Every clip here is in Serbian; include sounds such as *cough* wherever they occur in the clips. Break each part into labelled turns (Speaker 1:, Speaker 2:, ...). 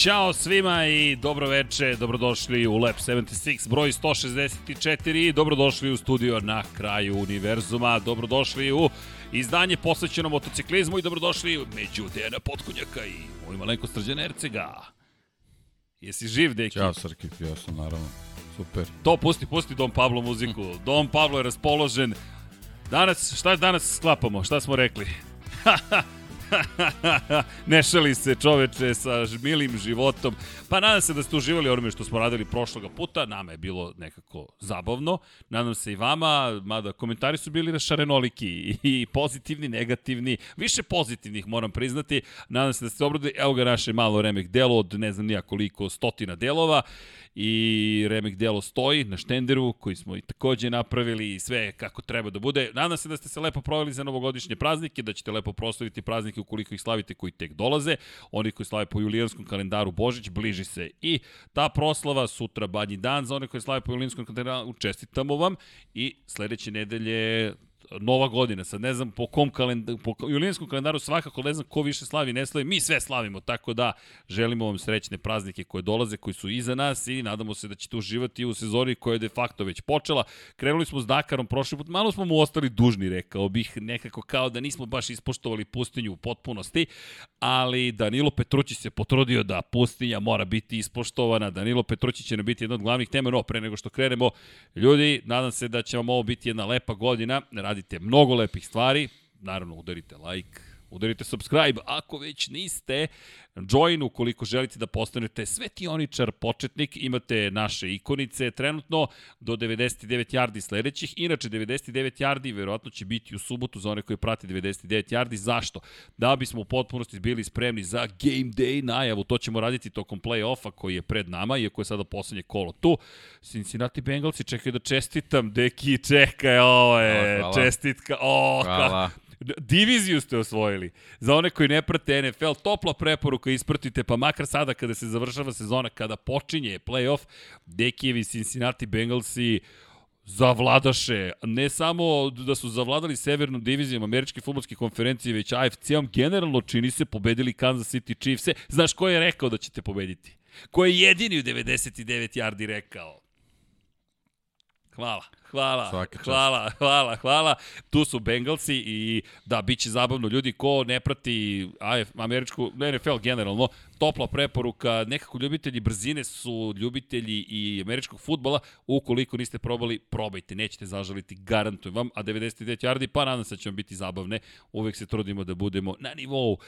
Speaker 1: Ćao svima i dobro veče, dobrodošli u Lab 76, broj 164 dobrodošli u studio na kraju univerzuma, dobrodošli u izdanje posvećeno motociklizmu i dobrodošli među Dejana Potkonjaka i moj malenko Srđan Ercega. Jesi živ, deki?
Speaker 2: Ćao, Srki, ja sam naravno. Super.
Speaker 1: To pusti, pusti Dom Pablo muziku. *laughs* Dom Pablo je raspoložen. Danas, šta danas sklapamo? Šta smo rekli? *laughs* *laughs* ne šali se čoveče sa milim životom. Pa nadam se da ste uživali onome što smo radili prošloga puta. Nama je bilo nekako zabavno. Nadam se i vama, mada komentari su bili rašarenoliki i pozitivni, negativni. Više pozitivnih moram priznati. Nadam se da ste obradili. Evo ga naše malo remek delo od ne znam nija koliko stotina delova i remek delo stoji na štenderu koji smo i takođe napravili i sve kako treba da bude. Nadam se da ste se lepo proveli za novogodišnje praznike, da ćete lepo proslaviti praznike ukoliko ih slavite koji tek dolaze. Oni koji slave po julijanskom kalendaru Božić, bliži se i ta proslava, sutra Badnji dan za one koji slave po julijanskom kalendaru, čestitamo vam i sledeće nedelje nova godina, sad ne znam po kom kalendaru, po julijanskom kalendaru svakako ne znam ko više slavi, ne slavi, mi sve slavimo, tako da želimo vam srećne praznike koje dolaze, koji su iza nas i nadamo se da ćete uživati u sezoni koja je de facto već počela. Krenuli smo s Dakarom prošli put, malo smo mu ostali dužni, rekao bih, nekako kao da nismo baš ispoštovali pustinju u potpunosti, ali Danilo Petrući se potrudio da pustinja mora biti ispoštovana, Danilo Petrući će nam biti jedna od glavnih tema, no pre nego što krenemo, ljudi, nadam se da će vam ovo biti jedna lepa godina, radi radite mnogo lepih stvari, naravno udarite like, udarite subscribe, ako već niste, join ukoliko želite da postanete svetioničar početnik, imate naše ikonice trenutno do 99 yardi sledećih, inače 99 yardi verovatno će biti u subotu za one koji prate 99 yardi, zašto? Da bismo u potpunosti bili spremni za game day najavu, to ćemo raditi tokom play-offa koji je pred nama, iako je sada poslednje kolo tu. Cincinnati Bengalsi čekaju da čestitam, deki čekaj, ovo je čestitka, o, hvala. Ka, diviziju ste osvojili. Za one koji ne prate NFL, topla preporuka ispratite, pa makar sada kada se završava sezona, kada počinje playoff, Dekijevi Cincinnati Bengalsi zavladaše, ne samo da su zavladali severnom divizijom američke futbolske konferencije, već AFC-om, generalno čini se pobedili Kansas City Chiefs-e. Znaš ko je rekao da ćete pobediti? Ko je jedini u 99 yardi rekao? Hvala. Hvala, hvala, hvala, hvala. Tu su Bengalsi i da, bit će zabavno. Ljudi ko ne prati AF, američku, NFL generalno, topla preporuka, nekako ljubitelji brzine su ljubitelji i američkog futbola, ukoliko niste probali, probajte, nećete zažaliti, garantujem vam, a 99 yardi, pa nadam se da će vam biti zabavne, uvek se trudimo da budemo na nivou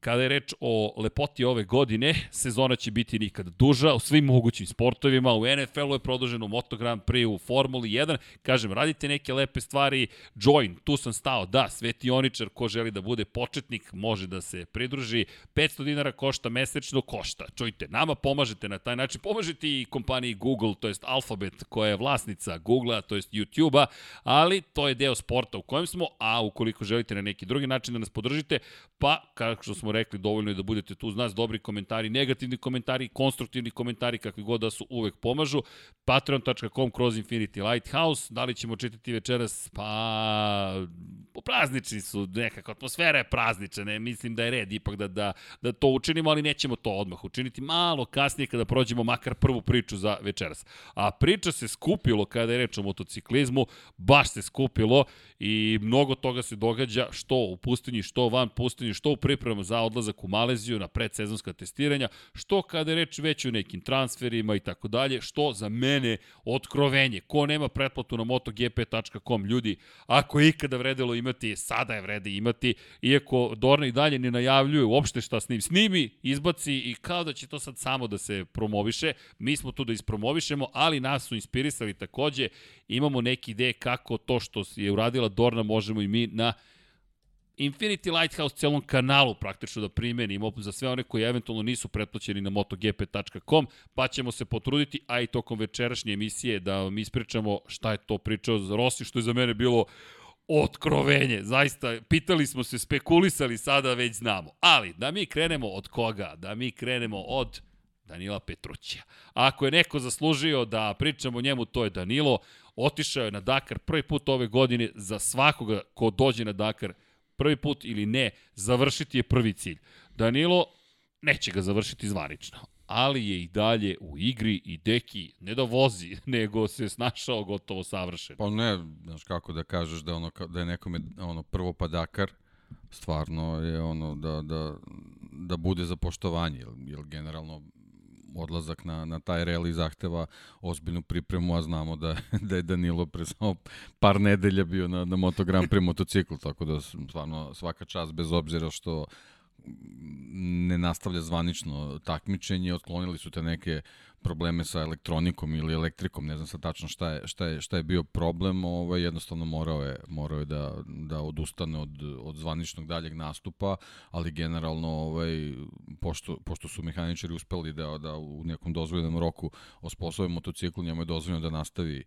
Speaker 1: Kada je reč o lepoti ove godine, sezona će biti nikad duža u svim mogućim sportovima, u NFL-u je produženo Moto Grand Prix, u Formuli 1, kažem, radite neke lepe stvari, join, tu sam stao, da, svetioničar, ko želi da bude početnik, može da se pridruži, 500 dinara košta mesečno, košta, čujte, nama pomažete na taj način, pomažete i kompaniji Google, to jest Alphabet, koja je vlasnica Google-a, to jest YouTube-a, ali to je deo sporta u kojem smo, a ukoliko želite na neki drugi način da nas podržite, pa, kako smo smo rekli, dovoljno je da budete tu uz nas, dobri komentari, negativni komentari, konstruktivni komentari, kakvi god da su, uvek pomažu. Patreon.com kroz Infinity Lighthouse, da li ćemo čitati večeras? Pa, praznični su, nekako, atmosfera je praznična, ne, mislim da je red ipak da, da, da to učinimo, ali nećemo to odmah učiniti, malo kasnije kada prođemo makar prvu priču za večeras. A priča se skupilo kada je reč o motociklizmu, baš se skupilo i mnogo toga se događa, što u pustinji, što van pustinji, što u pripremu za odlazak u Maleziju na predsezonska testiranja, što kada je reč već o nekim transferima i tako dalje, što za mene otkrovenje. Ko nema pretplatu na motogp.com, ljudi, ako je ikada vredelo imati, sada je vrede imati, iako Dorna i dalje ne najavljuje uopšte šta snimi. Snimi, izbaci i kao da će to sad samo da se promoviše, mi smo tu da ispromovišemo, ali nas su inspirisali takođe, imamo neke ideje kako to što je uradila Dorna možemo i mi na Infinity Lighthouse celom kanalu praktično da primenimo za sve one koji eventualno nisu pretplaćeni na motogp.com, pa ćemo se potruditi, a i tokom večerašnje emisije da vam ispričamo šta je to pričao za Rossi, što je za mene bilo otkrovenje. Zaista, pitali smo se, spekulisali, sada već znamo. Ali, da mi krenemo od koga? Da mi krenemo od Danila Petrućija. Ako je neko zaslužio da pričamo o njemu, to je Danilo. Otišao je na Dakar prvi put ove godine za svakoga ko dođe na Dakar prvi put ili ne, završiti je prvi cilj. Danilo, neće ga završiti zvanično, ali je i dalje u igri i deki ne da vozi, *laughs* nego se snašao gotovo savršen.
Speaker 2: Pa ne, znaš kako da kažeš da, ono, da je nekome ono, prvo padakar, stvarno je ono da, da, da bude za poštovanje, jer, jer generalno odlazak na, na taj reli zahteva ozbiljnu pripremu, a znamo da, *laughs* da je Danilo pre samo par nedelja bio na, na Moto Grand Prix motociklu, tako da stvarno svaka čast bez obzira što ne nastavlja zvanično takmičenje, otklonili su te neke probleme sa elektronikom ili elektrikom, ne znam sad tačno šta je, šta je, šta je bio problem, ovaj, jednostavno morao je, morao je da, da odustane od, od zvaničnog daljeg nastupa, ali generalno ovaj, pošto, pošto su mehaničari uspeli da, da u nekom dozvoljenom roku osposobe motocikl, njemu je dozvoljeno da nastavi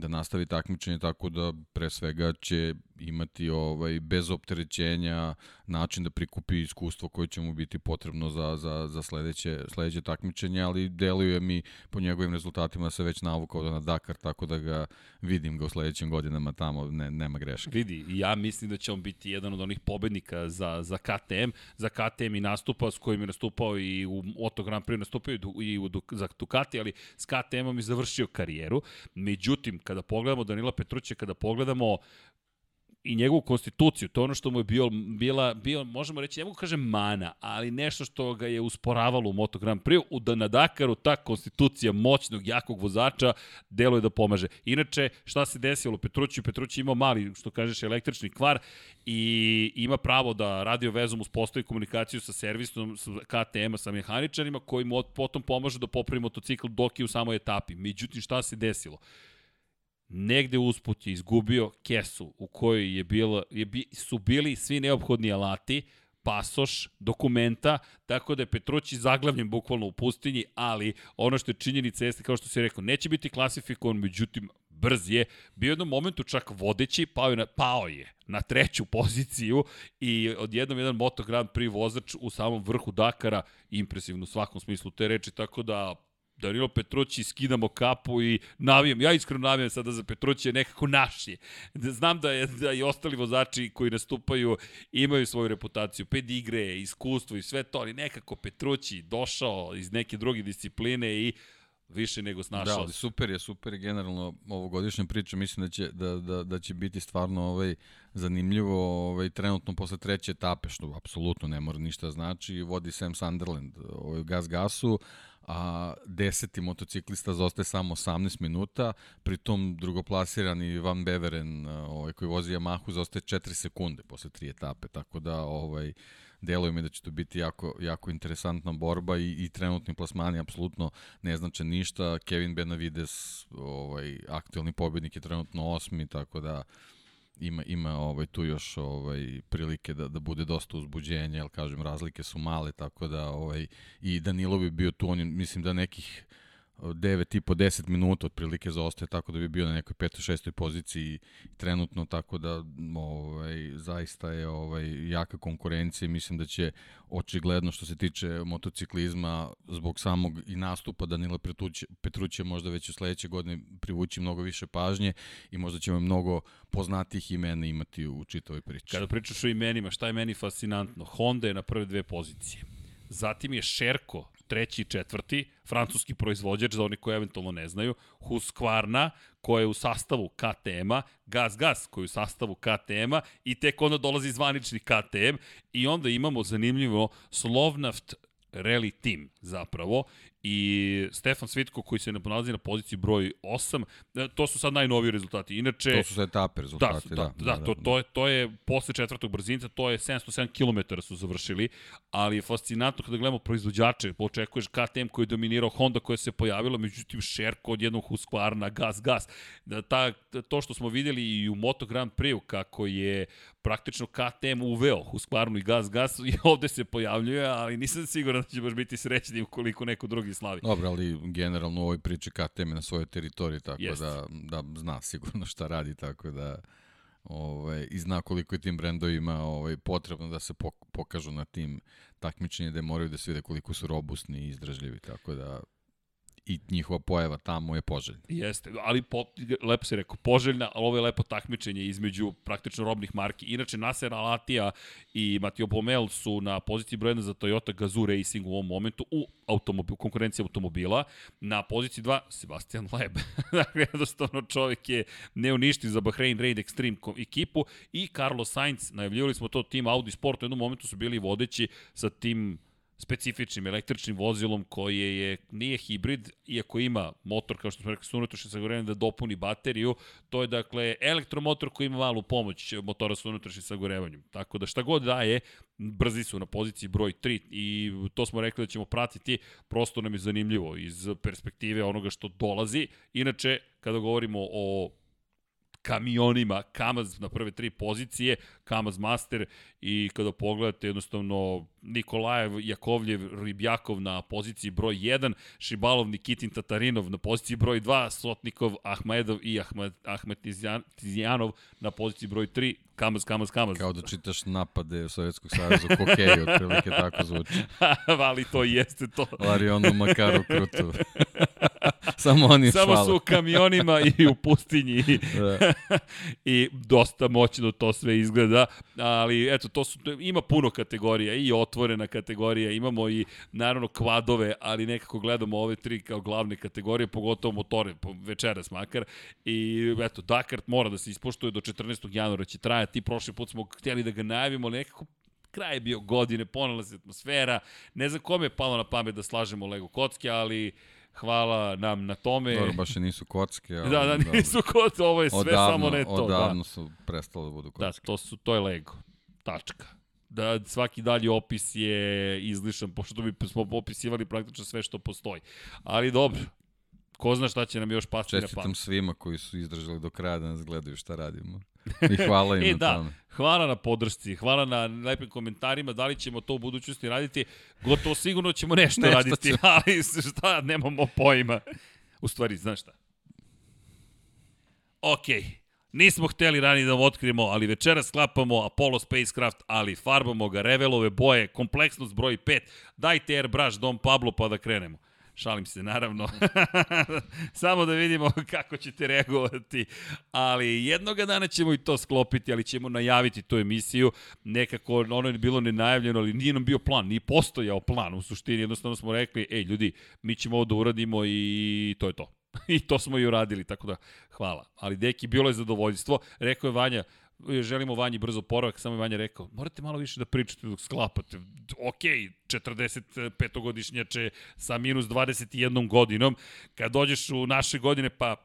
Speaker 2: da nastavi takmičenje tako da pre svega će imati ovaj bez opterećenja način da prikupi iskustvo koje će mu biti potrebno za, za, za sledeće, sledeće takmičenje, ali deluje mi po njegovim rezultatima da se već navukao da na Dakar, tako da ga vidim ga u sledećim godinama tamo, ne, nema greške.
Speaker 1: Vidi, ja mislim da će on biti jedan od onih pobednika za, za KTM, za KTM i nastupa s kojim je nastupao i u Moto Grand Prix nastupao i u, za Ducati, ali s KTM-om je završio karijeru. Međutim, kada pogledamo Danila Petruća, kada pogledamo i njegovu konstituciju, to ono što mu je bio, bila, bio, možemo reći, ne mogu kažem mana, ali nešto što ga je usporavalo u Moto Grand Prix, u, da na Dakaru ta konstitucija moćnog, jakog vozača deluje da pomaže. Inače, šta se desilo Petruću? Petrući imao mali, što kažeš, električni kvar i ima pravo da radio vezom uspostavi komunikaciju sa servisom sa KTM-a, sa mehaničarima, koji mu potom pomažu da popravi motocikl dok je u samoj etapi. Međutim, šta se desilo? Negde usput je izgubio kesu u kojoj je bilo, je, bi, su bili svi neophodni alati, pasoš, dokumenta, tako da je Petrući zaglavljen bukvalno u pustinji, ali ono što je činjenica jeste, kao što se rekao, neće biti klasifikovan, međutim, brz je, bio jednom momentu čak vodeći, pao je, na, pao je na treću poziciju i odjednom jedan Moto Grand vozač u samom vrhu Dakara, impresivno u svakom smislu te reči, tako da Danilo Petrući skidamo kapu i navijam, ja iskreno navijam sada za Petrući je nekako naš je. Znam da, je, da i ostali vozači koji nastupaju imaju svoju reputaciju, pedigre, iskustvo i sve to, ali nekako Petrući došao iz neke druge discipline i više nego snašao.
Speaker 2: Da, ali super je, super je generalno ovogodišnja priča, mislim da će, da, da, da će biti stvarno ovaj, zanimljivo ovaj, trenutno posle treće etape, što apsolutno ne mora ništa znači, vodi Sam Sunderland ovaj, gas gasu, a deseti motociklista zostaje samo 18 minuta, pritom drugoplasirani Van Beveren ovaj, koji vozi Yamahu zostaje 4 sekunde posle tri etape, tako da ovaj, deluje mi da će to biti jako, jako interesantna borba i, i trenutni plasmani apsolutno ne znače ništa. Kevin Benavides, ovaj, aktualni pobednik je trenutno osmi, tako da ima ima ovaj tu još ovaj prilike da da bude dosta uzbuđenja, al kažem razlike su male tako da ovaj i Danilo bi bio tu on mislim da nekih 9 i po 10 minuta otprilike zaostaje tako da bi bio na nekoj 5. 6. poziciji trenutno tako da ovaj zaista je ovaj jaka konkurencija i mislim da će očigledno što se tiče motociklizma zbog samog i nastupa Danila Petruće, Petruće možda već u sledeće godine privući mnogo više pažnje i možda ćemo mnogo poznatih imena imati u čitavoj priči.
Speaker 1: Kada pričaš o imenima, šta je meni fascinantno? Honda je na prve dve pozicije. Zatim je Šerko treći i četvrti, francuski proizvođač, za oni koji eventualno ne znaju, Husqvarna, koja je u sastavu KTM-a, Gas Gas, koji je u sastavu KTM-a i tek onda dolazi zvanični KTM i onda imamo zanimljivo Slovnaft Rally Team zapravo i Stefan Svitko koji se nalazi na poziciji broj 8, e, to su sad najnoviji rezultati. Inače
Speaker 2: to su sa etape rezultati,
Speaker 1: da. Da, da, da, da to, to je to je posle četvrtog brzinca, to je 707 km su završili, ali je fascinantno kada gledamo proizvođače, očekuješ KTM koji je dominirao Honda koja se pojavila, međutim Sherko od jednog Husqvarna, gas gas. Da ta to što smo videli i u Moto Grand Prix kako je praktično KTM uveo Husqvarnu i gas gas i *laughs* ovde se pojavljuje, ali nisam siguran da će baš biti srećni ukoliko neko drugi slavi.
Speaker 2: Dobro, ali generalno u ovoj priči KTM na svojoj teritoriji, tako Jest. da, da zna sigurno šta radi, tako da ovaj, i zna koliko je tim brendovima ovaj, potrebno da se pokažu na tim takmičenjima, da moraju da se vide koliko su robustni i izdržljivi, tako da i njihova pojava tamo je poželjna.
Speaker 1: Jeste, ali po, lepo si rekao, poželjna, ali ovo je lepo takmičenje između praktično robnih marki. Inače, Nasser Alatija i Matio Bomel su na poziciji broj 1 za Toyota Gazoo Racing u ovom momentu u automobil, konkurenciji automobila. Na poziciji 2, Sebastian Leb. *laughs* dakle, jednostavno čovjek je neuništiv za Bahrain Raid Extreme ekipu i Carlos Sainz, najavljivali smo to tim Audi Sport, u jednom momentu su bili vodeći sa tim specifičnim električnim vozilom koje je, nije hibrid, iako ima motor, kao što smo rekli, sa unutrašnjim sagorevanjem da dopuni bateriju, to je dakle elektromotor koji ima malu pomoć motora sa unutrašnjim sagorevanjem. Tako da šta god daje, brzi su na poziciji broj 3 i to smo rekli da ćemo pratiti, prosto nam je zanimljivo iz perspektive onoga što dolazi. Inače, kada govorimo o kamionima Kamaz na prve tri pozicije, Kamaz Master i kada pogledate jednostavno Nikolajev, Jakovljev, Ribjakov na poziciji broj 1, Šibalov, Nikitin, Tatarinov na poziciji broj 2, Sotnikov, Ahmedov i Ahmed, Tizijanov na poziciji broj 3, Kamaz, Kamaz, Kamaz.
Speaker 2: Kao da čitaš napade Sovjetskog savjeza u hokeju, otprilike tako zvuči. *laughs*
Speaker 1: Ali to jeste to.
Speaker 2: Larionu Makaru Krutu. *laughs* *laughs* Samo oni
Speaker 1: Samo su u kamionima i u pustinji. da. *laughs* *laughs* I dosta moćno to sve izgleda, ali eto, to su, ima puno kategorija i otvorena kategorija, imamo i naravno kvadove, ali nekako gledamo ove tri kao glavne kategorije, pogotovo motore, večeras makar. I eto, Dakar mora da se ispoštuje do 14. januara će trajati. Prošli put smo htjeli da ga najavimo, nekako kraj je bio godine, ponala se atmosfera. Ne znam kome je palo na pamet da slažemo Lego kocke, ali hvala nam na tome.
Speaker 2: Dobro, baš i nisu kocke. Ali,
Speaker 1: da, da, nisu kocke, ovo je sve
Speaker 2: odavno,
Speaker 1: samo ne to.
Speaker 2: Odavno
Speaker 1: da.
Speaker 2: su prestale da budu kocke.
Speaker 1: Da, to, su, to je Lego. Tačka da svaki dalji opis je izlišan, pošto bi smo opisivali praktično sve što postoji. Ali dobro, ko zna šta će nam još pasti
Speaker 2: Čestitam
Speaker 1: na pamet.
Speaker 2: svima koji su izdržali do kraja da nas gledaju šta radimo. I hvala im *laughs*
Speaker 1: e,
Speaker 2: na
Speaker 1: da,
Speaker 2: tome.
Speaker 1: hvala na podršci, hvala na lepim komentarima, da li ćemo to u budućnosti raditi, gotovo sigurno ćemo nešto, nešto raditi, će. *laughs* ali šta, nemamo pojma. U stvari, znaš šta? Okej. Okay. Nismo hteli ranije da otkrijemo, ali večera sklapamo Apollo Spacecraft, ali farbamo ga, revelove boje, kompleksnost broj 5. Dajte airbrush Dom Pablo pa da krenemo. Šalim se, naravno. *laughs* Samo da vidimo *laughs* kako ćete reagovati. Ali jednoga dana ćemo i to sklopiti, ali ćemo najaviti tu emisiju. Nekako ono je bilo nenajavljeno, ali nije nam bio plan, nije postojao plan. U suštini jednostavno smo rekli, ej ljudi, mi ćemo ovo da uradimo i to je to. *laughs* I to smo i uradili, tako da hvala. Ali deki, bilo je zadovoljstvo. Rekao je Vanja, želimo Vanji brzo poravak, samo je Vanja rekao, morate malo više da pričate dok sklapate. Ok, 45-godišnjače sa minus 21 godinom, kad dođeš u naše godine, pa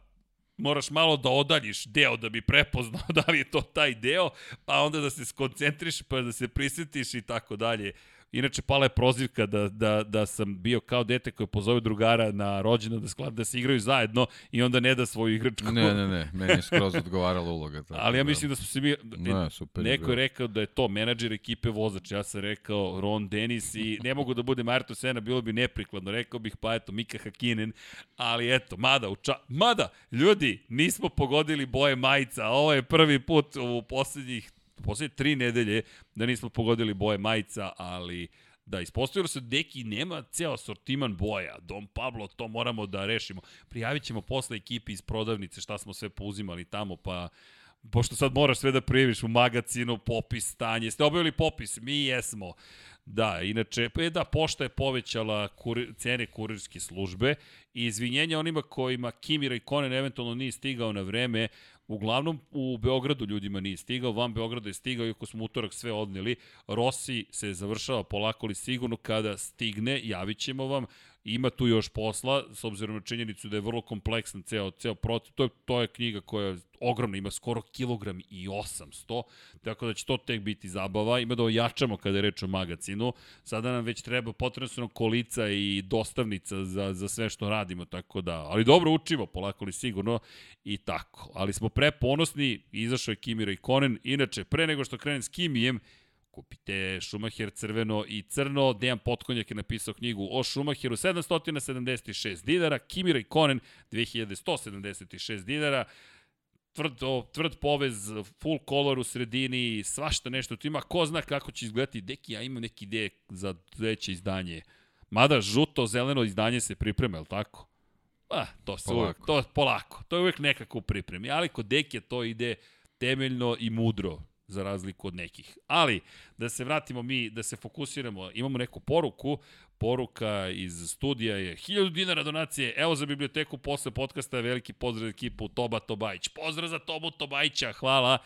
Speaker 1: moraš malo da odaljiš deo da bi prepoznao *laughs* da li je to taj deo, pa onda da se skoncentriš, pa da se prisjetiš i tako dalje. Inače, pala je prozivka da, da, da sam bio kao dete koje pozove drugara na rođena da, sklad, da se igraju zajedno i onda ne da svoju igračku.
Speaker 2: Ne, ne, ne, meni je skroz odgovarala uloga. Tako
Speaker 1: Ali ja
Speaker 2: da.
Speaker 1: mislim da smo se mi...
Speaker 2: Ne, super
Speaker 1: neko je rekao da je to menadžer ekipe vozač. Ja sam rekao Ron Dennis i ne mogu da budem Ayrton Senna, bilo bi neprikladno. Rekao bih pa eto Mika Hakinen, ali eto, mada, u ča... mada, ljudi, nismo pogodili boje majica. Ovo je prvi put u poslednjih poslednje tri nedelje da nismo pogodili boje majica, ali da ispostavilo se deki nema ceo sortiman boja. Dom Pablo, to moramo da rešimo. Prijavit ćemo posle ekipi iz prodavnice šta smo sve pouzimali tamo, pa pošto sad moraš sve da prijaviš u magazinu, popis, stanje. Ste obavili popis? Mi jesmo. Da, inače, e da, pošta je povećala kurir, cene kurirske službe i izvinjenja onima kojima Kimira i Konen eventualno nije stigao na vreme, Uglavnom, u Beogradu ljudima nije stigao, van Beograda je stigao, iako smo utorak sve odneli. Rossi se završava polako li sigurno kada stigne, javit ćemo vam. Ima tu još posla, s obzirom na činjenicu da je vrlo kompleksan ceo, ceo proces. To je, to je knjiga koja je ogromna, ima skoro kilogram i 800, tako da će to tek biti zabava. Ima da ojačamo kada je reč o magazinu. Sada nam već treba potrebno kolica i dostavnica za, za sve što radimo, tako da, ali dobro učimo, polako li sigurno i tako. Ali smo preponosni, izašao je Kimi Raikkonen. Inače, pre nego što krenem s Kimijem, kupite Schumacher crveno i crno. Dejan Potkonjak je napisao knjigu o Schumacheru 776 dinara, Kimi Raikkonen 2176 dinara tvrd, tvrd povez, full color u sredini, svašta nešto tu ima. Ko zna kako će izgledati deki, ja imam neki ideje za veće izdanje. Mada žuto, zeleno izdanje se priprema, je li tako? Pa, to se
Speaker 2: Polako.
Speaker 1: uvek, to polako. To je uvek nekako u pripremi, ali kod Dekija to ide temeljno i mudro za razliku od nekih. Ali, da se vratimo mi, da se fokusiramo, imamo neku poruku, poruka iz studija je 1000 dinara donacije, evo za biblioteku posle podcasta, veliki pozdrav ekipu Toba Tobajić. Pozdrav za Tobu Tobajića, hvala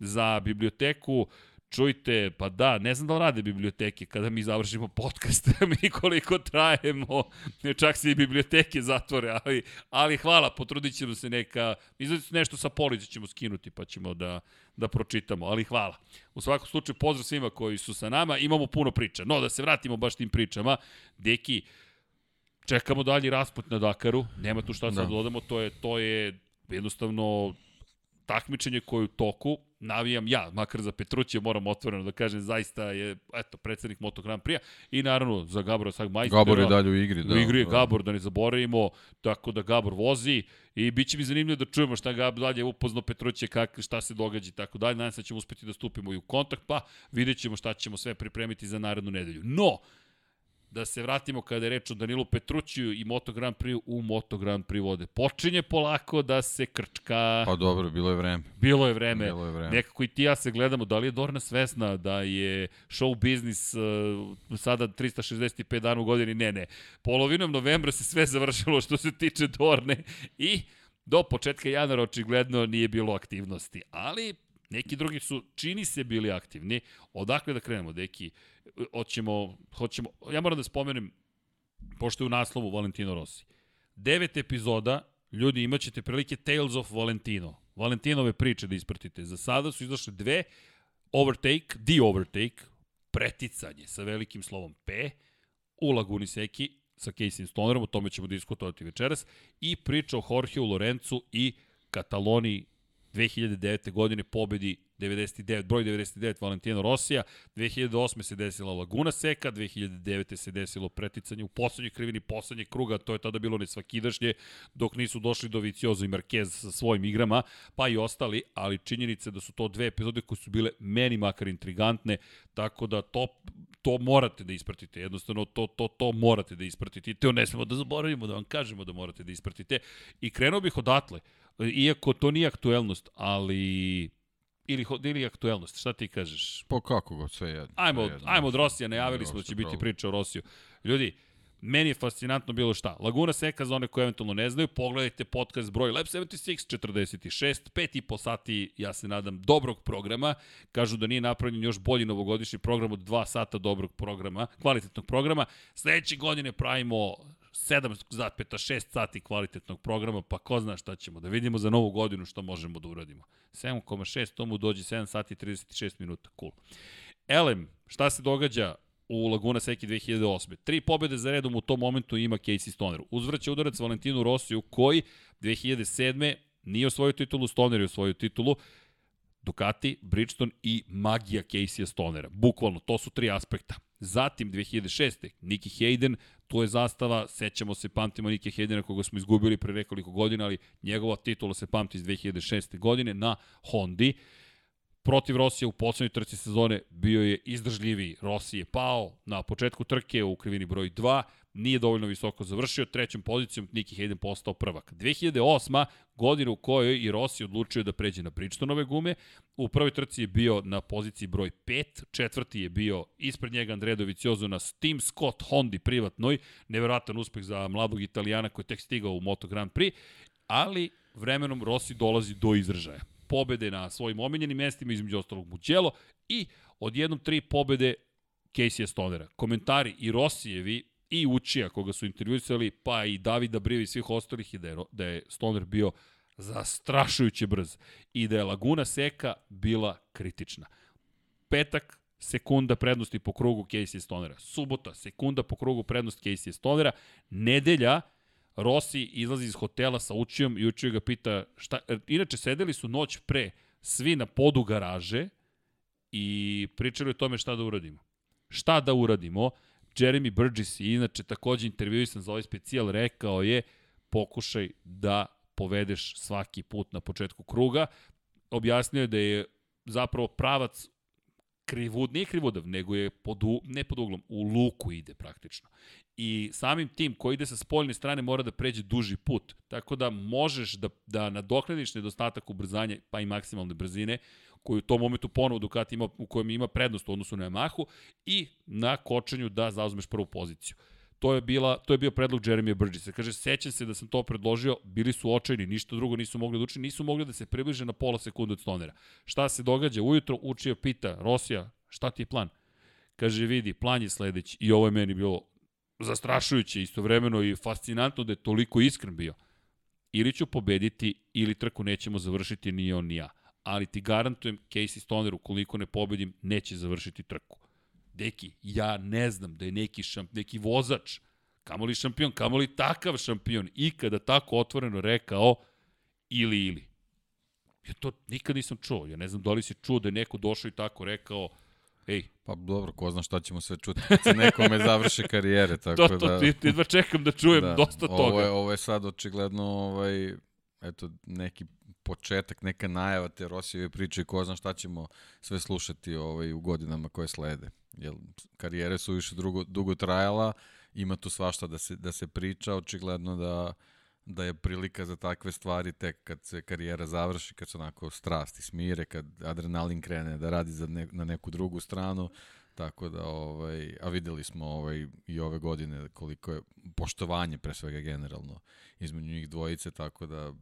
Speaker 1: za biblioteku. Čujte, pa da, ne znam da li rade biblioteke kada mi završimo podcast, *laughs* mi koliko trajemo, čak se i biblioteke zatvore, ali, ali hvala, potrudit ćemo se neka, izgleda nešto sa police ćemo skinuti pa ćemo da, da pročitamo, ali hvala. U svakom slučaju pozdrav svima koji su sa nama, imamo puno priča, no da se vratimo baš tim pričama, Deki, čekamo dalji rasput na Dakaru, nema tu šta sad
Speaker 2: Da.
Speaker 1: da dodamo, to je, to je jednostavno takmičenje koje je u toku, navijam ja, makar za Petrućija moram otvoreno da kažem, zaista je, eto, predsednik Moto Grand Prix-a i naravno za Gabora Sagmajstera.
Speaker 2: Gabor je dalje u igri. Da,
Speaker 1: u igri je
Speaker 2: da.
Speaker 1: Gabor, da ne zaboravimo, tako da Gabor vozi i bit će mi zanimljivo da čujemo šta Gabor dalje upozno Petruće, kak, šta se događa i tako dalje. Nadam se da ćemo uspeti da stupimo i u kontakt, pa vidjet ćemo šta ćemo sve pripremiti za narednu nedelju. No, da se vratimo kada je reč o Danilu Petrućiju i Moto Grand Prix u Moto Grand Prix vode. Počinje polako da se krčka.
Speaker 2: Pa dobro, bilo je vreme.
Speaker 1: Bilo je vreme.
Speaker 2: Bilo je vreme.
Speaker 1: Nekako i ti ja se gledamo, da li je Dorna svesna da je show biznis uh, sada 365 dana u godini? Ne, ne. Polovinom novembra se sve završilo što se tiče Dorne i do početka januara očigledno nije bilo aktivnosti. Ali neki drugi su, čini se, bili aktivni. Odakle da krenemo, deki? Hoćemo, hoćemo, ja moram da spomenem, pošto je u naslovu Valentino Rossi. Devet epizoda, ljudi, imaćete prilike Tales of Valentino. Valentinove priče da ispratite. Za sada su izašle dve, Overtake, The Overtake, preticanje sa velikim slovom P, u Laguni Seki sa Casey Stonerom, o tome ćemo diskutovati večeras, i priča o Jorgeu Lorencu i Kataloniji 2009. godine pobedi 99, broj 99 Valentino Rosija, 2008. se desila Laguna Seka, 2009. se desilo preticanje u poslednjoj krivini poslednjeg kruga, to je tada bilo nesvakidašnje, dok nisu došli do Viciozo i Marquez sa svojim igrama, pa i ostali, ali činjenice da su to dve epizode koje su bile meni makar intrigantne, tako da to, to morate da ispratite, jednostavno to, to, to morate da ispratite i to ne smemo da zaboravimo, da vam kažemo da morate da ispratite i krenuo bih odatle, iako to nije aktuelnost, ali ili, ili aktuelnost, šta ti kažeš?
Speaker 2: Po kako god, sve jedno.
Speaker 1: Ajmo,
Speaker 2: sve jedno.
Speaker 1: ajmo od Rosija, najavili smo da će biti priča o Rosiju. Ljudi, meni je fascinantno bilo šta. Laguna Seka, za one koje eventualno ne znaju, pogledajte podcast broj Lab 76 46, pet i po sati, ja se nadam, dobrog programa. Kažu da nije napravljen još bolji novogodišnji program od dva sata dobrog programa, kvalitetnog programa. Sledeće godine pravimo 7,6 sati kvalitetnog programa, pa ko zna šta ćemo. Da vidimo za novu godinu što možemo da uradimo. 7,6, to mu dođe 7 sati i 36 minuta. Cool. Elem, šta se događa u Laguna Seki 2008. Tri pobjede za redom u tom momentu ima Casey Stoner. Uzvraća udarac Valentinu Rosiju koji 2007. nije osvojio titulu, Stoner je osvojio titulu. Ducati, Bridgestone i magija Casey Stonera. Bukvalno, to su tri aspekta. Zatim, 2006. Nicky Hayden, to je zastava, sećamo se, pamtimo Nicky Haydena koga smo izgubili pre nekoliko godina, ali njegova titula se pamti iz 2006. godine na Hondi protiv Rosija u poslednjoj trci sezone bio je izdržljiviji. Rossi je pao na početku trke u krivini broj 2, nije dovoljno visoko završio, trećom pozicijom Nicky Hayden postao prvak. 2008. godina u kojoj i Rossi odlučio da pređe na Bridgestonove gume, u prvoj trci je bio na poziciji broj 5, četvrti je bio ispred njega Andrea Dovizioso na Steam Scott Hondi privatnoj, neverovatan uspeh za mladog Italijana koji je tek stigao u Moto Grand Prix, ali vremenom Rossi dolazi do izražaja pobede na svojim omiljenim mestima, između ostalog Mugello, i odjednom tri pobede Casey Stonera. Komentari i Rosijevi i Učija, koga su intervjuisali, pa i Davida Brivi i svih ostalih, je da je, da je Stoner bio zastrašujuće brz i da je Laguna Seka bila kritična. Petak, sekunda prednosti po krugu Casey Stonera. Subota, sekunda po krugu prednost Casey Stonera. Nedelja, Rossi izlazi iz hotela sa Učijom i Učio ga pita šta... er, Inače, sedeli su noć pre svi na podu garaže i pričali o tome šta da uradimo. Šta da uradimo? Jeremy Burgess inače takođe intervjuisan za ovaj specijal rekao je pokušaj da povedeš svaki put na početku kruga. Objasnio je da je zapravo pravac krivud, nije krivudav, nego je pod, u, ne pod uglom, u luku ide praktično. I samim tim koji ide sa spoljne strane mora da pređe duži put. Tako da možeš da, da nadoknadiš nedostatak ubrzanja, pa i maksimalne brzine, koji u tom momentu ponovo Ducati ima, u kojem ima prednost u odnosu na Yamahu i na kočenju da zauzmeš prvu poziciju. To je, bila, to je bio predlog Jeremija Burgessa. Kaže, sećam se da sam to predložio, bili su očajni, ništa drugo nisu mogli da učini, nisu mogli da se približe na pola sekunde od Stonera. Šta se događa? Ujutro učio pita, Rosija, šta ti je plan? Kaže, vidi, plan je sledeći i ovo je meni bilo zastrašujuće istovremeno i fascinantno da je toliko iskren bio. Ili ću pobediti, ili trku nećemo završiti ni on ni ja. Ali ti garantujem, Casey Stoner, ukoliko ne pobedim, neće završiti trku. Deki, ja ne znam da je neki, šamp, neki vozač, kamoli šampion, kamoli takav šampion, ikada tako otvoreno rekao ili ili. Ja to nikad nisam čuo. Ja ne znam da li si čuo da je neko došao i tako rekao, ej.
Speaker 2: Pa dobro, ko zna šta ćemo sve čuti kad se nekome završe karijere. *laughs* Tako
Speaker 1: to, to,
Speaker 2: da,
Speaker 1: ti, jedva čekam da čujem da, dosta
Speaker 2: ovo
Speaker 1: toga.
Speaker 2: Je, ovo je sad očigledno ovaj, eto, neki početak, neka najava te Rosijeve priče i ko zna šta ćemo sve slušati ovaj, u godinama koje slede. Jer karijere su više drugo, dugo trajala, ima tu svašta da se, da se priča, očigledno da da je prilika za takve stvari tek kad se karijera završi, kad se onako strasti smire, kad adrenalin krene da radi za ne, na neku drugu stranu, tako da ovaj a videli smo ovaj i ove godine koliko je poštovanje pre svega generalno između njih dvojice, tako da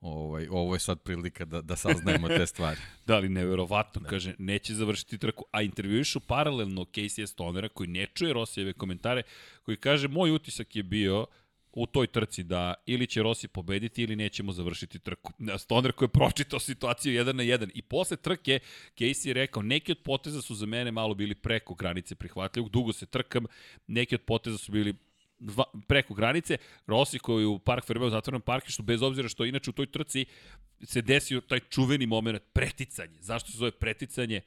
Speaker 2: ovaj, ovo je sad prilika da, da saznajemo te stvari. *laughs*
Speaker 1: da, ali neverovatno, da. kaže, neće završiti trku, a intervjuišu paralelno Casey Stonera koji ne čuje Rosijeve komentare, koji kaže, moj utisak je bio u toj trci da ili će Rossi pobediti ili nećemo završiti trku. Stoner koji je pročitao situaciju 1 na 1 i posle trke Casey je rekao neki od poteza su za mene malo bili preko granice prihvatljivog, dugo se trkam, neki od poteza su bili dva, preko granice, Rossi koji u Park Ferbeo zatvorenom parkištu, bez obzira što inače u toj trci se desio taj čuveni moment preticanje. Zašto se zove preticanje?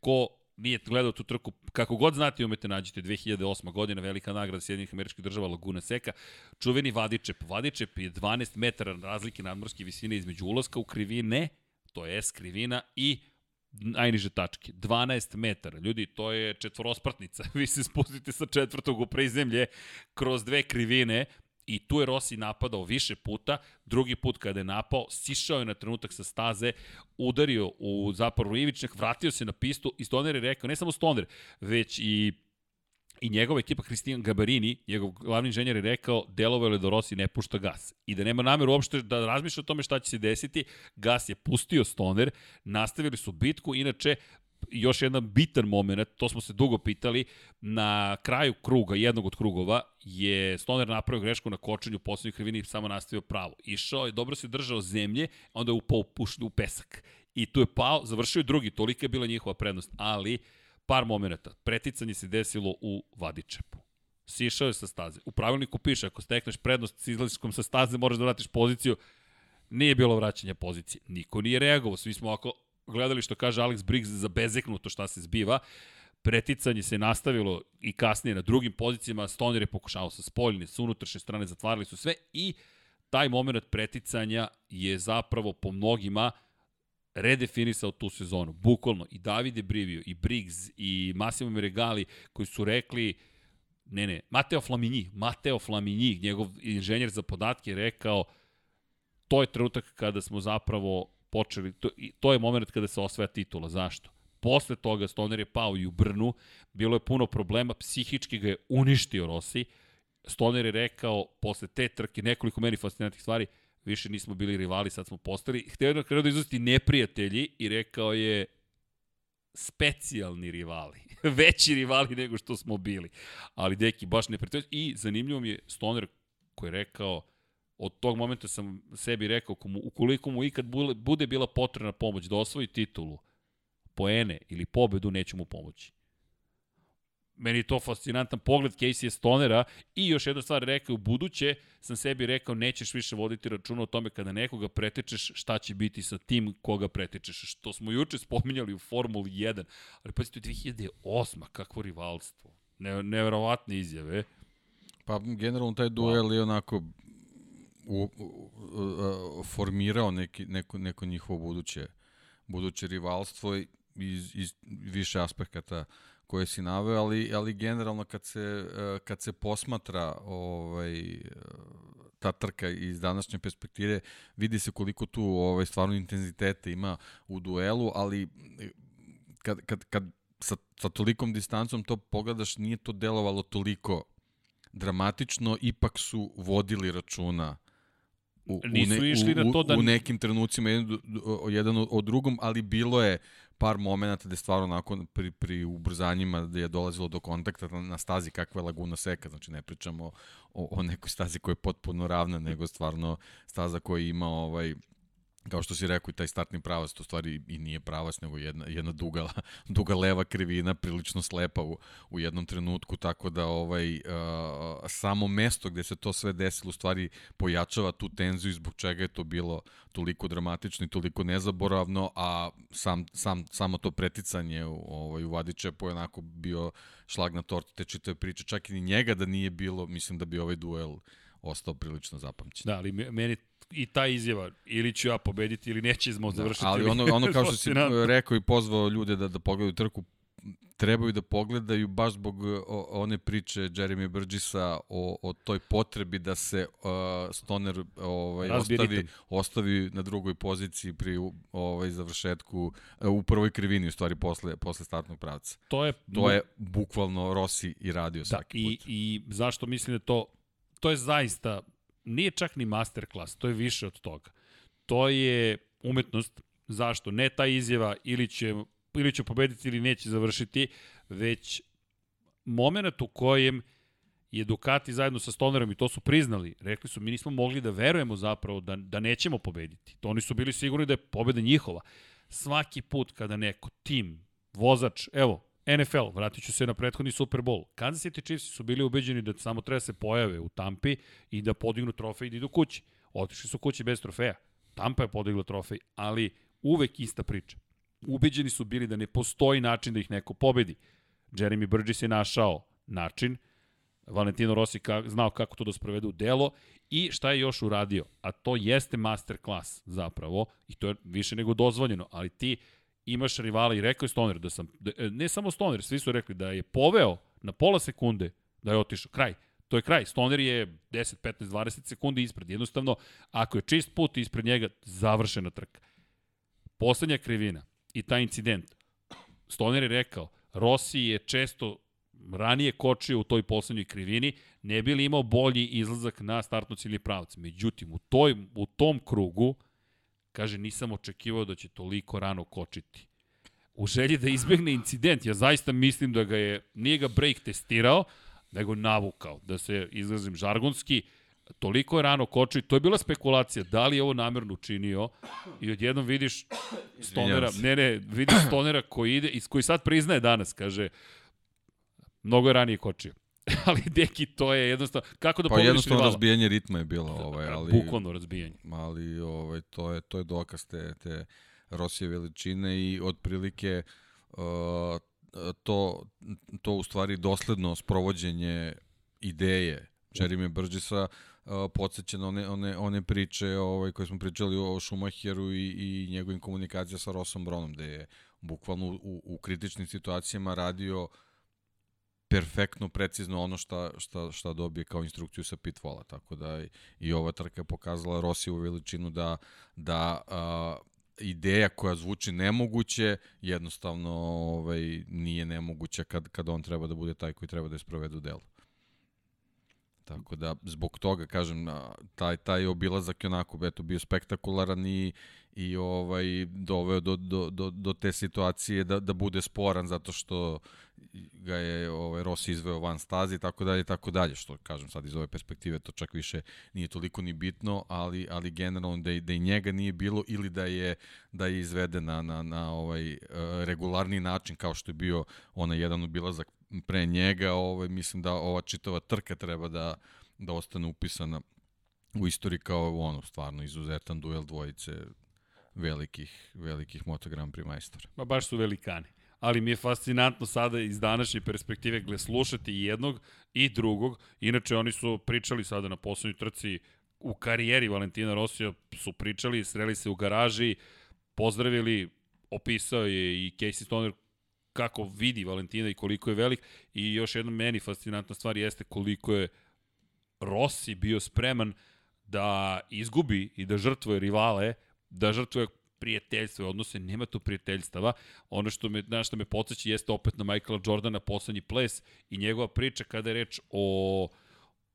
Speaker 1: Ko nije gledao tu trku, kako god znate umete nađete 2008. godina, velika nagrada Sjedinih američkih država Laguna Seka, čuveni Vadičep. Vadičep je 12 metara razlike nadmorske visine između ulaska u krivine, to je S krivina, i najniže tačke. 12 metara. Ljudi, to je četvorospratnica. *laughs* Vi se spustite sa četvrtog u prizemlje kroz dve krivine i tu je Rossi napadao više puta, drugi put kada je napao, sišao je na trenutak sa staze, udario u zaporu ivičnih, vratio se na pistu i Stoner je rekao, ne samo Stoner, već i i njegova ekipa Cristian Gabarini, njegov glavni inženjer je rekao delovalo je da Rossi ne pušta gas i da nema nameru uopšte da razmišlja o tome šta će se desiti. Gas je pustio Stoner, nastavili su bitku, inače još jedan bitan moment, to smo se dugo pitali, na kraju kruga, jednog od krugova, je Stoner napravio grešku na kočenju poslednjih krivini i samo nastavio pravo. Išao je, dobro se držao zemlje, onda je upao u pesak. I tu je pao, završio je drugi, tolika je bila njihova prednost, ali par momenta. Preticanje se desilo u Vadičepu. Sišao je sa staze. U pravilniku piše, ako stekneš prednost s izlaskom sa staze, moraš da vratiš poziciju. Nije bilo vraćanja pozicije. Niko nije reagovao. Svi smo ako gledali što kaže Alex Briggs za bezeknuto šta se zbiva. Preticanje se nastavilo i kasnije na drugim pozicijama. Stoner je pokušao sa spoljne, sa unutrašnje strane, zatvarali su sve i taj moment preticanja je zapravo po mnogima redefinisao tu sezonu. Bukvalno i Davide Brivio, i Briggs, i Massimo Meregali koji su rekli ne, ne, Mateo Flaminji, Mateo Flaminji, njegov inženjer za podatke rekao to je trenutak kada smo zapravo počeli, to, to je moment kada se osvaja titula. Zašto? Posle toga Stoner je pao i u Brnu, bilo je puno problema, psihički ga je uništio Rossi. Stoner je rekao posle te trke nekoliko meni fascinantnih stvari, više nismo bili rivali, sad smo postali. Hteo je da izuzeti neprijatelji i rekao je specijalni rivali. *laughs* Veći rivali nego što smo bili. Ali deki, baš neprijatelji. I zanimljivo mi je Stoner koji je rekao, od tog momenta sam sebi rekao, ukoliko mu ikad bude bila potrebna pomoć da osvoji titulu, poene ili pobedu, neću mu pomoći meni je to fascinantan pogled Casey Stonera i još jedna stvar rekao, u buduće sam sebi rekao nećeš više voditi računa o tome kada nekoga pretečeš šta će biti sa tim koga pretečeš, što smo juče spominjali u Formuli 1, ali pa 2008. kakvo rivalstvo, ne, neverovatne izjave.
Speaker 2: Pa generalno taj duel je onako u, u, u, formirao neki, neko, neko njihovo buduće, buduće rivalstvo iz, iz više aspekata koje si naveo, ali, ali generalno kad se, kad se posmatra ovaj, ta trka iz današnje perspektive, vidi se koliko tu ovaj, stvarno intenziteta ima u duelu, ali kad, kad, kad sa, sa tolikom distancom to pogledaš, nije to delovalo toliko dramatično, ipak su vodili računa
Speaker 1: u, Nisu u, ne, išli na to da...
Speaker 2: u nekim trenucima jedan, jedan o drugom, ali bilo je par momenata gde stvarno onako pri, pri ubrzanjima gde je dolazilo do kontakta na, na stazi kakva je Laguna Seka, znači ne pričamo o, o nekoj stazi koja je potpuno ravna, nego stvarno staza koja ima ovaj kao što si rekao i taj startni pravac, to stvari i nije pravac, nego jedna, jedna duga, *laughs* duga leva krivina, prilično slepa u, u jednom trenutku, tako da ovaj, uh, samo mesto gde se to sve desilo u stvari pojačava tu tenziju zbog čega je to bilo toliko dramatično i toliko nezaboravno, a sam, sam, samo to preticanje u, ovaj, u Vadičepu je onako bio šlag na tortu te čitave priče, čak i ni njega da nije bilo, mislim da bi ovaj duel ostao prilično zapamćen.
Speaker 1: Da, ali meni i ta izjava, ili ću ja pobediti ili nećemo da, završiti.
Speaker 2: Da, ali ono, *laughs* ono kao što si rekao i pozvao ljude da, da pogledaju trku, trebaju da pogledaju baš zbog one priče Jeremy Burgessa o, o toj potrebi da se uh, Stoner ovaj, ostavi, ostavi na drugoj poziciji pri ovaj, završetku uh, u prvoj krivini, u stvari posle, posle startnog pravca.
Speaker 1: To je,
Speaker 2: to je bukvalno Rossi i radio da, svaki
Speaker 1: i,
Speaker 2: put.
Speaker 1: I zašto mislim da to, to je zaista nije čak ni masterclass, to je više od toga. To je umetnost, zašto? Ne ta izjava ili će, ili će pobediti ili neće završiti, već moment u kojem je Ducati zajedno sa Stonerom i to su priznali. Rekli su, mi nismo mogli da verujemo zapravo da, da nećemo pobediti. To oni su bili sigurni da je pobeda njihova. Svaki put kada neko, tim, vozač, evo, NFL, vratit ću se na prethodni Super Bowl. Kansas City Chiefs su bili ubeđeni da samo treba da se pojave u Tampi i da podignu trofej i da idu kući. Otišli su kući bez trofeja. Tampa je podigla trofej, ali uvek ista priča. Ubeđeni su bili da ne postoji način da ih neko pobedi. Jeremy Burgess je našao način, Valentino Rossi ka, znao kako to da sprovede u delo i šta je još uradio, a to jeste masterclass zapravo i to je više nego dozvoljeno, ali ti imaš rivala i rekao je Stoner da sam, da, e, ne samo Stoner, svi su rekli da je poveo na pola sekunde da je otišao. Kraj. To je kraj. Stoner je 10, 15, 20 sekundi ispred. Jednostavno, ako je čist put ispred njega, završena trka. Poslednja krivina i taj incident. Stoner je rekao, Rossi je često ranije kočio u toj poslednjoj krivini, ne bi li imao bolji izlazak na startnu ciljni pravac. Međutim, u, toj, u tom krugu, Kaže, nisam očekivao da će toliko rano kočiti. U želji da izbegne incident, ja zaista mislim da ga je, nije ga break testirao, nego navukao, da se izrazim žargonski, toliko je rano kočio to je bila spekulacija, da li je ovo namerno učinio i odjednom vidiš Stonera, ne ne, vidiš Stonera koji ide, i koji sad priznaje danas, kaže, mnogo je ranije kočio. *laughs* ali deki to je jednostavno kako da
Speaker 2: pa jednostavno rivala? razbijanje ritma je bilo ovaj ali
Speaker 1: bukvalno razbijanje
Speaker 2: ali ovaj to je to je dokaz te te Rosije veličine i otprilike uh, to to u stvari dosledno sprovođenje ideje Jeremy Burgessa uh, podsjeća na one, one, one priče ovaj, koje smo pričali o Schumacheru i, i njegovim komunikacija sa Rossom Bronom, gde je bukvalno u, u kritičnim situacijama radio uh, perfektno, precizno ono šta, šta, šta dobije kao instrukciju sa pitfalla, tako da i, i ova trka je pokazala Rossi u veličinu da, da a, ideja koja zvuči nemoguće, jednostavno ovaj, nije nemoguća kad, kad on treba da bude taj koji treba da je sprovede delu. Tako da, zbog toga, kažem, taj, taj obilazak je onako, eto, bio spektakularan i, i ovaj, doveo do, do, do, do te situacije da, da bude sporan zato što ga je ovaj, Rossi izveo van stazi i tako dalje tako dalje, što kažem sad iz ove perspektive to čak više nije toliko ni bitno, ali, ali generalno da, i, da i njega nije bilo ili da je, da je izveden na, na, na ovaj uh, regularni način kao što je bio onaj jedan obilazak pre njega, ovaj, mislim da ova čitava trka treba da, da ostane upisana u istoriji kao ono stvarno izuzetan duel dvojice velikih, velikih Moto Grand Prix majstora.
Speaker 1: Ma baš su velikani. Ali mi je fascinantno sada iz današnje perspektive gle slušati jednog i drugog. Inače, oni su pričali sada na poslednjoj trci u karijeri Valentina Rosija, su pričali, sreli se u garaži, pozdravili opisao je i Casey Stoner kako vidi Valentina i koliko je velik i još jedna meni fascinantna stvar jeste koliko je Rossi bio spreman da izgubi i da žrtvuje rivale, da žrtvuje prijateljstvo odnose, nema tu prijateljstava. Ono što me, na što me podsjeća jeste opet na Michaela Jordana poslednji ples i njegova priča kada je reč o,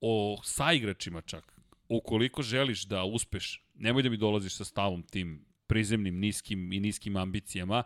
Speaker 1: o saigračima čak. Ukoliko želiš da uspeš, nemoj da mi dolaziš sa stavom tim prizemnim, niskim i niskim ambicijama,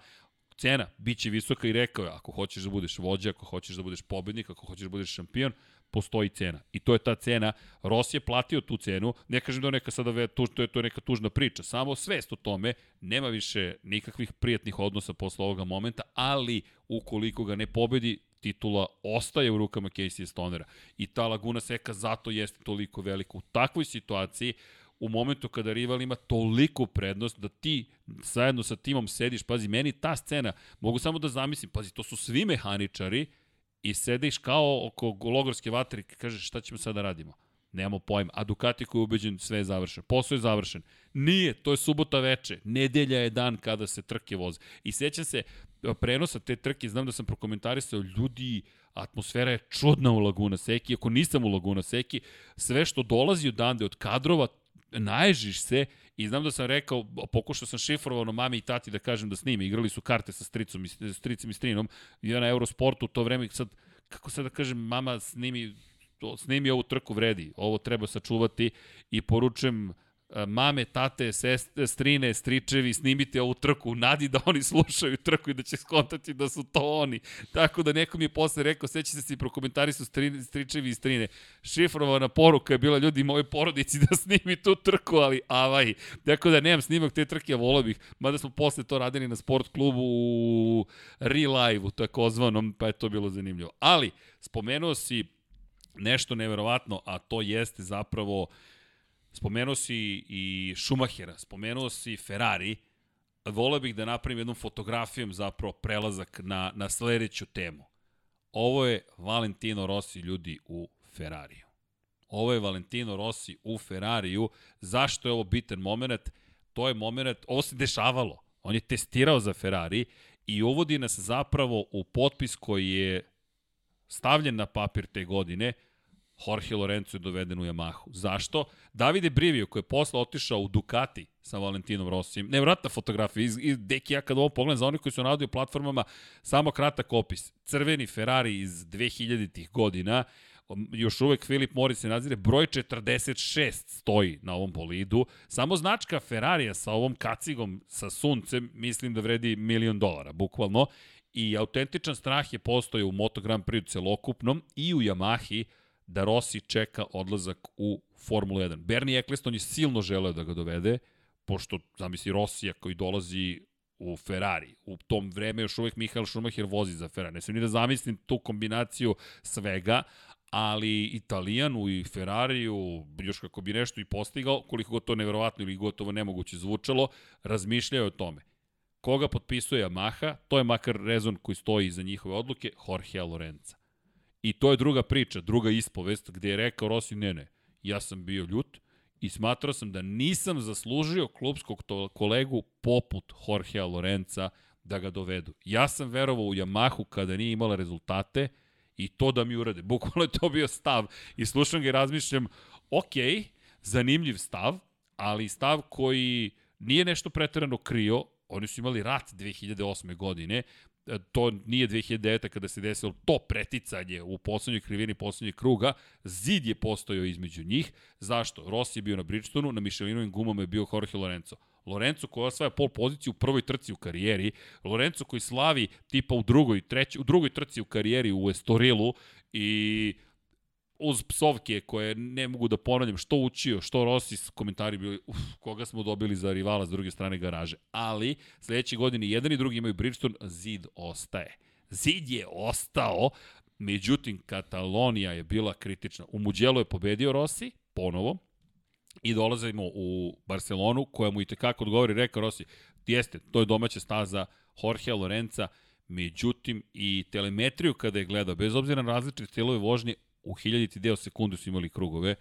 Speaker 1: cena biće visoka i rekao je, ako hoćeš da budeš vođa, ako hoćeš da budeš pobednik, ako hoćeš da budeš šampion, postoji cena. I to je ta cena. Ross je platio tu cenu. Ne kažem da je neka sada tuž, to je to je neka tužna priča. Samo svest o tome, nema više nikakvih prijatnih odnosa posle ovoga momenta, ali ukoliko ga ne pobedi, titula ostaje u rukama Casey Stonera. I ta Laguna Seka zato jeste toliko velika. U takvoj situaciji u momentu kada rival ima toliko prednost da ti zajedno sa timom sediš, pazi, meni ta scena, mogu samo da zamislim, pazi, to su svi mehaničari i sediš kao oko logorske vatre i kažeš šta ćemo sada da radimo. Nemamo pojma. A Ducati koji je ubeđen sve je završen. Posao je završen. Nije, to je subota veče. Nedelja je dan kada se trke voze. I sećam se prenosa te trke, znam da sam prokomentarisao ljudi, atmosfera je čudna u Laguna Seki, ako nisam u Laguna Seki, sve što dolazi odande od kadrova, naježiš se i znam da sam rekao, pokušao sam šifrovano mami i tati da kažem da snime, igrali su karte sa stricom i, stricom i strinom, i na Eurosportu u to vreme, sad, kako sad da kažem, mama snimi, snimi ovu trku vredi, ovo treba sačuvati i poručujem mame, tate, sestre, strine, stričevi, snimite ovu trku, nadi da oni slušaju trku i da će skontati da su to oni. Tako da neko mi je posle rekao, seća se si prokomentari su stri, stričevi i strine. Šifrovana poruka je bila ljudi moje porodici da snimi tu trku, ali avaj. Tako da nemam snimak te trke, a volao bih. Mada smo posle to radili na sport klubu u Relive-u, takozvanom, pa je to bilo zanimljivo. Ali, spomenuo si nešto neverovatno, a to jeste zapravo uh, Spomenuo si i Schumachera, spomenuo si Ferrari, voleo bih da napravim jednom fotografijom zapravo prelazak na, na sledeću temu. Ovo je Valentino Rossi ljudi u Ferrariju. Ovo je Valentino Rossi u Ferrariju. Zašto je ovo bitan moment? To je moment, ovo se dešavalo. On je testirao za Ferrari i uvodi nas zapravo u potpis koji je stavljen na papir te godine – Jorge Lorenzo je doveden u Yamahu. Zašto? Davide Brivio, koji je posle otišao u Ducati sa Valentinom Rossijem, nevratna fotografija, iz, iz, deki ja kad ovo pogledam, za oni koji su na audio platformama, samo kratak opis. Crveni Ferrari iz 2000-ih godina, još uvek Filip Morris se nazire, broj 46 stoji na ovom bolidu. Samo značka Ferrarija sa ovom kacigom, sa suncem, mislim da vredi milion dolara, bukvalno. I autentičan strah je postoje u Moto Grand Prix celokupnom i u Yamahi, da Rossi čeka odlazak u Formulu 1. Bernie Eccleston je silno želeo da ga dovede, pošto, zamisli, Rossija koji dolazi u Ferrari. U tom vreme još uvek Michael Schumacher vozi za Ferrari. Ne sam ni da zamislim tu kombinaciju svega, ali Italijanu i Ferrariju, još kako bi nešto i postigao, koliko god to neverovatno ili gotovo nemoguće zvučalo, razmišljaju o tome. Koga potpisuje Yamaha, to je makar rezon koji stoji iza njihove odluke, Jorge Lorenza. I to je druga priča, druga ispovest, gde je rekao Rossi, ne, ne, ja sam bio ljut i smatrao sam da nisam zaslužio klubskog to, kolegu poput Jorgea Lorenza da ga dovedu. Ja sam verovao u Yamahu kada nije imala rezultate i to da mi urade. *laughs* Bukvalno je to bio stav i slušam ga i razmišljam, ok, zanimljiv stav, ali stav koji nije nešto pretarano krio, oni su imali rat 2008. godine, to nije 2009. kada se desilo to preticanje u poslednjoj krivini poslednjeg kruga, zid je postojao između njih. Zašto? Rossi je bio na Bridgestonu, na Michelinovim gumama je bio Jorge Lorenzo. Lorenzo koji osvaja pol poziciju u prvoj trci u karijeri, Lorenzo koji slavi tipa u drugoj, treći, u drugoj trci u karijeri u Estorilu i uz psovke koje ne mogu da ponavljam što učio, što Rossi s komentari bili, uf, koga smo dobili za rivala s druge strane garaže. Ali, sledeće godine jedan i drugi imaju Bridgestone, zid ostaje. Zid je ostao, međutim, Katalonija je bila kritična. U Muđelu je pobedio Rossi, ponovo, i dolazimo u Barcelonu, koja mu i tekako odgovori, reka Rossi, jeste, to je domaća staza Jorge Lorenza, međutim i telemetriju kada je gledao, bez obzira na različite stilove vožnje, u hiljaditi deo sekundu su imali krugove.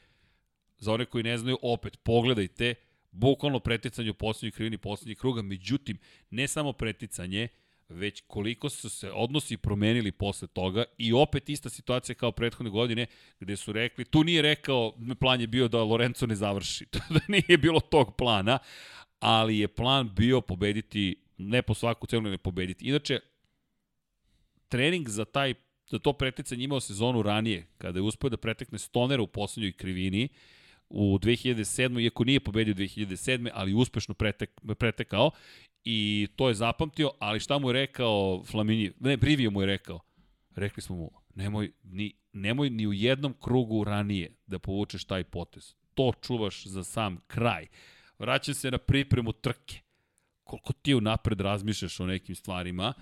Speaker 1: Za one koji ne znaju, opet, pogledajte, Bukvalno preticanje u poslednjoj krivini poslednjih kruga, međutim, ne samo preticanje, već koliko su se odnosi promenili posle toga i opet ista situacija kao prethodne godine gde su rekli, tu nije rekao, plan je bio da Lorenzo ne završi, *laughs* da nije bilo tog plana, ali je plan bio pobediti, ne po svaku cenu ne pobediti. Inače, trening za taj za to preticanje imao sezonu ranije, kada je uspio da pretekne Stonera u poslednjoj krivini, u 2007. iako nije pobedio 2007. ali uspešno pretek, pretekao i to je zapamtio, ali šta mu je rekao Flaminji, ne, Brivio mu je rekao, rekli smo mu, nemoj ni, nemoj ni u jednom krugu ranije da povučeš taj potez. To čuvaš za sam kraj. Vraćam se na pripremu trke. Koliko ti unapred razmišljaš o nekim stvarima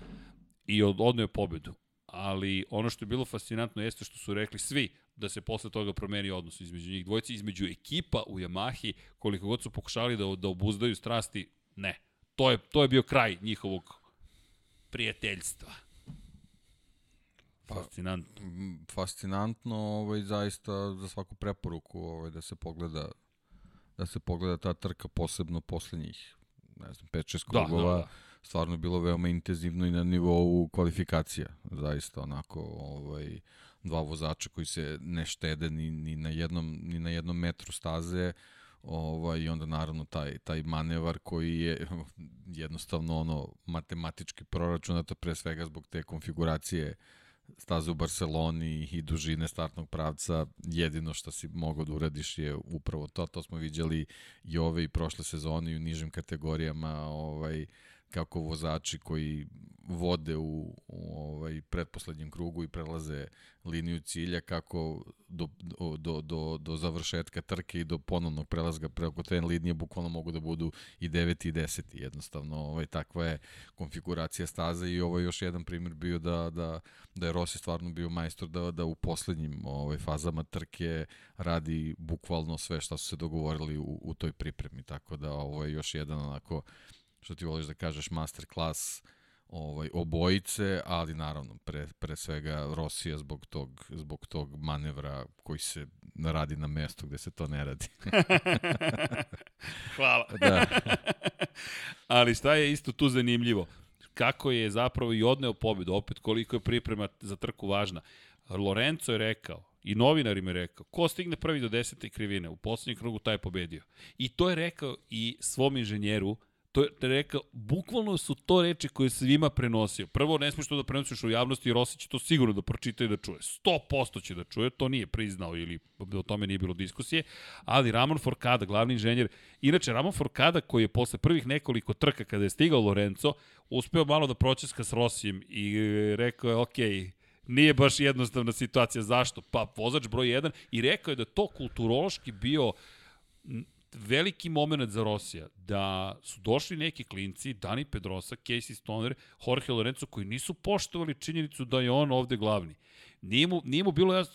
Speaker 1: i od, je pobedu. Ali ono što je bilo fascinantno jeste što su rekli svi da se posle toga promeni odnos između njih dvojice, između ekipa u Yamahi, koliko god su pokušali da, da obuzdaju strasti, ne to je, to je bio kraj njihovog prijateljstva. Pa, fascinantno.
Speaker 2: Fascinantno, ovaj, zaista za svaku preporuku ovaj, da se pogleda da se pogleda ta trka posebno poslednjih ne znam, 5-6 krugova. Da, da, da. Stvarno bilo veoma intenzivno i na nivou kvalifikacija. Zaista onako ovaj, dva vozača koji se ne štede ni, ni, na, jednom, ni na jednom metru staze. Ovaj, I onda naravno taj, taj manevar koji je *laughs* jednostavno ono matematički proračunato pre svega zbog te konfiguracije staze u Barceloni i dužine startnog pravca, jedino što si mogao da uradiš je upravo to, to smo viđali i ove i prošle sezone i u nižim kategorijama, ovaj, kako vozači koji vode u, u ovaj pretposlednjem krugu i prelaze liniju cilja kako do, do, do, do završetka trke i do ponovnog prelazga preko te linije bukvalno mogu da budu i 9 i 10 jednostavno ovaj takva je konfiguracija staze i ovo je još jedan primjer bio da, da, da je Rossi stvarno bio majstor da, da u poslednjim ovaj, fazama trke radi bukvalno sve što su se dogovorili u, u toj pripremi. Tako da ovo je još jedan onako što ti voliš da kažeš master class ovaj obojice, ali naravno pre, pre svega Rosija zbog tog, zbog tog manevra koji se radi na mestu gde se to ne radi. *laughs*
Speaker 1: Hvala. da. *laughs* ali šta je isto tu zanimljivo? Kako je zapravo i odneo pobedu, opet koliko je priprema za trku važna. Lorenzo je rekao, i novinar im je rekao, ko stigne prvi do desete krivine, u poslednjem krugu taj je pobedio. I to je rekao i svom inženjeru, to je rekao, bukvalno su to reči koje svima prenosio. Prvo, ne smiješ to da prenosiš u javnosti, Rossi će to sigurno da pročita i da čuje. 100% će da čuje, to nije priznao ili o tome nije bilo diskusije, ali Ramon Forcada, glavni inženjer, inače Ramon Forcada koji je posle prvih nekoliko trka kada je stigao Lorenzo, uspeo malo da pročeska s Rossijem i rekao je, okej, nije baš jednostavna situacija. Zašto? Pa vozač broj 1 i rekao je da to kulturološki bio veliki moment za Rosija, da su došli neki klinci, Dani Pedrosa, Casey Stoner, Jorge Lorenzo, koji nisu poštovali činjenicu da je on ovde glavni. Nije mu, nije mu bilo jasno,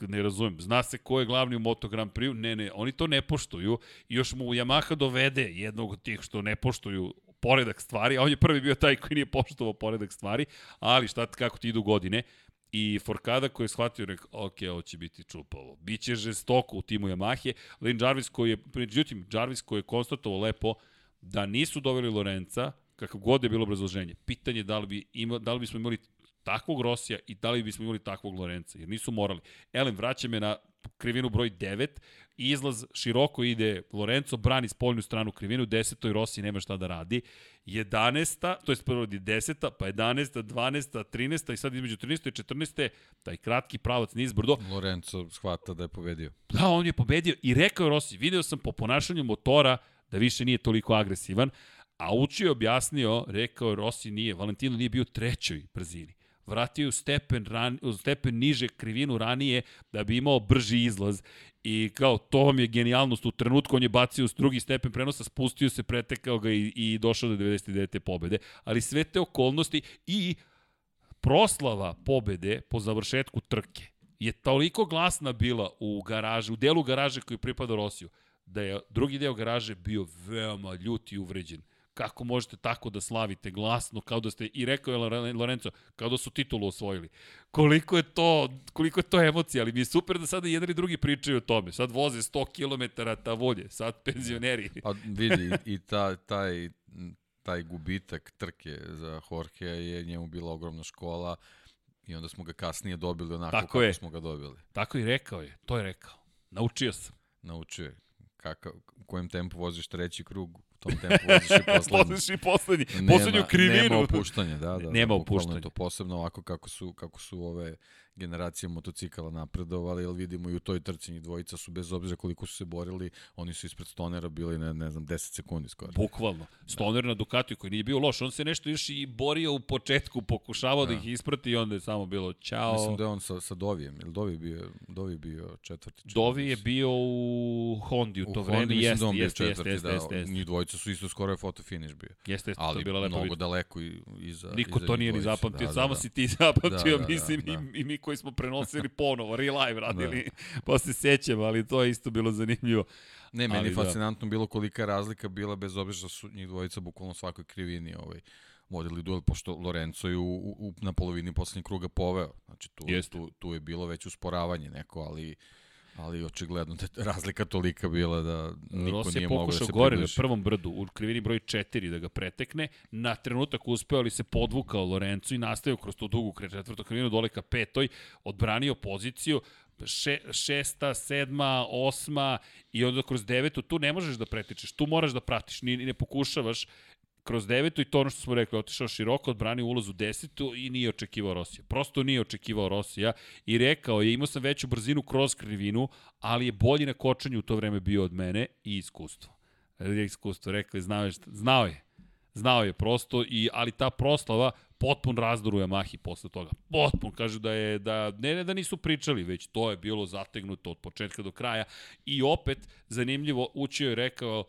Speaker 1: ne razumem, zna se ko je glavni u Moto Grand Prix, ne, ne, oni to ne poštuju i još mu Yamaha dovede jednog od tih što ne poštuju poredak stvari, a on je prvi bio taj koji nije poštovao poredak stvari, ali šta, kako ti idu godine, I Forkada koji je shvatio, rekao, ok, ovo će biti čupavo. Biće žestoko u timu Yamahe. Lin Jarvis koji je, međutim, Jarvis koji je konstatovao lepo da nisu doveli Lorenca, kakav god je bilo obrazloženje. Pitanje da li, bi ima, da li bismo imali takvog Rosija i da li bismo imali takvog Lorenca, jer nisu morali. Elem, vraća me na krivinu broj 9, izlaz široko ide Lorenzo, brani spoljnu stranu krivinu, 10. i Rossi nema šta da radi, 11. to je prvo 10. pa 11. 12. 13. i sad između 13. i 14. taj kratki pravac nizbrdo.
Speaker 2: Lorenzo shvata da je pobedio.
Speaker 1: Da, on je pobedio i rekao je Rossi, video sam po ponašanju motora da više nije toliko agresivan, a učio je objasnio, rekao je Rossi nije, Valentino nije bio trećoj brzini vratio u stepen, ran, u stepen niže krivinu ranije da bi imao brži izlaz. I kao to vam je genijalnost. U trenutku on je bacio u drugi stepen prenosa, spustio se, pretekao ga i, i došao do 99. pobede, ali sve te okolnosti i proslava pobede po završetku trke je toliko glasna bila u garaži, u delu garaže koji pripada Rosiju, da je drugi deo garaže bio veoma ljut i uvređen kako možete tako da slavite glasno, kao da ste, i rekao je Lorenzo, kao da su titulu osvojili. Koliko je to, koliko je to emocija, ali mi je super da sada jedan i drugi pričaju o tome. Sad voze 100 km ta volje, sad penzioneri.
Speaker 2: Pa vidi, i ta, taj, taj gubitak trke za Jorge je njemu bila ogromna škola i onda smo ga kasnije dobili onako Tako kako je. smo ga dobili.
Speaker 1: Tako i rekao je, to je rekao. Naučio sam.
Speaker 2: Naučio je. Kakav, u kojem tempu voziš treći krug, tom tempu voziš i *laughs* poslednji.
Speaker 1: voziš i poslednji. Poslednju krivinu.
Speaker 2: Nema opuštanja, da, da.
Speaker 1: Nema da, opuštanja.
Speaker 2: To posebno ovako kako su, kako su ove generacije motocikala napredovali, ali vidimo i u toj trci njih dvojica su bez obzira koliko su se borili, oni su ispred Stonera bili, ne, ne znam, 10 sekundi skoro.
Speaker 1: Bukvalno. Stoner da. na Ducatiju koji nije bio loš, on se nešto još i borio u početku, pokušavao da, da ih isprati i onda je samo bilo čao.
Speaker 2: Mislim da je on sa, sa Dovijem, ili Dovi bio, Dovi bio četvrti?
Speaker 1: Dovi je bio u Hondi u to vreme,
Speaker 2: da jeste, jeste, jeste, jeste, jeste, jeste. Njih dvojica su isto skoro je foto finish bio.
Speaker 1: Jeste, jeste,
Speaker 2: ali
Speaker 1: to je bila lepa
Speaker 2: mnogo daleko i, iza
Speaker 1: Niko
Speaker 2: iza
Speaker 1: to nije ni zapamtio, da, samo da, da. si ti zapamtio, da, da, mislim, da, da. I, i mi koji smo prenosili ponovo, relive radili, da. pa se sećam, ali to je isto bilo zanimljivo.
Speaker 2: Ne, meni je da. fascinantno da. bilo kolika razlika bila, bez obzira što su njih dvojica bukvalno svakoj krivini ovaj, vodili duel, pošto Lorenzo je u, u, na polovini poslednjeg kruga poveo. Znači, tu, tu, tu je bilo već usporavanje neko, ali ali očigledno da *laughs* razlika tolika bila da niko nije mogao da se
Speaker 1: pokušao gore na prvom brdu, u krivini broj 4 da ga pretekne, na trenutak uspeo ali se podvukao Lorenzo i nastavio kroz tu dugu četvrtu krivinu dole ka petoj, odbranio poziciju, še, šesta, sedma, osma i onda kroz devetu, tu ne možeš da pretičeš, tu moraš da pratiš, ni, ne pokušavaš, kroz devetu i to ono što smo rekli, otišao široko, odbranio ulaz u desetu i nije očekivao Rosija. Prosto nije očekivao Rosija i rekao je, imao sam veću brzinu kroz krivinu, ali je bolji na kočanju u to vreme bio od mene i iskustvo. Je iskustvo, rekli, znao je, znao je. Znao je prosto, i, ali ta proslava potpun razdor u Yamahi posle toga. Potpun, kažu da je, da, ne, ne da nisu pričali, već to je bilo zategnuto od početka do kraja. I opet, zanimljivo, učio je rekao,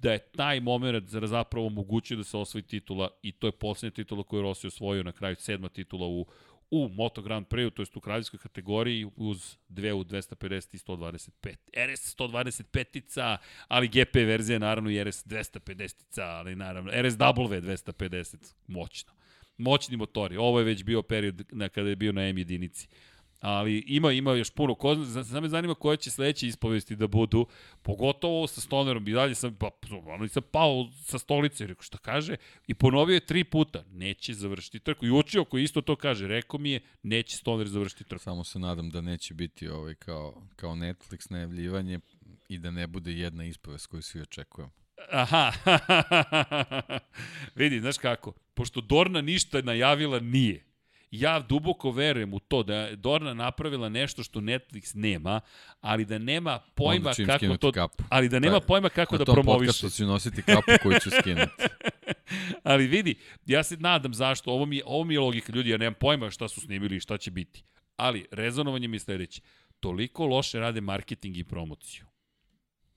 Speaker 1: da je taj moment zapravo omogućio da se osvoji titula i to je poslednja titula koju je Rossi osvojio na kraju, sedma titula u, u Moto Grand Prix, to jest u kraljevskoj kategoriji uz dve u 250 i 125. RS 125-ica, ali GP verzija naravno i RS 250-ica, ali naravno RSW 250, moćno. Moćni motori. Ovo je već bio period na kada je bio na M jedinici ali ima ima još puno. Ko za me zanima koje će sledeće ispovesti da budu pogotovo sa Stonerom. I dalje sam pa ono sam pao sa stolice. Rekao šta kaže? I ponovio je tri puta. Neće završiti trku. I učio koji isto to kaže. Rekao mi je neće Stoner završiti trku.
Speaker 2: Samo se nadam da neće biti ovaj kao kao Netflix najavljivanje i da ne bude jedna ispovest koju svi očekujemo
Speaker 1: Aha, *laughs* vidi, znaš kako, pošto Dorna ništa najavila nije, ja duboko verujem u to da je Dorna napravila nešto što Netflix nema, ali da nema pojma kako to
Speaker 2: kapu.
Speaker 1: ali da nema
Speaker 2: da,
Speaker 1: pojma kako da promoviše. Na
Speaker 2: tom podcastu ću nositi kapu koju ću skinuti. *laughs*
Speaker 1: ali vidi, ja se nadam zašto, ovo mi, ovo mi je logika, ljudi, ja nemam pojma šta su snimili i šta će biti. Ali, rezonovanje mi je sledeće. Toliko loše rade marketing i promociju.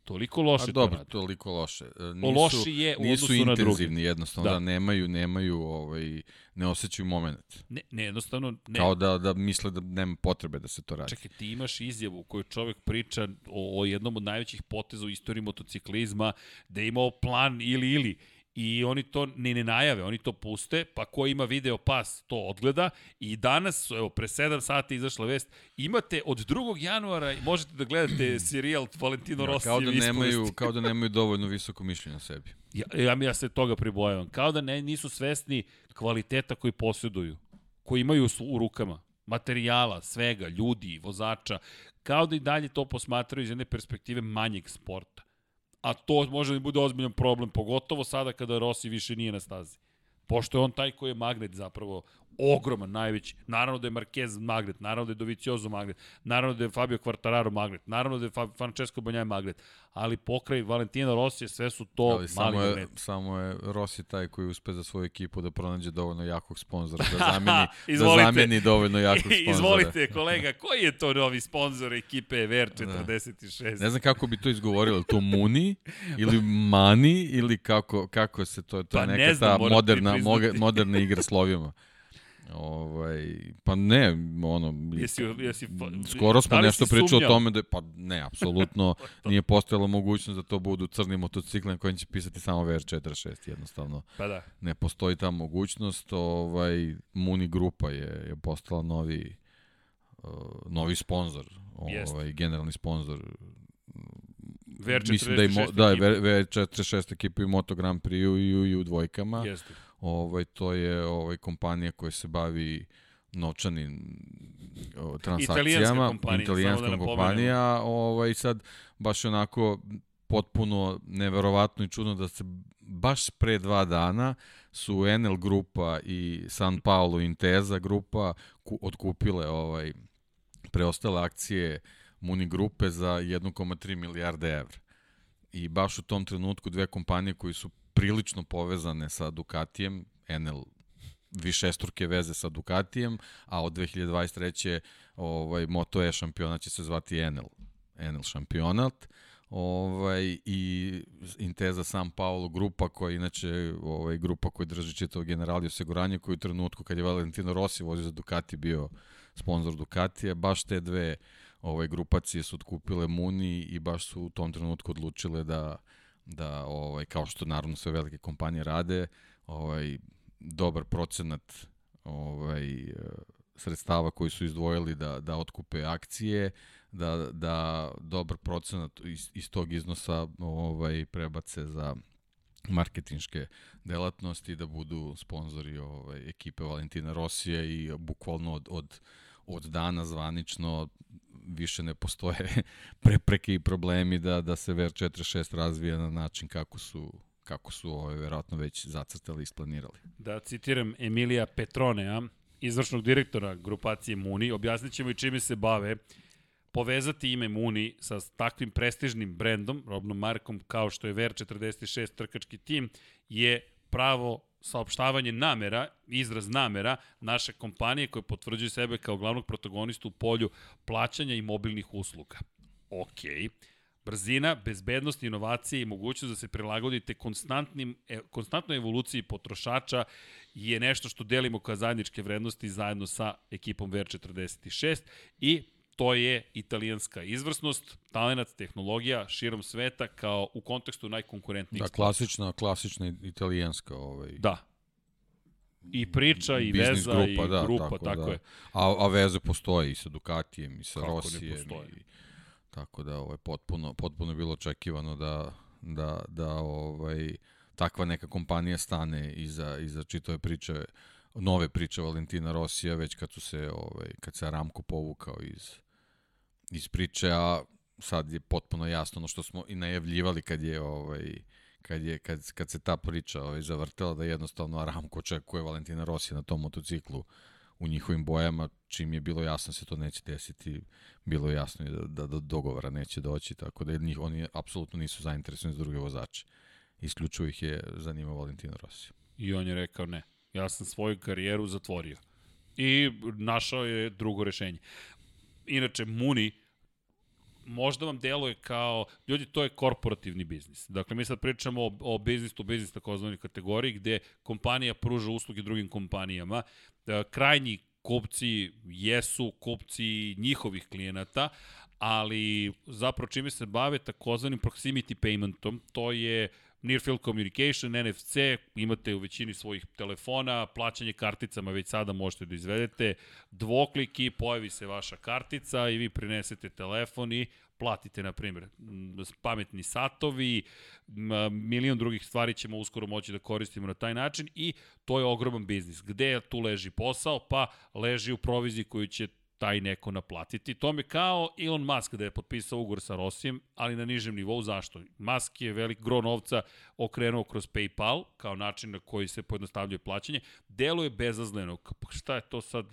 Speaker 1: Toliko loše A
Speaker 2: dobro, to toliko loše.
Speaker 1: Nisu, Loši je u
Speaker 2: nisu intenzivni jednostavno, da. da nemaju, nemaju, ovaj, ne osjećaju moment.
Speaker 1: Ne, ne, jednostavno ne.
Speaker 2: Kao da, da misle da nema potrebe da se to radi.
Speaker 1: Čekaj, ti imaš izjavu u kojoj čovek priča o, o jednom od najvećih poteza u istoriji motociklizma, da je imao plan ili ili i oni to ni ne najave, oni to puste, pa ko ima video pas to odgleda i danas, evo, pre 7 sati izašla vest, imate od 2. januara, možete da gledate *clears throat* serijal Valentino ja, Rossi
Speaker 2: kao da nemaju, *laughs* kao da nemaju dovoljno visoko mišljenje o sebi.
Speaker 1: Ja, ja, ja se toga pribojavam. Kao da ne, nisu svesni kvaliteta koji posjeduju, koji imaju u rukama materijala, svega, ljudi, vozača, kao da i dalje to posmatraju iz jedne perspektive manjeg sporta a to može da bude ozbiljan problem, pogotovo sada kada Rossi više nije na stazi. Pošto je on taj koji je magnet zapravo ogroman, najveći. Naravno da je Marquez magnet, naravno da je Doviciozo magnet, naravno da je Fabio Quartararo magnet, naravno da je Francesco Banjaj magnet, ali pokraj Valentina Rossi sve su to ali
Speaker 2: mali
Speaker 1: samo je.
Speaker 2: Samo je Rossi taj koji uspe za svoju ekipu da pronađe dovoljno jakog sponzora, da *laughs* zameni, da zameni dovoljno jakog *laughs* sponzora.
Speaker 1: Izvolite kolega, koji je to novi sponzor ekipe VR46? Da.
Speaker 2: Ne znam kako bi to izgovorilo, to Muni *laughs* ili Mani ili kako, kako se to, to pa je neka znam, ta moderna, moderna igra slovima. Ovaj, pa ne, ono...
Speaker 1: Jesi, jesi,
Speaker 2: skoro smo
Speaker 1: da
Speaker 2: nešto pričali o tome da, pa ne, apsolutno *laughs* nije postojala mogućnost da to budu crni motocikli na kojim će pisati samo VR46, jednostavno.
Speaker 1: Pa da.
Speaker 2: Ne postoji ta mogućnost, ovaj, Muni grupa je, je postala novi uh, novi sponsor,
Speaker 1: Jeste.
Speaker 2: ovaj, generalni sponsor
Speaker 1: VR46
Speaker 2: Mislim da, mo, da,
Speaker 1: ekipa.
Speaker 2: VR46 ekipa i Moto Grand Prix i, u- i u dvojkama.
Speaker 1: Jeste.
Speaker 2: Ovaj to je ovaj kompanija koja se bavi novčanim o, transakcijama,
Speaker 1: Italijanska kompanija,
Speaker 2: italijanska
Speaker 1: da
Speaker 2: kompanija, ovaj sad baš onako potpuno neverovatno i čudno da se baš pre dva dana su NL grupa i San Paulo Inteza grupa ku, otkupile ovaj preostale akcije Muni grupe za 1,3 milijarde evra. I baš u tom trenutku dve kompanije koji su prilično povezane sa Ducatijem, NL višestruke veze sa Ducatijem, a od 2023. ovaj Moto E šampionat će se zvati NL, NL šampionat. Ovaj i Inteza San Paulo grupa koja je inače ovaj grupa koja drži čitavo generali osiguranje koji u trenutku kad je Valentino Rossi vozio za Ducati bio sponsor Ducatija, baš te dve ovaj grupacije su otkupile Muni i baš su u tom trenutku odlučile da da ovaj kao što naravno sve velike kompanije rade, ovaj dobar procenat ovaj sredstava koji su izdvojili da da otkupe akcije, da da dobar procenat iz, iz tog iznosa ovaj prebace za marketinške delatnosti da budu sponzori ovaj ekipe Valentina Rosija i bukvalno od od od dana zvanično više ne postoje *laughs* prepreke i problemi da da se VR46 razvija na način kako su kako su ovaj verovatno već zacrtali i isplanirali.
Speaker 1: Da citiram Emilija Petronea, izvršnog direktora grupacije Muni, objasnit ćemo i čime se bave, povezati ime Muni sa takvim prestižnim brendom, robnom markom kao što je VR46 trkački tim, je pravo saopštavanje namera, izraz namera naše kompanije koje potvrđuju sebe kao glavnog protagonistu u polju plaćanja i mobilnih usluga. Okej. Brzina, bezbednost, inovacije i mogućnost da se prilagodite konstantnim, e, konstantnoj evoluciji potrošača je nešto što delimo kao zajedničke vrednosti zajedno sa ekipom VR46 i to je italijanska izvrsnost, talenat, tehnologija širom sveta kao u kontekstu najkonkurentnijih
Speaker 2: Da, klasična, klasična italijanska ovaj
Speaker 1: Da. I priča, i
Speaker 2: biznis
Speaker 1: veza,
Speaker 2: grupa,
Speaker 1: i
Speaker 2: da,
Speaker 1: grupa,
Speaker 2: tako,
Speaker 1: tako,
Speaker 2: da.
Speaker 1: je.
Speaker 2: A, a veze postoje i sa Ducatijem i sa
Speaker 1: Kako
Speaker 2: Rosijem. I, tako da ovaj, potpuno, potpuno je bilo očekivano da, da, da ovaj, takva neka kompanija stane iza, iza čitave priče nove priče Valentina Rosija već kad su se ovaj kad se Aramco povukao iz iz priče a sad je potpuno jasno ono što smo i najavljivali kad je ovaj kad je kad, kad se ta priča ovaj zavrtela da jednostavno Aramco očekuje Valentina Rosija na tom motociklu u njihovim bojama, čim je bilo jasno da se to neće desiti, bilo je jasno i da, da do dogovora neće doći, tako da njih, oni apsolutno nisu zainteresovani za druge vozače. Isključivo ih je zanimao Valentino Rossi.
Speaker 1: I on je rekao ne. Ja sam svoju karijeru zatvorio. I našao je drugo rešenje. Inače, Muni možda vam deluje kao, ljudi, to je korporativni biznis. Dakle, mi sad pričamo o, o biznis to biznis takozvani kategoriji gde kompanija pruža usluge drugim kompanijama. E, Krajnji kupci jesu kupci njihovih klijenata, ali zapravo čime se bave takozvanim proximity paymentom, to je Near Field Communication, NFC, imate u većini svojih telefona, plaćanje karticama već sada možete da izvedete, dvoklik i pojavi se vaša kartica i vi prinesete telefon i platite, na primjer, pametni satovi, milion drugih stvari ćemo uskoro moći da koristimo na taj način i to je ogroman biznis. Gde tu leži posao? Pa leži u proviziji koju će taj neko naplatiti. To mi kao Elon Musk da je potpisao ugovor sa Rosijem, ali na nižem nivou. Zašto? Musk je velik gro novca okrenuo kroz PayPal kao način na koji se pojednostavljuje plaćanje. Deluje bezazleno. Pa šta je to sad?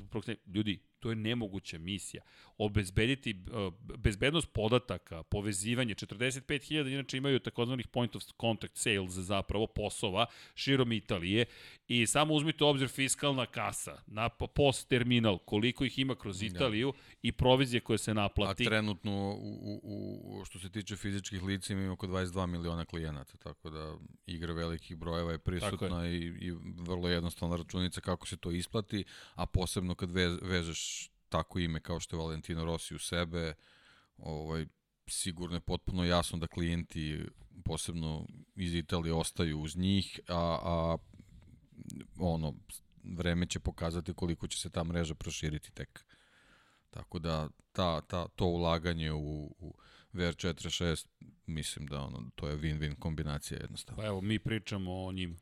Speaker 1: Ljudi, to je nemoguća misija. Obezbediti uh, bezbednost podataka, povezivanje, 45.000 inače imaju takozvanih point of contact sales zapravo posova širom Italije i samo uzmite obzir fiskalna kasa, na post terminal, koliko ih ima kroz Italiju i provizije koje se naplati.
Speaker 2: A trenutno u, u, u, što se tiče fizičkih lica ima oko 22 miliona klijenata, tako da igra velikih brojeva je prisutna je. i, i vrlo jednostavna računica kako se to isplati, a posebno kad ve, vežeš tako ime kao što je Valentino Rossi u sebe, ovaj, sigurno je potpuno jasno da klijenti posebno iz Italije ostaju uz njih, a, a ono, vreme će pokazati koliko će se ta mreža proširiti tek. Tako da ta, ta, to ulaganje u, u VR46 mislim da ono, to je win-win kombinacija jednostavno.
Speaker 1: Pa evo, mi pričamo o njima.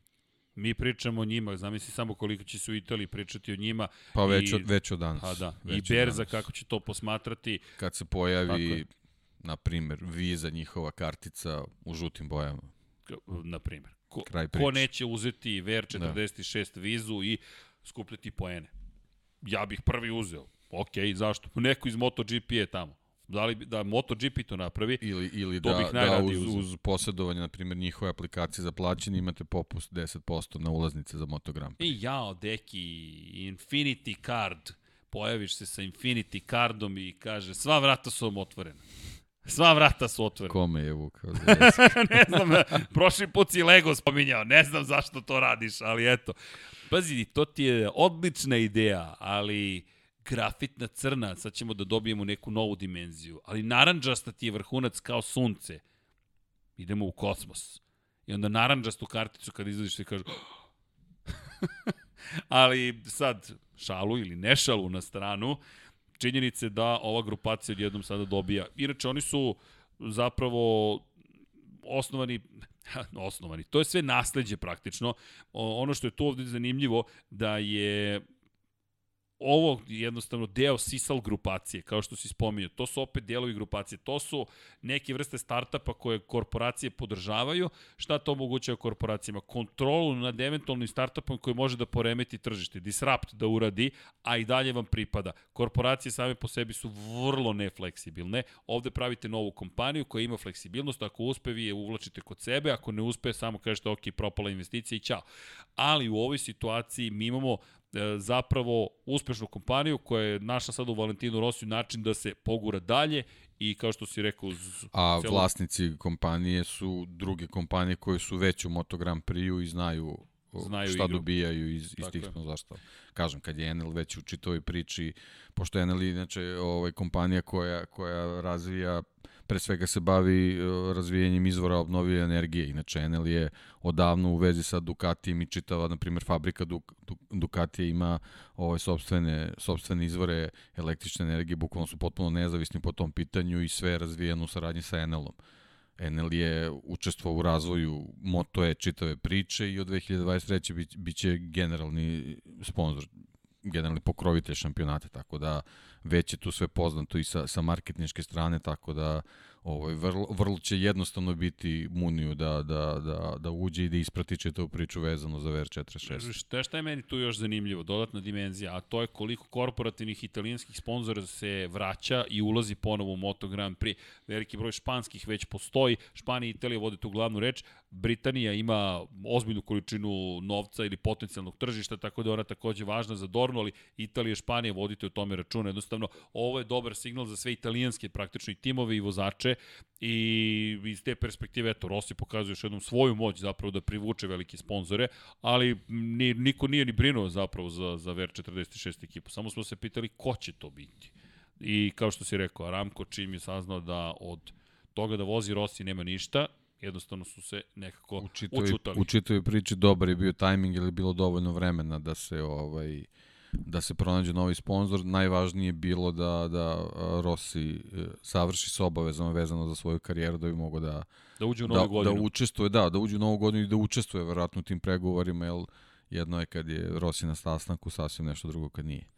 Speaker 1: Mi pričamo o njima, zamisli samo koliko će se u Italiji pričati o njima.
Speaker 2: Pa već, i, od, već od danas.
Speaker 1: Pa da, već i Berza kako će to posmatrati.
Speaker 2: Kad se pojavi, na primer, viza njihova kartica u žutim bojama.
Speaker 1: Na primer. Ko, ko neće uzeti VR46 da. vizu i skupljati poene? Ja bih prvi uzeo. Ok, zašto? Neko iz MotoGP je tamo. Da li da MotoGP to napravi?
Speaker 2: Ili, ili da, da uz, uz posjedovanje, na primjer, njihove aplikacije za plaćanje imate popust 10% na ulaznice za Motogram.
Speaker 1: I jao, deki, Infinity Card. Pojaviš se sa Infinity Cardom i kaže, sva vrata su vam otvorena. Sva vrata su otvorena.
Speaker 2: Kome je vukao *laughs*
Speaker 1: ne znam, prošli put si Lego spominjao, ne znam zašto to radiš, ali eto. Pazi, to ti je odlična ideja, ali grafitna crna, sad ćemo da dobijemo neku novu dimenziju, ali naranđasta ti je vrhunac kao sunce. Idemo u kosmos. I onda naranđastu karticu kad izvadiš ti kažu *laughs* ali sad šalu ili ne šalu na stranu, činjenice da ova grupacija odjednom sada dobija. Inače, oni su zapravo osnovani *laughs* osnovani. To je sve nasledđe praktično. ono što je tu ovde zanimljivo da je ovo jednostavno deo Sisal grupacije, kao što si spominjao. To su opet delovi grupacije. To su neke vrste startapa koje korporacije podržavaju. Šta to omogućava korporacijama? Kontrolu nad eventualnim startupom koji može da poremeti tržište. Disrupt da uradi, a i dalje vam pripada. Korporacije same po sebi su vrlo nefleksibilne. Ovde pravite novu kompaniju koja ima fleksibilnost. Ako uspe, vi je uvlačite kod sebe. Ako ne uspe, samo kažete ok, propala investicija i ćao. Ali u ovoj situaciji mi imamo zapravo uspešnu kompaniju koja je našla sad u Valentinu Rosiju način da se pogura dalje i kao što si rekao uz
Speaker 2: A celo... vlasnici kompanije su druge kompanije koje su već u Moto Grand Prix-u i znaju, znaju šta igru. dobijaju iz, iz tih sponzorstva. Kažem, kad je Enel već u čitoj priči, pošto Enel je inače ovaj, kompanija koja, koja razvija pre svega se bavi e, razvijenjem izvora obnovljive energije. Inače, Enel je odavno u vezi sa Ducatijem i čitava, na primjer, fabrika Duk, Ducatije ima ove sobstvene, sobstvene izvore električne energije, bukvalno su potpuno nezavisni po tom pitanju i sve je razvijeno u saradnji sa Enelom. Enel je učestvovao u razvoju Moto E čitave priče i od 2023. Bi, biće generalni sponsor, generalni pokrovitelj šampionata, tako da već je tu sve poznato i sa, sa marketničke strane, tako da ovaj, vrlo, vrlo će jednostavno biti Muniju da, da, da, da uđe i da isprati čitavu priču vezano za VR46.
Speaker 1: Šta, šta je meni tu još zanimljivo, dodatna dimenzija, a to je koliko korporativnih italijanskih sponzora se vraća i ulazi ponovo u Moto Grand Prix. Veliki broj španskih već postoji, Španija i Italija vode tu glavnu reč, Britanija ima ozbiljnu količinu novca ili potencijalnog tržišta, tako da ona takođe važna za Dornu, ali Italija i Španija vodite o tome računa. Jednostavno, ovo je dobar signal za sve italijanske praktično i timove i vozače i iz te perspektive, eto, Rossi pokazuje još jednom svoju moć zapravo da privuče velike sponzore, ali ni, niko nije ni brinuo zapravo za, za VR46 ekipu. Samo smo se pitali ko će to biti. I kao što si rekao, Aramco čim je saznao da od toga da vozi Rossi nema ništa, jednostavno su se nekako u čitoj, učutali.
Speaker 2: U čitoj priči dobar je bio tajming ili bilo dovoljno vremena da se ovaj da se pronađe novi sponsor. Najvažnije je bilo da, da Rossi e, savrši s obavezama vezano za svoju karijeru da bi mogo da
Speaker 1: da uđe u novu da, godinu.
Speaker 2: Da učestvuje, da, da uđe u novu godinu i da učestvuje verovatno u tim pregovorima, jer jedno je kad je Rossi na sastanku, sasvim nešto drugo kad nije.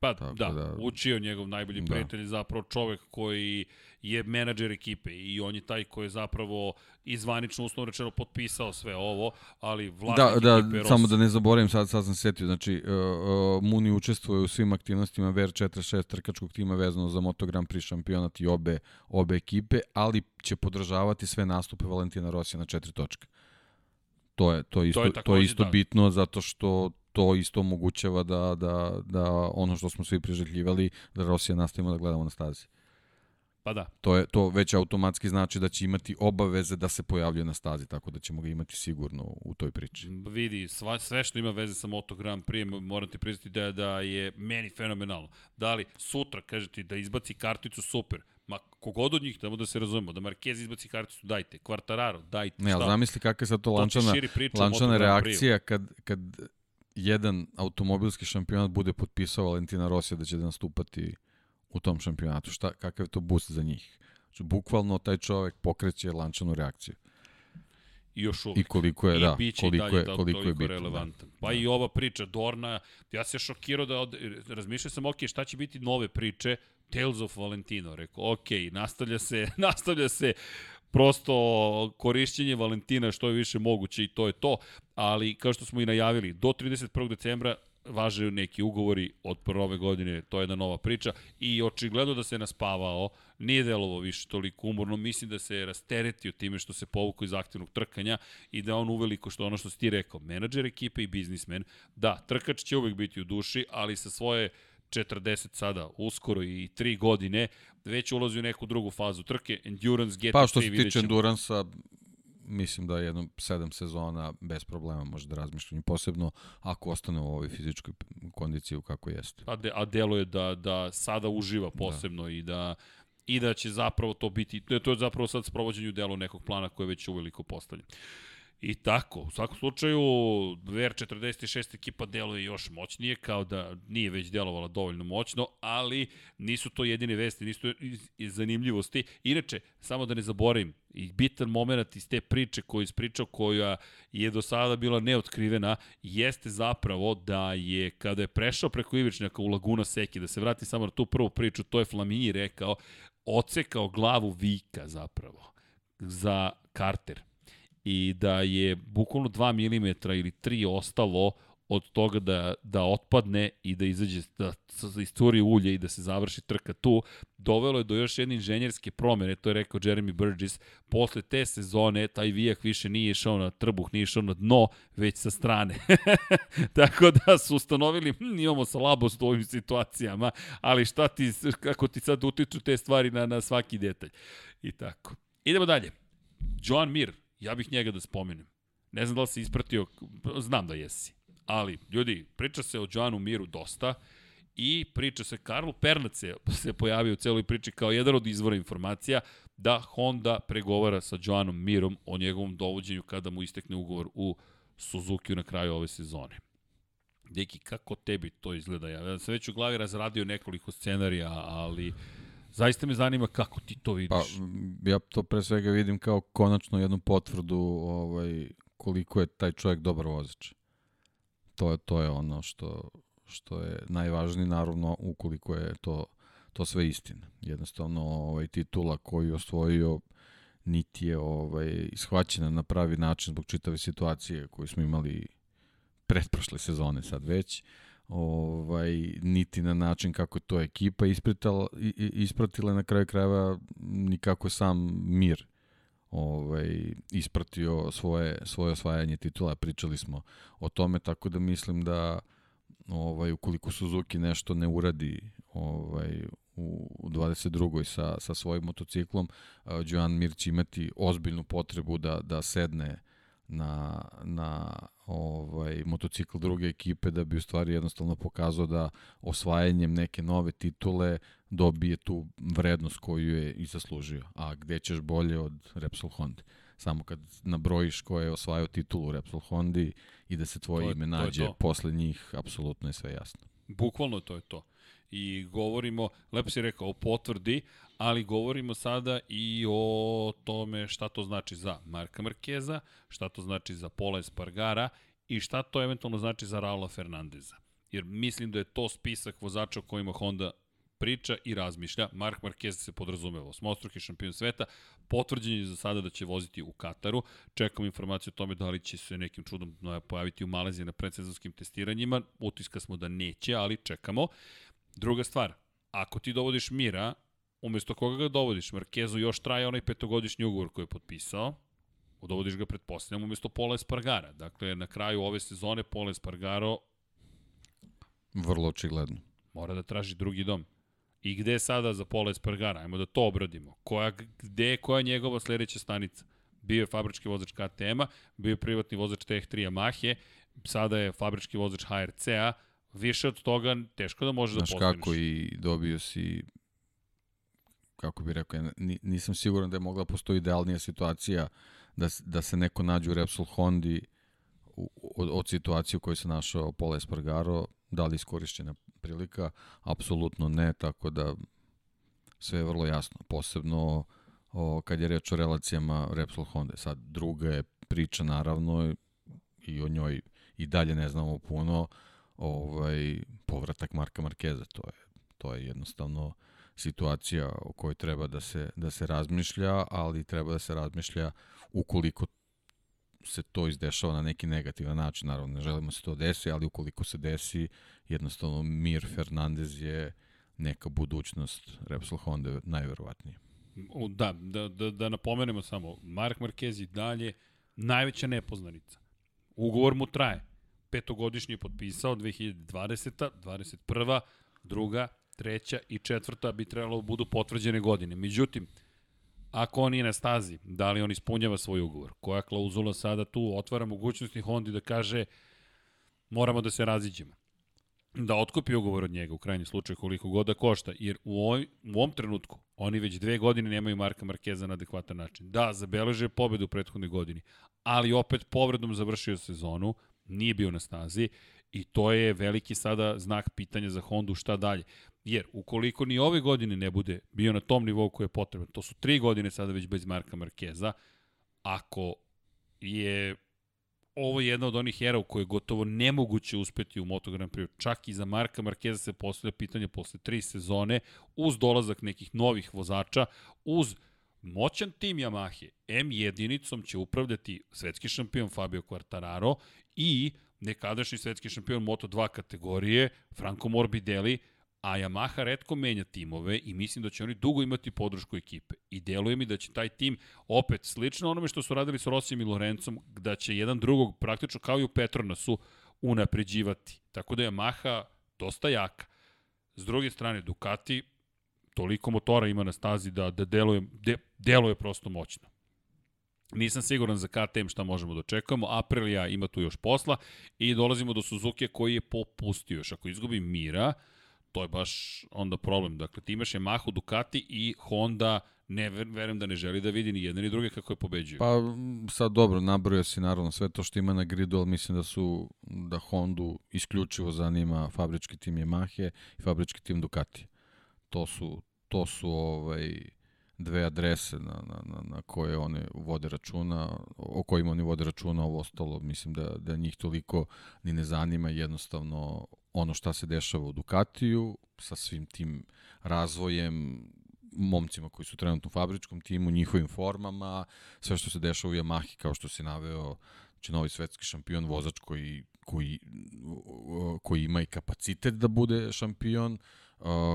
Speaker 1: Pa Tako da, da, učio njegov najbolji da. prijatelj, zapravo čovek koji je menadžer ekipe i on je taj koji je zapravo izvanično uslovno rečeno potpisao sve ovo, ali vlasnik
Speaker 2: da,
Speaker 1: da,
Speaker 2: Ross... samo da ne zaboravim, sad, sad sam se setio, znači uh, uh, Muni učestvuje u svim aktivnostima VR46 trkačkog tima vezano za Moto Grand Prix šampionat i obe, obe ekipe, ali će podržavati sve nastupe Valentina Rosija na četiri točke. To je, to je isto, to je, to je isto da. bitno zato što to isto omogućava da, da, da ono što smo svi priželjivali, da Rosija nastavimo da gledamo na stazi.
Speaker 1: Pa da.
Speaker 2: To, je, to već automatski znači da će imati obaveze da se pojavljuje na stazi, tako da ćemo ga imati sigurno u toj priči.
Speaker 1: Vidi, sva, sve što ima veze sa Moto Grand Prix, moram ti priznati da, da je meni fenomenalno. Da li sutra, kaže ti, da izbaci karticu, super. Ma kogod od njih, tamo da se razumemo, da Marquez izbaci karticu, dajte. Quartararo, dajte.
Speaker 2: Ne, ali zamisli kakva je sad to lančana, lančana reakcija kad, kad jedan automobilski šampionat bude potpisao Valentina Rosija da će da nastupati u tom šampionatu. Šta, kakav je to boost za njih? Znači, bukvalno taj čovek pokreće lančanu reakciju.
Speaker 1: I još uvek.
Speaker 2: I koliko je,
Speaker 1: I
Speaker 2: da,
Speaker 1: koliko
Speaker 2: je, koliko je bitno.
Speaker 1: Da. relevantan. Da. Pa da. i ova priča, Dorna, ja se šokirao da, od, razmišljao sam, ok, šta će biti nove priče, Tales of Valentino, rekao, ok, nastavlja se, *laughs* nastavlja se prosto korišćenje Valentina što je više moguće i to je to, ali kao što smo i najavili, do 31. decembra važe neki ugovori od prve godine, to je jedna nova priča i očigledno da se naspavao, nije delovo više toliko umorno, mislim da se je rasteretio time što se povukao iz aktivnog trkanja i da on uveliko što ono što si ti rekao, menadžer ekipe i biznismen, da, trkač će uvek biti u duši, ali sa svoje 40 sada, uskoro i 3 godine, već ulazi u neku drugu fazu trke, Endurance, GT3,
Speaker 2: Pa što se tiče Endurance-a, mislim da jedno sedam sezona bez problema može da razmišljam, posebno ako ostane u ovoj fizičkoj kondiciji kako jeste.
Speaker 1: A, de, a deluje da, da sada uživa posebno da. i da i da će zapravo to biti, to je zapravo sad sprovođenju delu nekog plana koje je već uveliko postavljen. I tako, u svakom slučaju, VR46 ekipa deluje još moćnije, kao da nije već delovala dovoljno moćno, ali nisu to jedine vesti, nisu to zanimljivosti. Inače, samo da ne zaboravim, i bitan moment iz te priče koju ispričao, koja je do sada bila neotkrivena, jeste zapravo da je, kada je prešao preko Ivičnjaka u Laguna Seki, da se vrati samo na tu prvu priču, to je Flamini rekao, ocekao glavu Vika zapravo za Carter i da je bukvalno 2 mm ili 3 ostalo od toga da, da otpadne i da izađe, da iscuri ulje i da se završi trka tu, dovelo je do još jedne inženjerske promene, to je rekao Jeremy Burgess, posle te sezone taj vijak više nije išao na trbuh, nije išao na dno, već sa strane. *laughs* Tako da su ustanovili, hm, imamo slabost u ovim situacijama, ali šta ti, kako ti sad utiču te stvari na, na svaki detalj. I tako. Idemo dalje. Joan Mir, Ja bih njega da spomenem. Ne znam da li si ispratio, znam da jesi. Ali, ljudi, priča se o Joanu Miru dosta i priča se, Karlo Pernac se, *laughs* se pojavio u celoj priči kao jedan od izvora informacija da Honda pregovara sa Joanom Mirom o njegovom dovođenju kada mu istekne ugovor u Suzuki na kraju ove sezone. Deki, kako tebi to izgleda? Ja sam već u glavi razradio nekoliko scenarija, ali Zaista me zanima kako ti to vidiš.
Speaker 2: Pa, ja to pre svega vidim kao konačno jednu potvrdu ovaj, koliko je taj čovjek dobar vozač. To je, to je ono što, što je najvažnije, naravno, ukoliko je to, to sve istina. Jednostavno, ovaj, titula koju je osvojio niti je ovaj, ishvaćena na pravi način zbog čitave situacije koju smo imali pretprošle sezone sad već. Uh, ovaj, niti na način kako to ekipa ispratila, ispratila na kraju krajeva nikako sam mir ovaj, ispratio svoje, svoje osvajanje titula. Pričali smo o tome, tako da mislim da ovaj, ukoliko Suzuki nešto ne uradi ovaj, u, u 22. sa, sa svojim motociklom, uh, Joan Mir će imati ozbiljnu potrebu da, da sedne na, na ovaj motocikl druge ekipe da bi u stvari jednostavno pokazao da osvajanjem neke nove titule dobije tu vrednost koju je i zaslužio. A gde ćeš bolje od Repsol Honda? Samo kad nabrojiš ko je osvajao titulu Repsol Hondi i da se tvoje to je, ime nađe to to. posle njih, apsolutno je sve jasno.
Speaker 1: Bukvalno to je to. I govorimo, lepo si rekao, o potvrdi, ali govorimo sada i o tome šta to znači za Marka Markeza, šta to znači za Pola Espargara i šta to eventualno znači za Raula Fernandeza. Jer mislim da je to spisak vozača o kojima Honda priča i razmišlja. Mark Marquez se podrazumeva, osmostruki šampion sveta, potvrđen je za sada da će voziti u Kataru. Čekamo informaciju o tome da li će se nekim čudom pojaviti u Maleziji na predsezonskim testiranjima. Utiska smo da neće, ali čekamo. Druga stvar, ako ti dovodiš Mira, umesto koga ga dovodiš? Markezu još traje onaj petogodišnji ugovor koji je potpisao, dovodiš ga pretpostavljam umesto Pola Espargara. Dakle, na kraju ove sezone Pola Espargaro
Speaker 2: Vrlo očigledno.
Speaker 1: Mora da traži drugi dom. I gde je sada za Pola Espargara? Ajmo da to obradimo. Koja, gde je koja je njegova sledeća stanica? Bio je fabrički vozač KTM-a, bio je privatni vozač TH3 Yamahe, sada je fabrički vozač HRC-a, više od toga teško da može
Speaker 2: Znaš
Speaker 1: da postigneš.
Speaker 2: kako i dobio si kako bih rekao, nisam siguran da je mogla postoji idealnija situacija da, da se neko nađe u Repsol Hondi od, od situacije u kojoj se našao Pola Espargaro, da li iskorišćena prilika, apsolutno ne, tako da sve je vrlo jasno, posebno o, kad je reč o relacijama Repsol Honda. Sad, druga je priča, naravno, i o njoj i dalje ne znamo puno, ovaj, povratak Marka Markeza, to je, to je jednostavno situacija o kojoj treba da se, da se razmišlja, ali treba da se razmišlja ukoliko se to izdešava na neki negativan način, naravno ne želimo se to desi, ali ukoliko se desi, jednostavno Mir Fernandez je neka budućnost Repsol Honda najverovatnije.
Speaker 1: Da, da, da, da napomenemo samo, Mark Marquez i dalje najveća nepoznanica. Ugovor mu traje. Petogodišnji je potpisao 2020. 21. druga, treća i četvrta bi trebalo da budu potvrđene godine. Međutim, ako on je na stazi, da li on ispunjava svoj ugovor? Koja klauzula sada tu otvara mogućnosti Hondi da kaže moramo da se raziđemo? Da otkupi ugovor od njega u krajnjem slučaju koliko god da košta, jer u, ovoj, u ovom trenutku oni već dve godine nemaju Marka Markeza na adekvatan način. Da, zabeleže pobedu u prethodnoj godini, ali opet povredom završio sezonu, nije bio na stazi i to je veliki sada znak pitanja za Hondu šta dalje. Jer ukoliko ni ove godine ne bude bio na tom nivou koji je potreban, to su tri godine sada već bez Marka Markeza, ako je ovo jedna od onih era u kojoj je gotovo nemoguće uspeti u Moto Grand Prix. Čak i za Marka Markeza se postavlja pitanje posle tri sezone, uz dolazak nekih novih vozača, uz moćan tim Yamahe, M jedinicom će upravljati svetski šampion Fabio Quartararo i nekadašnji svetski šampion Moto2 kategorije Franco Morbidelli, a Yamaha redko menja timove i mislim da će oni dugo imati podršku ekipe. I deluje mi da će taj tim opet slično onome što su radili sa Rosijem i Lorencom, da će jedan drugog praktično kao i u Petronasu unapređivati. Tako da je Yamaha dosta jaka. S druge strane, Ducati toliko motora ima na stazi da, da deluje, de, deluje prosto moćno. Nisam siguran za KTM šta možemo da očekujemo. Aprilia ima tu još posla i dolazimo do Suzuki koji je popustio. Još ako izgubi Mira, to je baš onda problem. Dakle, ti imaš Yamaha, Ducati i Honda ne verujem da ne želi da vidi ni jedne ni druge kako je pobeđuju.
Speaker 2: Pa sad dobro, nabrojao si naravno sve to što ima na gridu, ali mislim da su da Hondu isključivo zanima fabrički tim Yamahe i fabrički tim Ducati. To su to su ovaj dve adrese na, na, na, na koje one vode računa, o kojima oni vode računa, ovo ostalo mislim da, da njih toliko ni ne zanima, jednostavno ono šta se dešava u Ducatiju sa svim tim razvojem, momcima koji su trenutno u fabričkom timu, njihovim formama, sve što se dešava u Yamahi, kao što si naveo, znači novi svetski šampion, vozač koji, koji, koji ima i kapacitet da bude šampion, uh,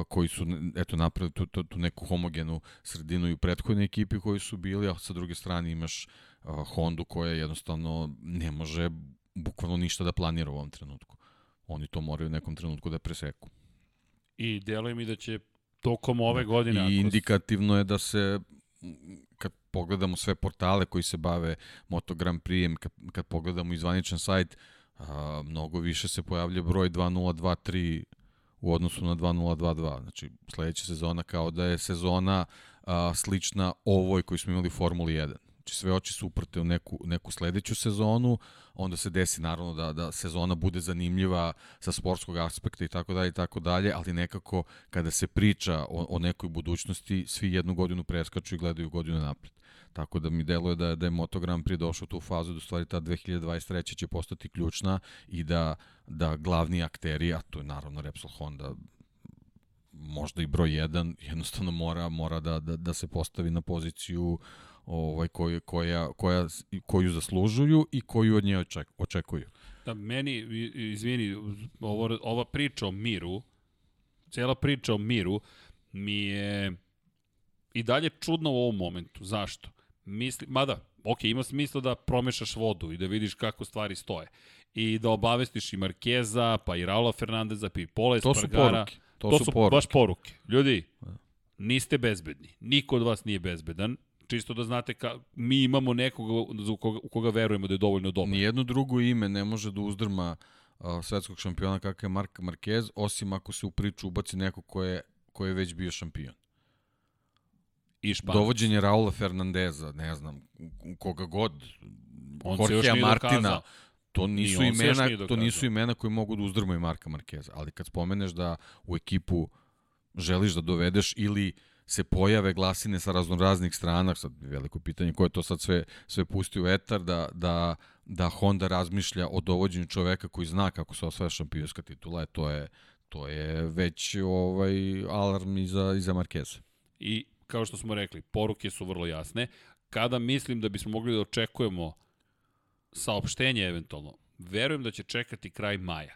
Speaker 2: koji su eto napravili tu, tu, tu neku homogenu sredinu i u prethodnoj ekipi koji su bili, a sa druge strane imaš uh, Hondu koja jednostavno ne može bukvalno ništa da planira u ovom trenutku. Oni to moraju u nekom trenutku da preseku.
Speaker 1: I deluje mi da će tokom ove godine...
Speaker 2: I indikativno je da se kad pogledamo sve portale koji se bave Moto Grand Prix, kad, kad pogledamo izvaničan sajt, a, mnogo više se pojavlja broj 2023 u odnosu na 2022. Znači, sledeća sezona kao da je sezona a, slična ovoj koju smo imali u Formuli 1. Znači, sve oči su uprte u neku, neku sledeću sezonu, onda se desi naravno da, da sezona bude zanimljiva sa sportskog aspekta i tako dalje i tako dalje, ali nekako kada se priča o, o nekoj budućnosti, svi jednu godinu preskaču i gledaju godinu napred. Tako da mi deluje da, da je Moto Grand Prix došao u tu fazu da u stvari ta 2023. će postati ključna i da, da glavni akteri, a to je naravno Repsol Honda, možda i broj 1, jednostavno mora, mora da, da, da se postavi na poziciju ovaj, koju, koja, koja, koju zaslužuju i koju od nje očekuju.
Speaker 1: Da, meni, izvini, ovo, ova priča o miru, cijela priča o miru mi je i dalje čudno u ovom momentu. Zašto? Misli, mada, ok, ima smisla da promešaš vodu i da vidiš kako stvari stoje. I da obavestiš i Markeza, pa i Raula Fernandeza, pa i Pola Espargara.
Speaker 2: To su poruke. To,
Speaker 1: to
Speaker 2: su
Speaker 1: su
Speaker 2: poruke.
Speaker 1: baš poruke. Ljudi, niste bezbedni. Niko od vas nije bezbedan. Čisto da znate, ka, mi imamo nekoga u koga, u koga verujemo da je dovoljno dobar.
Speaker 2: Nijedno drugo ime ne može da uzdrma uh, svetskog šampiona kakav je Mark Marquez, osim ako se u priču ubaci neko ko je, ko je već bio šampion.
Speaker 1: I Španac.
Speaker 2: Dovođenje Raula Fernandeza, ne znam, koga god,
Speaker 1: On
Speaker 2: Jorgea Martina,
Speaker 1: dokazao.
Speaker 2: to
Speaker 1: Ni
Speaker 2: nisu imena, to nisu imena koji mogu da uzdrmaju Marka Markeza, ali kad spomeneš da u ekipu želiš da dovedeš ili se pojave glasine sa raznoraznih strana, sad veliko pitanje ko je to sad sve, sve pustio u etar, da, da, da Honda razmišlja o dovođenju čoveka koji zna kako se osvaja šampionska titula, e, to je, to je već ovaj alarm iza, iza Markeza.
Speaker 1: I kao što smo rekli, poruke su vrlo jasne. Kada mislim da bismo mogli da očekujemo saopštenje eventualno, verujem da će čekati kraj maja.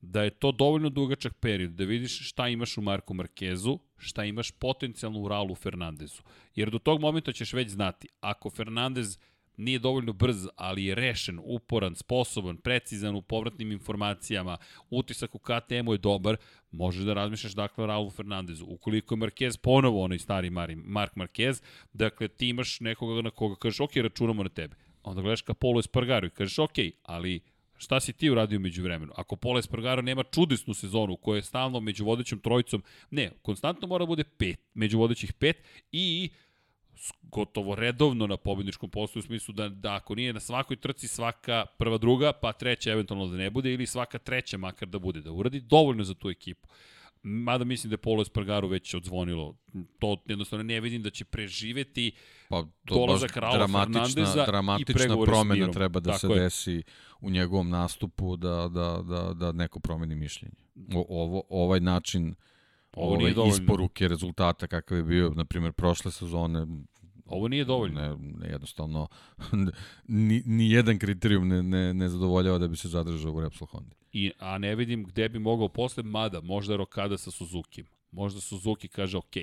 Speaker 1: Da je to dovoljno dugačak period, da vidiš šta imaš u Marku Markezu, šta imaš potencijalno u Raulu Fernandezu. Jer do tog momenta ćeš već znati, ako Fernandez nije dovoljno brz, ali je rešen, uporan, sposoban, precizan u povratnim informacijama, utisak u KTM-u je dobar, možeš da razmišljaš dakle o Raulu Fernandezu. Ukoliko je Marquez ponovo onaj stari Mark Marquez, dakle ti imaš nekoga na koga kažeš ok, računamo na tebe. Onda gledaš ka Polo Espargaru i kažeš ok, ali šta si ti uradio među vremenu? Ako Polo Espargaro nema čudesnu sezonu u kojoj je stalno među vodećom trojicom, ne, konstantno mora da bude pet, među vodećih pet i gotovo redovno na pobedničkom postoju u smislu da, da ako nije na svakoj trci svaka prva druga, pa treća eventualno da ne bude ili svaka treća makar da bude, da uradi dovoljno za tu ekipu. Mada mislim da je Polo Espargaro već odzvonilo. To jednostavno ne vidim da će preživeti
Speaker 2: Pa to
Speaker 1: Dolazak Raula
Speaker 2: dramatična,
Speaker 1: Fernandeza i
Speaker 2: dramatična
Speaker 1: s
Speaker 2: promena
Speaker 1: Mirom.
Speaker 2: treba da
Speaker 1: Tako
Speaker 2: se
Speaker 1: je.
Speaker 2: desi u njegovom nastupu da, da, da, da neko promeni mišljenje. O, ovo, ovaj način ove isporuke rezultata kakav je bio, na primjer, prošle sezone,
Speaker 1: Ovo nije dovoljno.
Speaker 2: ne, ne jednostavno, *laughs* ni, ni jedan kriterijum ne, ne, ne zadovoljava da bi se zadržao u Repsol Honda.
Speaker 1: I, a ne vidim gde bi mogao posle, mada možda Rokada sa Suzuki. Možda Suzuki kaže ok.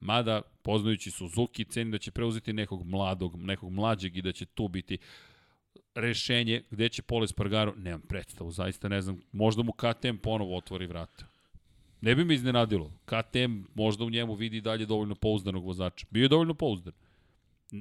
Speaker 1: Mada, poznajući Suzuki, ceni da će preuzeti nekog mladog, nekog mlađeg i da će tu biti rešenje gde će Pole Spargaro, nemam predstavu, zaista ne znam, možda mu KTM ponovo otvori vrata. Ne bi me iznenadilo. KTM možda u njemu vidi dalje dovoljno pouzdanog vozača. Bio je dovoljno pouzdan.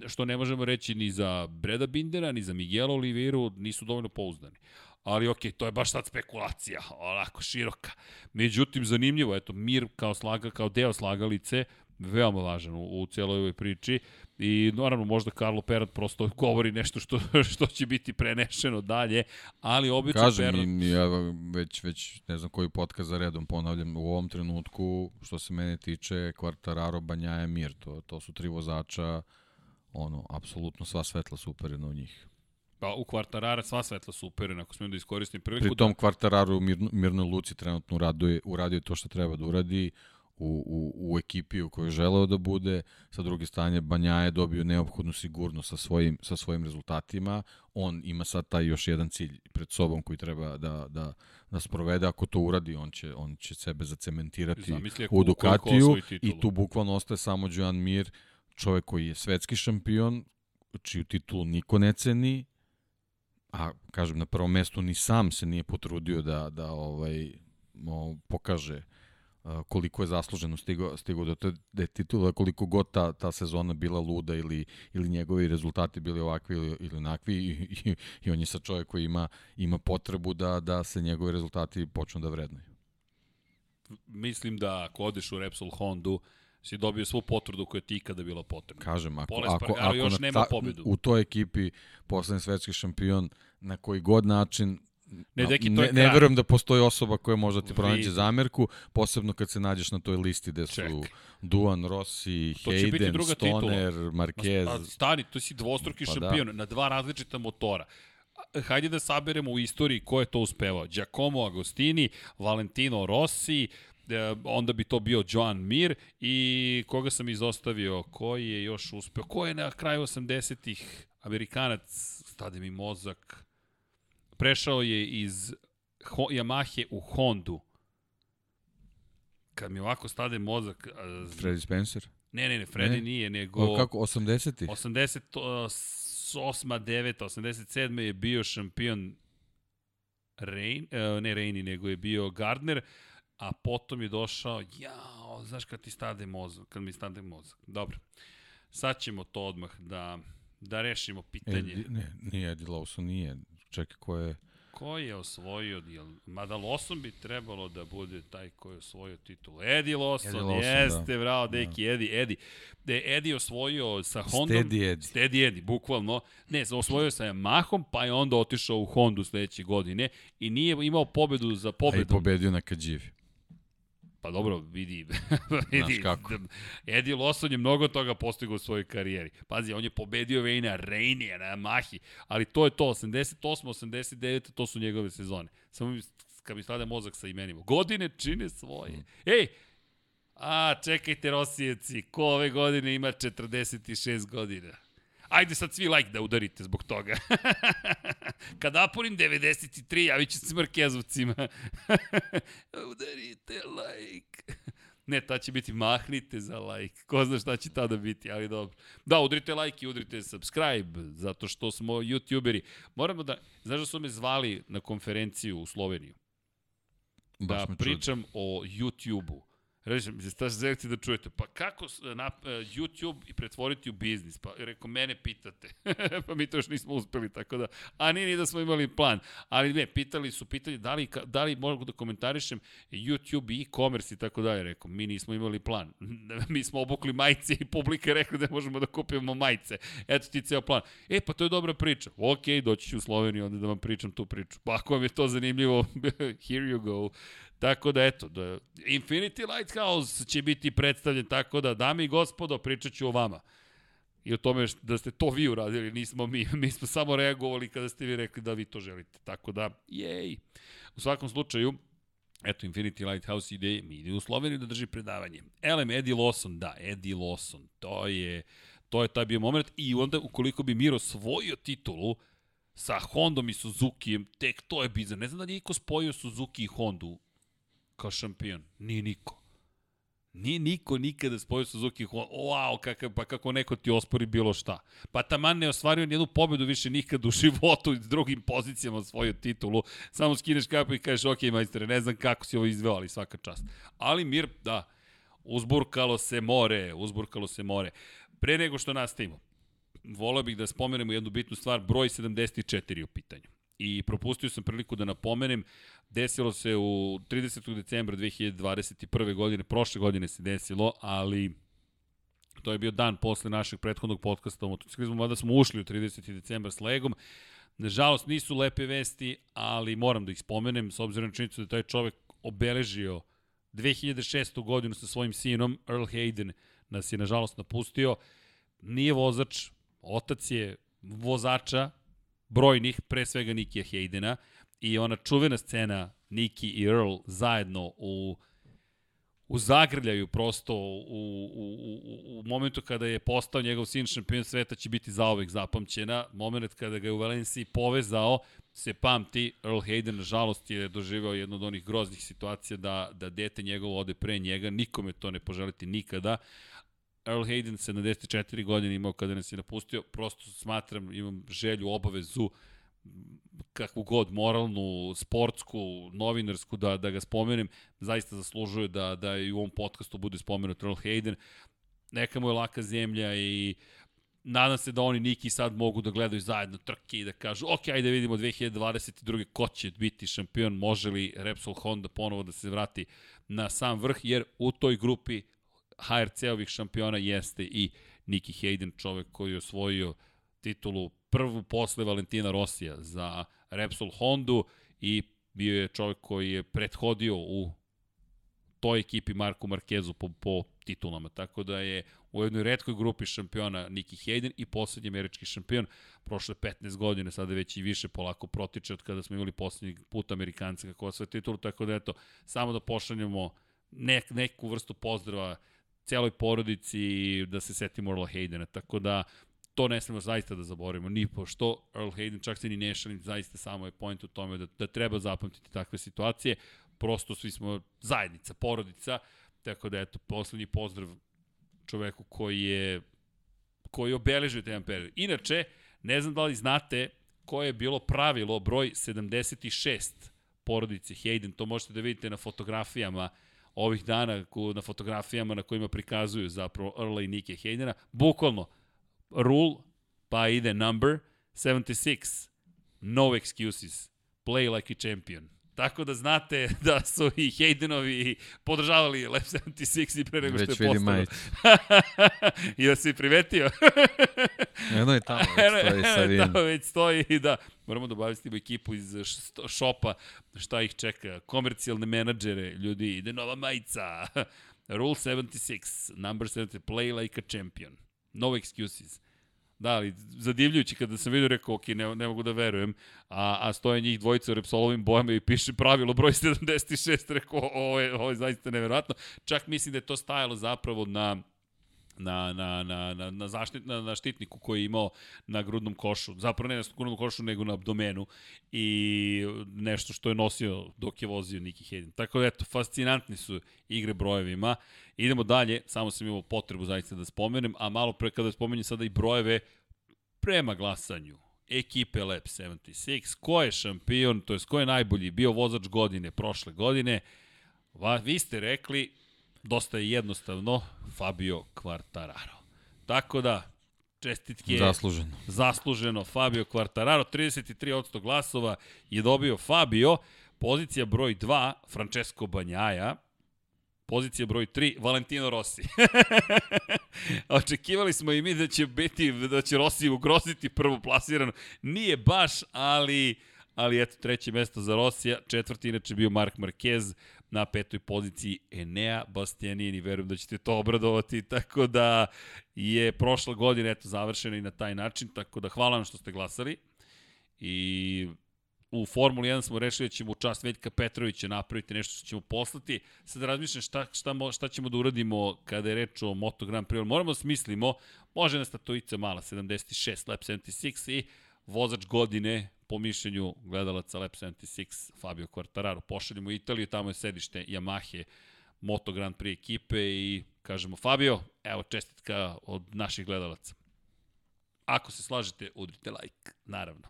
Speaker 1: Što ne možemo reći ni za Breda Bindera, ni za Miguela Oliveiru, nisu dovoljno pouzdani. Ali okej, to je baš sad spekulacija, onako široka. Međutim, zanimljivo, eto, mir kao, slaga, kao deo slagalice, veoma važan u, u cijeloj ovoj priči i naravno možda Karlo Perat prosto *laughs* govori nešto što, *laughs* što će biti prenešeno dalje, ali obično
Speaker 2: Kažem,
Speaker 1: Perat...
Speaker 2: mi, ja već, već ne znam koji podcast za redom ponavljam, u ovom trenutku, što se mene tiče, Quartararo, Banjaja, Mir, to, to su tri vozača, ono, apsolutno sva svetla su uperena u njih.
Speaker 1: Pa u kvartarara sva svetla su uperena, ako smijem da iskoristim priliku.
Speaker 2: Pri tom Quartararo u mirno, mirnoj luci trenutno uradio je to što treba da uradi, u, u, u ekipi u kojoj je želeo da bude, sa druge strane Banja je dobio neophodnu sigurnost sa svojim, sa svojim rezultatima, on ima sad taj još jedan cilj pred sobom koji treba da, da, da sprovede, ako to uradi on će, on će sebe zacementirati
Speaker 1: Zamisli
Speaker 2: u Ducatiju i tu bukvalno ostaje samo Joan Mir, čovek koji je svetski šampion, čiju titulu niko ne ceni, a kažem na prvom mestu ni sam se nije potrudio da da ovaj o, pokaže koliko je zasluženo stigao stigao do te da titula koliko god ta, ta sezona bila luda ili ili njegovi rezultati bili ovakvi ili, ili onakvi i, i, i on je sa čovjek koji ima ima potrebu da da se njegovi rezultati počnu da vrednuju.
Speaker 1: Mislim da ako odeš u Repsol Hondu, si dobio svu potvrdu koja ti ikada bila potrebna.
Speaker 2: Kažem, ako,
Speaker 1: Pole
Speaker 2: ako, ako
Speaker 1: još nema pobedu.
Speaker 2: u toj ekipi postane svetski šampion na koji god način
Speaker 1: Ne, deki, to
Speaker 2: ne,
Speaker 1: je
Speaker 2: ne
Speaker 1: kraj.
Speaker 2: verujem da postoji osoba koja može da ti pronađe zamerku, posebno kad se nađeš na toj listi gde su
Speaker 1: Čekaj.
Speaker 2: Duan, Rossi,
Speaker 1: To
Speaker 2: Hayden,
Speaker 1: druga titula.
Speaker 2: Stoner, Marquez.
Speaker 1: A, stani, to si dvostruki
Speaker 2: Pa da.
Speaker 1: šampion na dva različita motora. Hajde da saberemo u istoriji ko je to uspevao. Giacomo Agostini, Valentino Rossi, e, onda bi to bio Joan Mir i koga sam izostavio, koji je još uspeo, ko je na kraju 80-ih Amerikanac, stade mi mozak, prešao je iz Ho Yamahe u Hondu. Kad mi ovako stade mozak, a,
Speaker 2: Freddy Spencer.
Speaker 1: ne, ne, ne, Freddy
Speaker 2: Ne.
Speaker 1: nije, nego...
Speaker 2: O, kako, 80-ih?
Speaker 1: 88. 9. 87. je bio šampion Rain, uh, ne Raini, nego je bio Gardner a potom je došao, jao, znaš kad ti stade mozak, kad mi stade mozak. Dobro, sad ćemo to odmah da, da rešimo pitanje.
Speaker 2: Edi, ne, nije Eddie Lawson, nije. Čekaj, ko je...
Speaker 1: Ko je osvojio, jel, mada Lawson bi trebalo da bude taj ko je osvojio titul. Eddie Lawson, Eddie Lawson jeste, da. bravo, deki, da. Eddie, Eddie. Da je Eddie osvojio sa Hondom.
Speaker 2: Steady Eddie.
Speaker 1: Steady Eddie, bukvalno. Ne, osvojio sa Yamahom, pa je onda otišao u Hondu sledeće godine i nije imao pobedu za pobedu. A i
Speaker 2: pobedio na Kađivi.
Speaker 1: Pa dobro, vidi, *laughs* vidi kako. Eddie Lawson je mnogo toga postigao u svojoj karijeri. Pazi, on je pobedio Vejna Rejnija na Yamahi, ali to je to, 88, 89, to su njegove sezone. Samo mi, kad mi stade mozak sa imenima. Godine čine svoje. Mm. Ej, a čekajte Rosijeci, ko ove godine ima 46 godina? Ajde sad svi like da udarite zbog toga. *laughs* Kad napunim 93, javit ću se Markezovcima. *laughs* udarite like. Ne, ta će biti mahnite za like. Ko zna šta će tada biti, ali dobro. Da, udrite like i udrite subscribe, zato što smo youtuberi. Moramo da, znaš da su me zvali na konferenciju u Sloveniju? Baš da pričam čudi. o YouTube-u Režem, šta želite da čujete? Pa kako na, uh, YouTube i pretvoriti u biznis? Pa rekao, mene pitate. *laughs* pa mi to još nismo uspeli, tako da, a nije ni da smo imali plan. Ali ne, pitali su, pitali da li, da li mogu da komentarišem YouTube i e-commerce i tako dalje. Rekao, mi nismo imali plan. *laughs* mi smo obukli majice i publika je rekla da možemo da kupimo majice. Eto ti ceo plan. E, pa to je dobra priča. Ok, doći ću u Sloveniju onda da vam pričam tu priču. Pa ako vam je to zanimljivo, *laughs* here you go. Tako da, eto, da, Infinity Lighthouse će biti predstavljen tako da, dame i gospodo, pričat ću o vama. I o tome da ste to vi uradili, nismo mi. *laughs* Mi smo samo reagovali kada ste vi rekli da vi to želite. Tako da, jej. U svakom slučaju, Eto, Infinity Lighthouse ide, mi ide u Sloveniju da drži predavanje. Elem, Eddie Lawson, da, Eddie Lawson, to je, to je taj bio moment. I onda, ukoliko bi Miro svojio titulu sa Hondom i Suzukijem, tek to je bizar. Ne znam da nije iko spojio Suzuki i Hondu kao šampion? Nije niko. Nije niko nikada spojio Suzuki wow, kakav, pa kako neko ti ospori bilo šta. Pa taman ne ostvario nijednu pobedu više nikad u životu i s drugim pozicijama svoju titulu. Samo skineš kapu i kažeš, ok, majstore, ne znam kako si ovo izveo, ali svaka čast. Ali Mir, da, uzburkalo se more, uzburkalo se more. Pre nego što nastavimo, volao bih da spomenemo jednu bitnu stvar, broj 74 u pitanju. I propustio sam priliku da napomenem, Desilo se u 30. decembra 2021. godine, prošle godine se desilo, ali to je bio dan posle našeg prethodnog podcasta o motociklizmu, mada smo ušli u 30. decembar s legom. Nažalost, nisu lepe vesti, ali moram da ih spomenem, s obzirom na činjenicu da taj čovek obeležio 2006. godinu sa svojim sinom, Earl Hayden, nas je nažalost napustio. Nije vozač, otac je vozača brojnih, pre svega Nikija Haydena, i ona čuvena scena Nikki i Earl zajedno u u zagrljaju prosto u, u, u, u momentu kada je postao njegov sin šampion sveta će biti zaovek zapamćena. Moment kada ga je u Valenciji povezao se pamti. Earl Hayden, nažalost, je doživao jednu od onih groznih situacija da, da dete njegovo ode pre njega. Nikome to ne poželiti nikada. Earl Hayden, 74 godine imao kada nas je napustio. Prosto smatram, imam želju, obavezu kakvu god moralnu, sportsku, novinarsku da, da ga spomenem, zaista zaslužuje da, da i u ovom podcastu bude spomenut Earl Hayden. Neka mu je laka zemlja i nadam se da oni Niki sad mogu da gledaju zajedno trke i da kažu ok, ajde vidimo 2022. ko će biti šampion, može li Repsol Honda ponovo da se vrati na sam vrh, jer u toj grupi HRC-ovih šampiona jeste i Niki Hayden, čovek koji je osvojio titulu prvu posle Valentina Rosija za Repsol Hondu i bio je čovjek koji je prethodio u toj ekipi Marku Markezu po, po titulama, tako da je u jednoj redkoj grupi šampiona Niki Hayden i poslednji američki šampion, prošle 15 godine, sada već i više polako protiče od kada smo imali poslednji put Amerikanca kako sve titulu, tako da eto, samo da pošaljemo nek, neku vrstu pozdrava celoj porodici da se setimo Orla Haydena, tako da to ne smemo zaista da zaboravimo, ni pošto Earl Hayden, čak se ni ne šalim, zaista samo je point u tome da, da treba zapamtiti takve situacije, prosto svi smo zajednica, porodica, tako da eto, poslednji pozdrav čoveku koji je koji je obeležio taj period. Inače, ne znam da li znate koje je bilo pravilo broj 76 porodice Hayden, to možete da vidite na fotografijama ovih dana, na fotografijama na kojima prikazuju zapravo Earla i Nike Haydena, bukvalno, rule, pa ide number, 76, no excuses, play like a champion. Tako da znate *laughs* da su i Haydenovi podržavali Lab 76 i pre nego što je postao. *laughs* I da si primetio. *laughs*
Speaker 2: Eno je tamo, već stoji sa vin.
Speaker 1: Da, već stoji i da. Moramo da obavestimo ekipu iz šopa šta ih čeka. Komercijalne menadžere, ljudi, ide nova majica. Rule 76, number 70, play like a champion. No excuses. Da, ali zadivljujući kada sam vidio, rekao, ok, ne, ne mogu da verujem, a, a stoje njih dvojica u Repsolovim bojama i piše pravilo broj *laughs* 76, rekao, ovo je, ovo je zaista neverovatno. Čak mislim da je to stajalo zapravo na na, na, na, na, na, zaštit, na, na štitniku koji je imao na grudnom košu, zapravo ne na grudnom košu, nego na abdomenu i nešto što je nosio dok je vozio Niki Hayden. Tako da, eto, fascinantni su igre brojevima. Idemo dalje, samo sam imao potrebu zaista da spomenem, a malo pre kada spomenjem sada i brojeve prema glasanju ekipe Lab 76, ko je šampion, to je ko je najbolji bio vozač godine prošle godine, Va, vi ste rekli dosta je jednostavno, Fabio Quartararo. Tako da, čestitke.
Speaker 2: Zasluženo.
Speaker 1: Zasluženo, Fabio Quartararo, 33% glasova je dobio Fabio, pozicija broj 2, Francesco Banjaja, Pozicija broj 3, Valentino Rossi. *laughs* Očekivali smo i mi da će biti, da će Rossi ugroziti prvo plasirano. Nije baš, ali, ali eto, treće mesto za Rossija, četvrti inače bio Mark Marquez, na petoj poziciji Enea Bastianini. Verujem da ćete to obradovati, tako da je prošla godina eto završena i na taj način, tako da hvala vam što ste glasali. I u Formuli 1 smo rešili da ćemo u čast Veljka Petrovića napraviti nešto što ćemo poslati. Sad razmišljam šta, šta, šta ćemo da uradimo kada je reč o Moto Grand Prix. Moramo da smislimo, može na statojica mala, 76, lap 76 i vozač godine po mišljenju gledalaca Lab 76 Fabio Quartararo. Pošaljemo u Italiju, tamo je sedište Yamahe Moto Grand Prix ekipe i kažemo Fabio, evo čestitka od naših gledalaca. Ako se slažete, udrite like, naravno.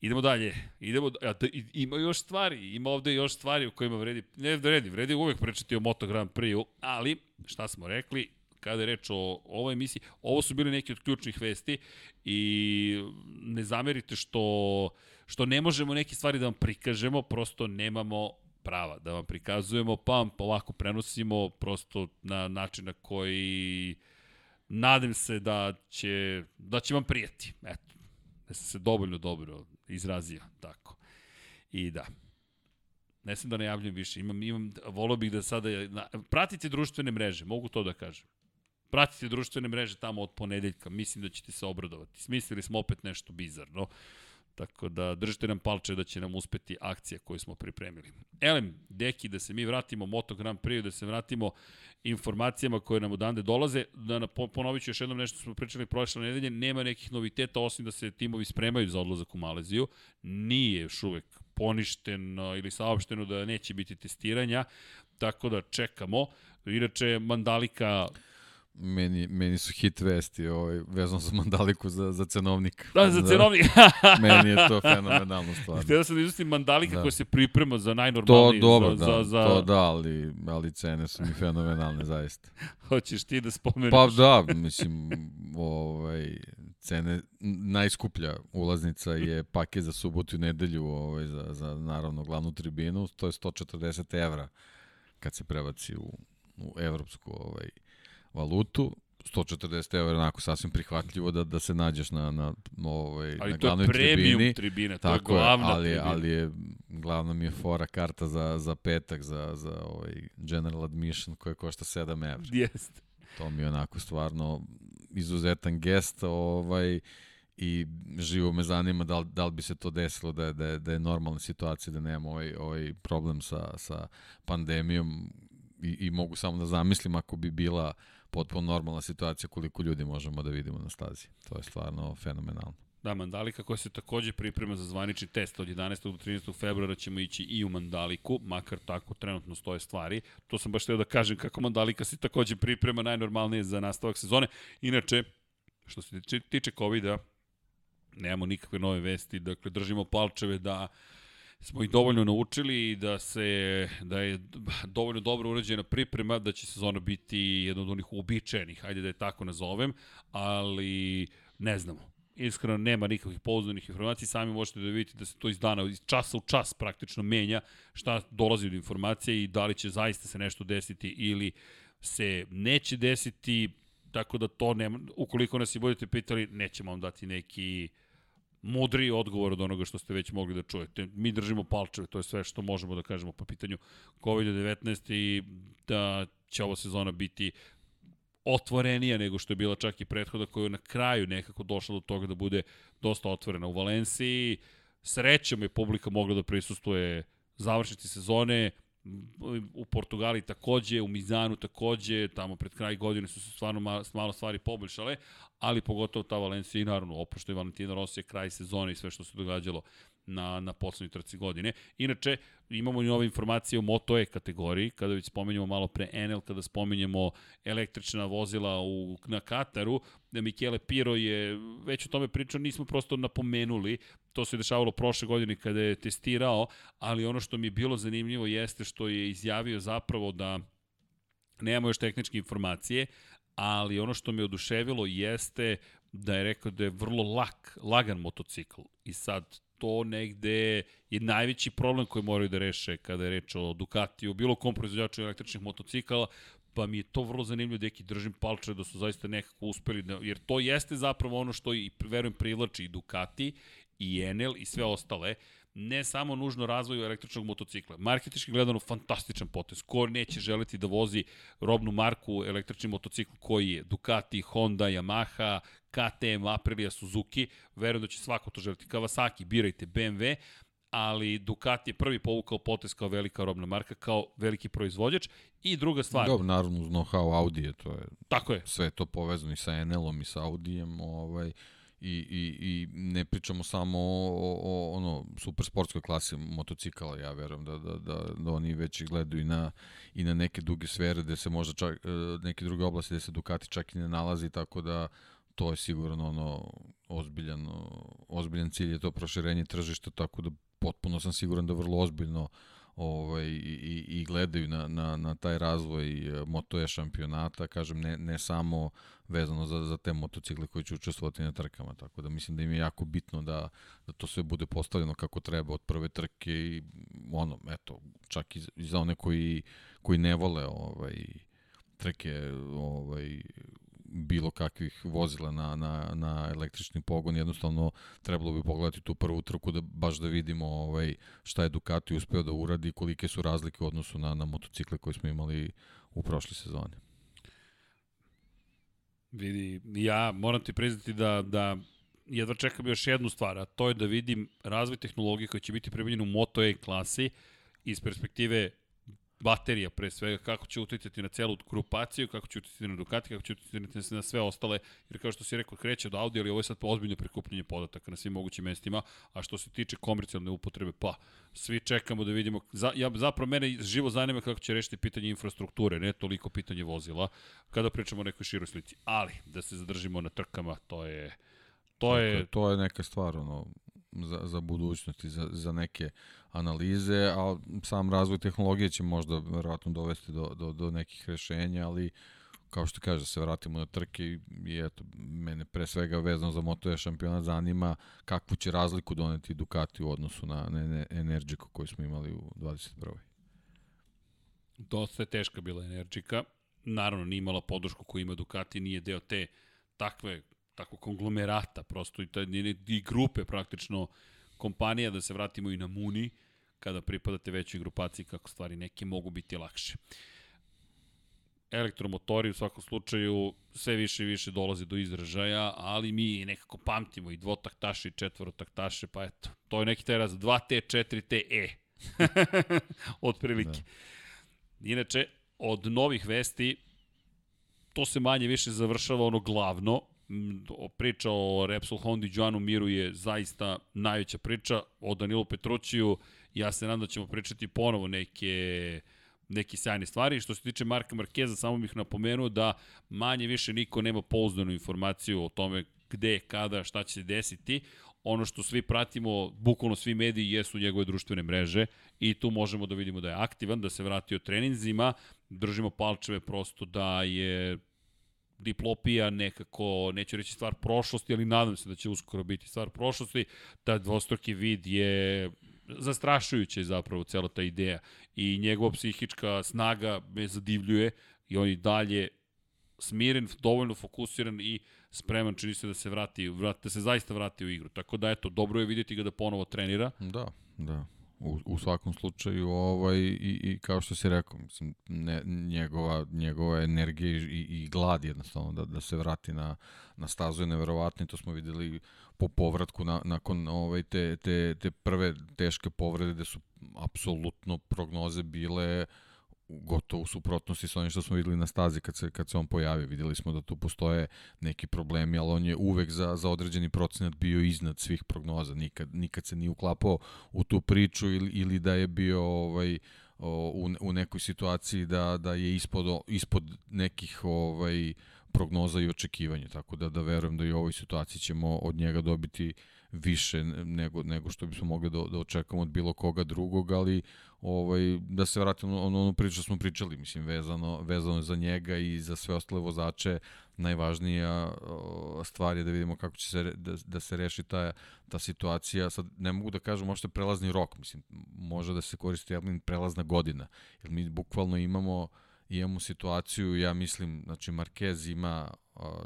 Speaker 1: Idemo dalje. Idemo, a, da, ima još stvari, ima ovde još stvari u kojima vredi, ne vredi, vredi uvek pričati o Moto Grand Prix-u, ali šta smo rekli, kada je reč o ovoj emisiji. Ovo su bili neki od ključnih vesti i ne zamerite što, što ne možemo neke stvari da vam prikažemo, prosto nemamo prava da vam prikazujemo, pa vam polako prenosimo prosto na način na koji nadam se da će, da će vam prijeti. Eto, da sam se dovoljno dobro izrazio, tako. I da, ne sam da najavljujem više, imam, imam, volio bih da sada, na, pratite društvene mreže, mogu to da kažem. Pratite društvene mreže tamo od ponedeljka, mislim da ćete se obradovati. Smislili smo opet nešto bizarno. Tako da držite nam palče da će nam uspeti akcija koju smo pripremili. Elem, deki, da se mi vratimo Moto Grand Prix, da se vratimo informacijama koje nam odande dolaze. Da na, ponovit ću još jednom nešto smo pričali prošle nedelje, nema nekih noviteta osim da se timovi spremaju za odlazak u Maleziju. Nije još uvek poništeno ili saopšteno da neće biti testiranja, tako da čekamo. Inače, Mandalika
Speaker 2: Meni, meni su hit vesti ovaj, vezano za Mandaliku za, za cenovnik.
Speaker 1: Da, za cenovnik. *laughs*
Speaker 2: meni je to fenomenalno stvar.
Speaker 1: Htio sam da izustim Mandalika da. koja se priprema za najnormalniji.
Speaker 2: To dobro,
Speaker 1: za,
Speaker 2: da,
Speaker 1: za, za...
Speaker 2: to da, ali, ali cene su mi fenomenalne, *laughs* zaista.
Speaker 1: Hoćeš ti da spomeneš?
Speaker 2: Pa da, mislim, ovaj, cene, najskuplja ulaznica je paket za subotu i nedelju ovaj, za, za naravno glavnu tribinu, to je 140 evra kad se prebaci u, u evropsku ovaj, valutu, 140 evra onako sasvim prihvatljivo da da se nađeš na na ovaj
Speaker 1: ali
Speaker 2: na glavnoj
Speaker 1: tribini. Ali to je
Speaker 2: premium
Speaker 1: tribina, to je glavna
Speaker 2: ali,
Speaker 1: tribina.
Speaker 2: Ali je glavna mi je fora karta za za petak za za ovaj general admission koja košta 7 evra.
Speaker 1: Jeste.
Speaker 2: To mi je onako stvarno izuzetan gest, ovaj i živo me zanima da li, da li bi se to desilo da je, da je, da je normalna situacija, da nemamo ovaj, ovaj problem sa, sa pandemijom i, i mogu samo da zamislim ako bi bila potpuno normalna situacija koliko ljudi možemo da vidimo na stazi. To je stvarno fenomenalno.
Speaker 1: Da, Mandalika koja se takođe priprema za zvanični test od 11. do 13. februara ćemo ići i u Mandaliku, makar tako trenutno stoje stvari. To sam baš teo da kažem kako Mandalika se takođe priprema najnormalnije za nastavak sezone. Inače, što se tiče, tiče COVID-a, nemamo nikakve nove vesti, dakle držimo palčeve da smo i dovoljno naučili i da se da je dovoljno dobro urađena priprema da će sezona biti jedna od onih uobičajenih, hajde da je tako nazovem, ali ne znamo. Iskreno nema nikakvih pouzdanih informacija, sami možete da vidite da se to iz dana, iz časa u čas praktično menja šta dolazi od informacije i da li će zaista se nešto desiti ili se neće desiti, tako da to nema, ukoliko nas i budete pitali, nećemo vam dati neki mudri odgovor od onoga što ste već mogli da čujete. Mi držimo palčeve, to je sve što možemo da kažemo po pitanju COVID-19 i da će ova sezona biti otvorenija nego što je bila čak i prethoda koja je na kraju nekako došla do toga da bude dosta otvorena. U Valenciji srećom je publika mogla da prisustuje završiti sezone, u Portugali takođe, u Mizanu takođe, tamo pred kraj godine su se stvarno malo, malo stvari poboljšale, ali pogotovo ta Valencija i naravno oprošto je Valentina Rosija kraj sezone i sve što se događalo na, na poslednjoj trci godine. Inače, imamo i nove informacije u Moto E kategoriji, kada već spomenjamo malo pre Enel, kada spomenjamo električna vozila u, na Kataru, da Michele Piro je već o tome pričao, nismo prosto napomenuli, to se dešavalo prošle godine kada je testirao, ali ono što mi je bilo zanimljivo jeste što je izjavio zapravo da nemamo još tehničke informacije, ali ono što me oduševilo jeste da je rekao da je vrlo lak, lagan motocikl. I sad to negde je najveći problem koji moraju da reše kada je reč o Ducatiju, bilo kom proizvođaču električnih motocikala, pa mi je to vrlo zanimljivo da neki držim palče da su zaista nekako uspeli, da, jer to jeste zapravo ono što i verujem privlači i Ducati i Enel i sve ostale, ne samo nužno razvoju električnog motocikla. Marketički gledano fantastičan potez. Ko neće želeti da vozi robnu marku električni motocikl koji je Ducati, Honda, Yamaha, KTM, Aprilia, Suzuki, verujem da će svako to želiti. Kawasaki, birajte BMW, ali Ducati je prvi povukao potez kao velika robna marka, kao veliki proizvođač. I druga stvar...
Speaker 2: Dobro, naravno uz know-how Audi to je...
Speaker 1: Tako je.
Speaker 2: Sve to povezano i sa NL-om i sa Audijem, ovaj, i, i, i ne pričamo samo o, o, o ono super sportskoj klasi motocikala, ja verujem da, da, da, da oni već gledaju i na, i na neke druge sfere gde se možda čak, e, neke druge oblasti gde se Ducati čak i ne nalazi, tako da to je sigurno ono ozbiljan, ozbiljan cilj je to proširenje tržišta, tako da potpuno sam siguran da vrlo ozbiljno ovaj, i, i gledaju na, na, na taj razvoj e, motoja šampionata, kažem, ne, ne samo vezano za, za te motocikle koji će učestvovati na trkama, tako da mislim da im je jako bitno da, da to sve bude postavljeno kako treba od prve trke i ono, eto, čak i, i za one koji, koji ne vole ovaj, trke ovaj, bilo kakvih vozila na, na, na električni pogon, jednostavno trebalo bi pogledati tu prvu trku da baš da vidimo ovaj, šta je Ducati uspeo da uradi kolike su razlike u odnosu na, na motocikle koje smo imali u prošle sezone.
Speaker 1: Vidi, ja moram ti priznati da, da jedva čekam još jednu stvar, a to je da vidim razvoj tehnologije koja će biti primenjena u Moto E klasi iz perspektive baterija pre svega, kako će uticati na celu grupaciju, kako će uticati na Ducati, kako će uticati na sve ostale, jer kao što si rekao, kreće od Audi, ali ovo je sad ozbiljno prikupljanje podataka na svim mogućim mestima, a što se tiče komercijalne upotrebe, pa, svi čekamo da vidimo, za, ja, zapravo mene živo zanima kako će rešiti pitanje infrastrukture, ne toliko pitanje vozila, kada pričamo o nekoj široj slici, ali da se zadržimo na trkama, to je... To je,
Speaker 2: to je neka stvar, ono, za, za budućnost i za, za neke analize, a sam razvoj tehnologije će možda verovatno dovesti do, do, do nekih rešenja, ali kao što kaže, se vratimo na trke i eto, mene pre svega vezano za Moto šampionat zanima kakvu će razliku doneti Ducati u odnosu na, na Energiku koju smo imali u 21.
Speaker 1: Dosta je teška bila Energika, naravno nije imala podršku koju ima Ducati, nije deo te takve tako konglomerata, prosto i, taj, i grupe praktično kompanija, da se vratimo i na Muni, kada pripadate većoj grupaciji, kako stvari neke mogu biti lakše. Elektromotori u svakom slučaju sve više i više dolaze do izražaja, ali mi nekako pamtimo i dvotaktaše i četvorotaktaše, pa eto, to je neki taj raz 2T, 4T, E. *laughs* Od prilike. Da. Inače, od novih vesti, to se manje više završava ono glavno, priča o Repsol Hondi Joanu Miru je zaista najveća priča. O Danilu Petrućiju ja se nadam da ćemo pričati ponovo neke neke sjajne stvari. Što se tiče Marka Markeza, samo bih napomenuo da manje više niko nema pouzdanu informaciju o tome gde, kada, šta će se desiti. ono što svi pratimo, bukvalno svi mediji jesu njegove društvene mreže i tu možemo da vidimo da je aktivan, da se vratio treninzima, držimo palčeve prosto da je diplopija nekako, neću reći stvar prošlosti, ali nadam se da će uskoro biti stvar prošlosti. Da dvostruki vid je zastrašujuće zapravo cela ta ideja i njegova psihička snaga me zadivljuje i on i dalje smiren, dovoljno fokusiran i spreman čini se da se vrati, vrati da se zaista vrati u igru. Tako da eto, dobro je vidjeti ga da ponovo trenira.
Speaker 2: Da, da. U, u svakom slučaju ovaj i, i kao što si rekao mislim ne, njegova njegova energija i, i glad jednostavno da da se vrati na na stazu je neverovatno to smo videli po povratku na, nakon ovaj te te te prve teške povrede gde su apsolutno prognoze bile uh, gotovo u suprotnosti sa onim što smo videli na stazi kad se, kad se on pojavio. Videli smo da tu postoje neki problemi, ali on je uvek za, za određeni procenat bio iznad svih prognoza. Nikad, nikad se nije uklapao u tu priču ili, ili da je bio ovaj, u, u nekoj situaciji da, da je ispod, ispod nekih ovaj, prognoza i očekivanja. Tako da, da verujem da i u ovoj situaciji ćemo od njega dobiti više nego, nego što bismo mogli da, da očekamo od bilo koga drugog, ali ovaj, da se vratimo na onu priču smo pričali, mislim, vezano, vezano za njega i za sve ostale vozače, najvažnija stvar je da vidimo kako će se, da, da se reši ta, ta situacija. Sad, ne mogu da kažem možete prelazni rok, mislim, može da se koristi jedan prelazna godina, jer mi bukvalno imamo imamo situaciju, ja mislim, znači Marquez ima